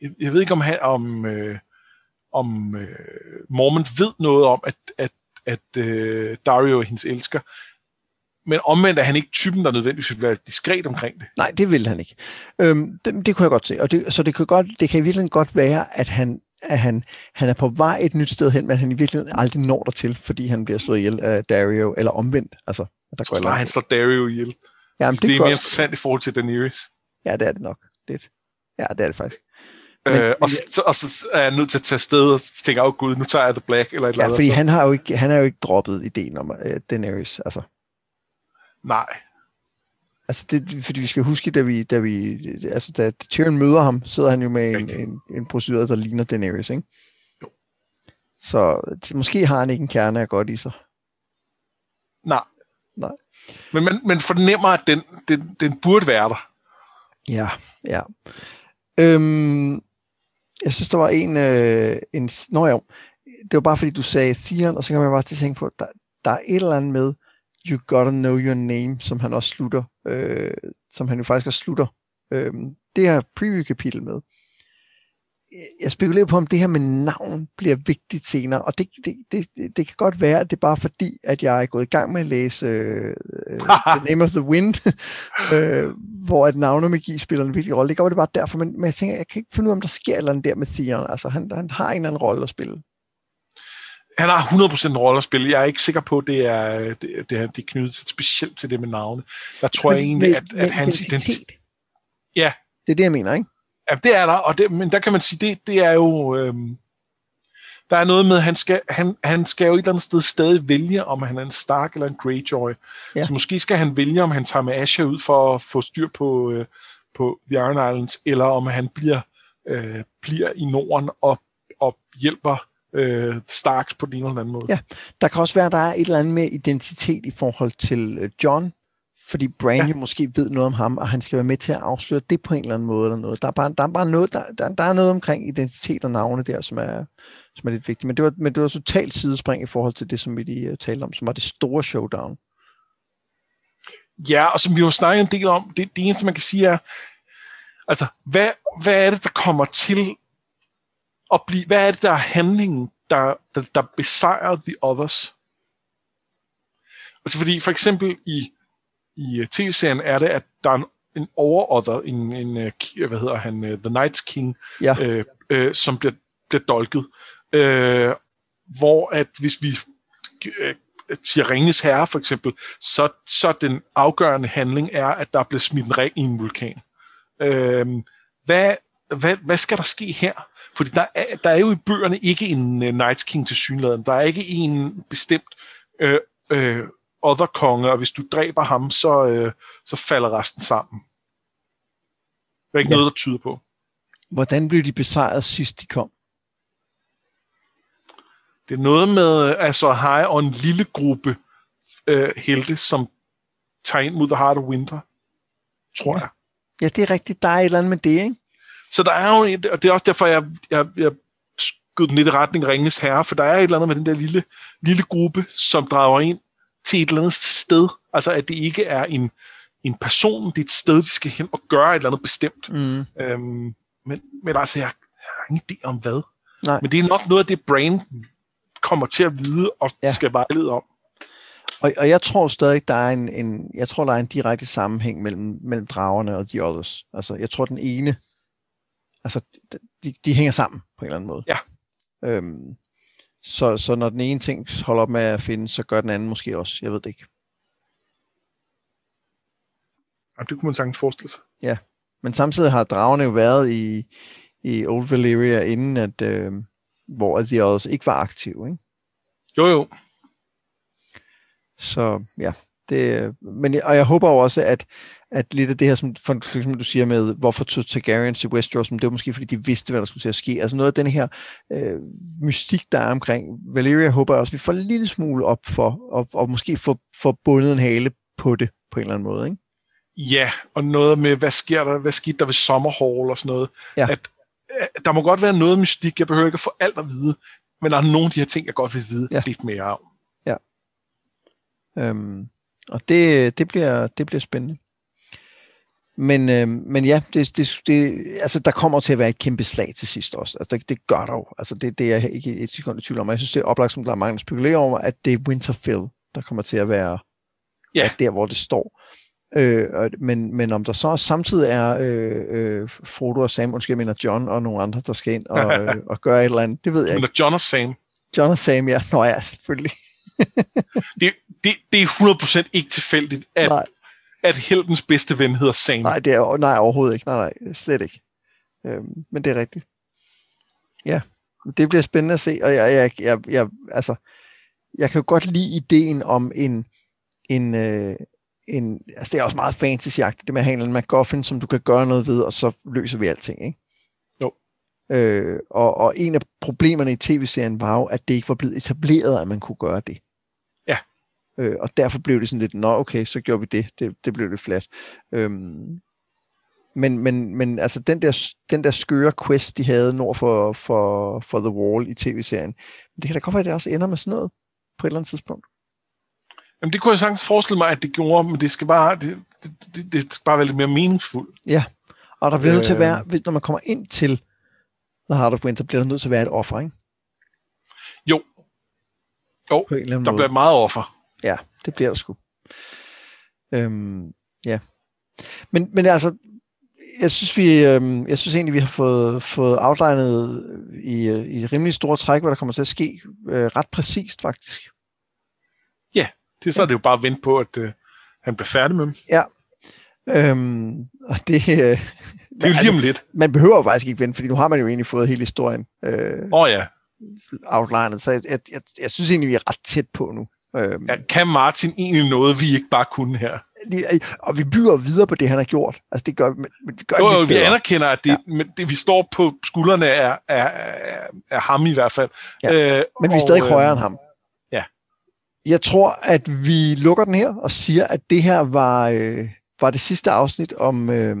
jeg, jeg ved ikke om, om, øh, om øh, Mormon ved noget om, at, at, at øh, Dario er hendes elsker. Men omvendt er han ikke typen, der nødvendigvis vil være diskret omkring det. Nej, det vil han ikke. Øhm, det, det kunne jeg godt se. Og det, så det kan, godt, det kan virkelig godt være, at han at han, han er på vej et nyt sted hen, men han i virkeligheden aldrig når der til, fordi han bliver slået ihjel af Dario, eller omvendt. Altså, der så han slår Dario ihjel. Ja, det, det er mere interessant i forhold til Daenerys. Ja, det er det nok. Lidt. Ja, det er det faktisk. Men, øh, og, så, og så er jeg nødt til at tage sted og tænke, åh oh, gud, nu tager jeg The Black, eller et ja, eller andet. fordi han har, jo ikke, han har jo ikke droppet ideen om uh, Daenerys, altså. Nej. Altså, det, fordi vi skal huske, da vi, da vi, altså, da Tyrion møder ham, sidder han jo med en, en, en procedure, der ligner Daenerys, ikke? Jo. Så det, måske har han ikke en kerne af godt i sig. Nej. Nej. Men man, man fornemmer, at den, den, den burde være der. Ja, ja. Øhm, jeg synes, der var en... Øh, en nå jo, det var bare fordi, du sagde Theon, og så kan man bare til at tænke på, der, der er et eller andet med, You Gotta Know Your Name, som han også slutter, øh, som han jo faktisk også slutter øh, det her preview-kapitel med. jeg spekulerer på, om det her med navn bliver vigtigt senere, og det, det, det, det kan godt være, at det er bare fordi, at jeg er gået i gang med at læse uh, The Name of the Wind, uh, hvor at navnemagi spiller en vigtig rolle. Det være, det bare derfor, men, men jeg tænker, jeg kan ikke finde ud af, om der sker eller andet der med Theon. Altså, han, han har en eller anden rolle at spille. Han har 100% en rolle at spille. Jeg er ikke sikker på, at det er, det, det er, det er knyttet specielt til det med navne. Der tror men, jeg egentlig, at, at hans identitet... Ja. Det er det, jeg mener, ikke? Ja, det er der, og det, men der kan man sige, det, det er jo... Øhm, der er noget med, at han skal, han, han skal jo et eller andet sted stadig vælge, om han er en Stark eller en Greyjoy. Ja. Så måske skal han vælge, om han tager med Asha ud for at få styr på, øh, på The Iron Islands, eller om han bliver, øh, bliver i Norden og, og hjælper øh, Starks på den ene eller anden måde. Ja, der kan også være, at der er et eller andet med identitet i forhold til øh, John, fordi Bran ja. måske ved noget om ham, og han skal være med til at afsløre det på en eller anden måde. Eller noget. Der, er bare, der, er bare noget, der, der, der er noget omkring identitet og navne der, som er, som er lidt vigtigt. Men det var, men det var totalt sidespring i forhold til det, som vi lige uh, talte om, som var det store showdown. Ja, og som vi har snakket en del om, det, det eneste, man kan sige er, altså, hvad, hvad er det, der kommer til at blive, hvad er det, der er handlingen, der, der, der besejrer The Others? Altså fordi for eksempel i i øh, tv-serien er det, at der er en, en over-other, en, en, øh, hvad hedder han, The Night's King, ja. øh, øh, som bliver, bliver dolket. Øh, hvor at hvis vi øh, siger Ringens Herre for eksempel, så, så den afgørende handling er, at der bliver smidt en ring i en vulkan. Øh, hvad, hvad, hvad skal der ske her? Fordi der er, der er jo i bøgerne ikke en uh, Night's King til synligheden. Der er ikke en bestemt øh, øh, other konge, og hvis du dræber ham, så, øh, så falder resten sammen. Der er ikke ja. noget, der tyder på. Hvordan blev de besejret sidst de kom? Det er noget med altså High og en lille gruppe øh, helte, som tager ind mod The Heart of Winter, tror ja. jeg. Ja, det er rigtigt. Der er et eller andet med det, ikke? Så der er jo, og det er også derfor, jeg, jeg, jeg skød den lidt i retning Ringes Herre, for der er et eller andet med den der lille, lille gruppe, som drager ind til et eller andet sted. Altså, at det ikke er en, en person, det er et sted, de skal hen og gøre et eller andet bestemt. Mm. Øhm, men, men altså, jeg, jeg har ingen idé om hvad. Nej. Men det er nok noget af det, Brain kommer til at vide og ja. skal vejlede om. Og, og jeg tror stadig, der er en, en, jeg tror, der er en direkte sammenhæng mellem, mellem dragerne og The Others. Altså, jeg tror, den ene, altså, de, de hænger sammen på en eller anden måde. Ja. Øhm, så, så når den ene ting holder op med at finde, så gør den anden måske også. Jeg ved det ikke. Ja, det kunne man sagtens forestille sig. Ja, men samtidig har dragerne jo været i, i Old Valyria, inden at, øh, hvor de også ikke var aktive, ikke? Jo, jo. Så ja, det, men, og jeg håber også, at, at lidt af det her, som for, eksempel du siger med, hvorfor tog Targaryens til Westeros, det var måske fordi, de vidste, hvad der skulle til at ske. Altså noget af den her øh, mystik, der er omkring Valyria, håber jeg også, vi får en lille smule op for, og, og måske få, få bundet en hale på det, på en eller anden måde, ikke? Ja, og noget med, hvad sker der, hvad skete der ved Sommerhall og sådan noget. Ja. At, at, der må godt være noget mystik, jeg behøver ikke at få alt at vide, men der er nogle af de her ting, jeg godt vil vide ja. lidt mere om. Ja. Øhm, og det, det, bliver, det bliver spændende. Men, øh, men ja, det, det, det, altså, der kommer til at være et kæmpe slag til sidst også. Altså, det, det gør der jo. Altså, det, det er jeg ikke et sekund i tvivl om. Jeg synes, det er oplagt, som der er mange, der spekulerer over, at det er Winterfell, der kommer til at være ja. der, hvor det står. Øh, men, men om der så samtidig er øh, øh, Frodo og Sam, undskyld, jeg mener John og nogle andre, der skal ind og, øh, og gøre et eller andet, det ved jeg ikke. John og Sam. John og Sam, ja. Nå ja, selvfølgelig. det, det, det er 100% ikke tilfældigt, at Nej at heldens bedste ven hedder Sam. Nej, det er, nej overhovedet ikke. Nej, nej, slet ikke. Øhm, men det er rigtigt. Ja, det bliver spændende at se, og jeg, jeg, jeg, jeg, altså, jeg kan jo godt lide ideen om en, en, øh, en altså det er også meget fantasy det med at have en MacGuffin, som du kan gøre noget ved, og så løser vi alting, ikke? Jo. Øh, og, og en af problemerne i tv-serien var jo, at det ikke var blevet etableret, at man kunne gøre det. Øh, og derfor blev det sådan lidt, nå okay, så gjorde vi det. Det, det blev det flat. Øhm, men, men, men altså den der, den der skøre quest, de havde nord for, for, for The Wall i tv-serien, det kan da godt være, at det også ender med sådan noget på et eller andet tidspunkt. Jamen det kunne jeg sagtens forestille mig, at det gjorde, men det skal bare, det, det, det, skal bare være lidt mere meningsfuldt. Ja, og der bliver nødt til at være, øh. når man kommer ind til The Heart of Winter, bliver der nødt til at være et offer, ikke? Jo. Jo, der måde. bliver meget offer. Ja, det bliver der sgu. Øhm, ja. Men, men altså, jeg synes, vi, øhm, jeg synes egentlig, vi har fået, fået outlinet i, øh, i rimelig store træk, hvad der kommer til at ske, øh, ret præcist faktisk. Det, så er det jo bare at vente på, at øh, han bliver færdig med dem. Øhm, og det, øh, Det er jo lige om lidt. man behøver jo faktisk ikke vente, fordi nu har man jo egentlig fået hele historien øh, Åh oh, ja. outlinet, så jeg, jeg, jeg, jeg synes egentlig, vi er ret tæt på nu. Øhm, ja. Kan Martin egentlig noget, vi ikke bare kunne her? lige- og vi bygger videre på det, han har gjort. Altså det gør, men, men vi gør Jo, det jo, vi anerkender, at det, ja. men det, vi står på skuldrene af, af, af, af ham i hvert fald. Ja. Øh, Men vi er og, stadig øh, højere end ham. ja. Jeg tror, at vi lukker den her og siger, at det her var, øh, var det sidste afsnit om, øh,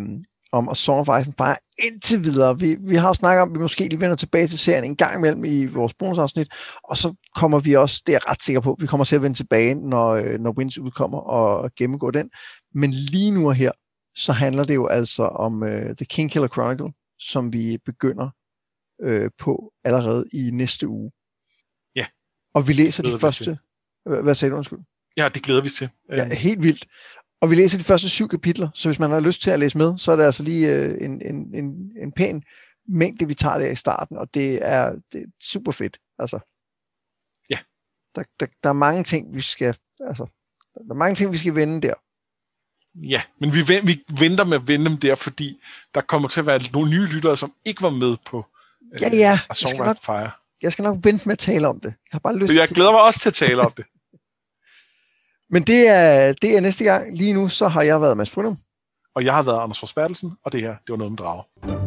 om A Song of Ice and Fire indtil videre. Vi, vi har jo snakket om, at vi måske lige vender tilbage til serien en gang imellem i vores bonusafsnit, og så kommer vi også, det er jeg ret sikker på, vi kommer til at vende tilbage, når, øh, når Wins udkommer og gennemgå den. Men lige nu og her, så handler det jo altså om øh, The King Killer Chronicle, som vi begynder øh, på allerede i næste uge. Ja. Og vi læser de første... Hvad sagde du, undskyld? Ja, det glæder vi til. Ja, helt vildt. Og vi læser de første syv kapitler, så hvis man har lyst til at læse med, så er det altså lige øh, en, en, en, en pæn mængde, vi tager der i starten, og det er, det er super fedt. Altså, Ja. Der, der, der er mange ting, vi skal, altså, der er mange ting, vi skal vende der. Ja, men vi, vi venter med at vende dem der, fordi der kommer til at være nogle nye lyttere, som ikke var med på øh, Ja, ja, A jeg skal nok, Fire. jeg skal nok vente med at tale om det. Jeg har bare lyst jeg til glæder mig også til at tale om det. Men det er, det er næste gang. Lige nu, så har jeg været Mads Brynum. Og jeg har været Anders Forsbergelsen, og det her, det var noget med drager.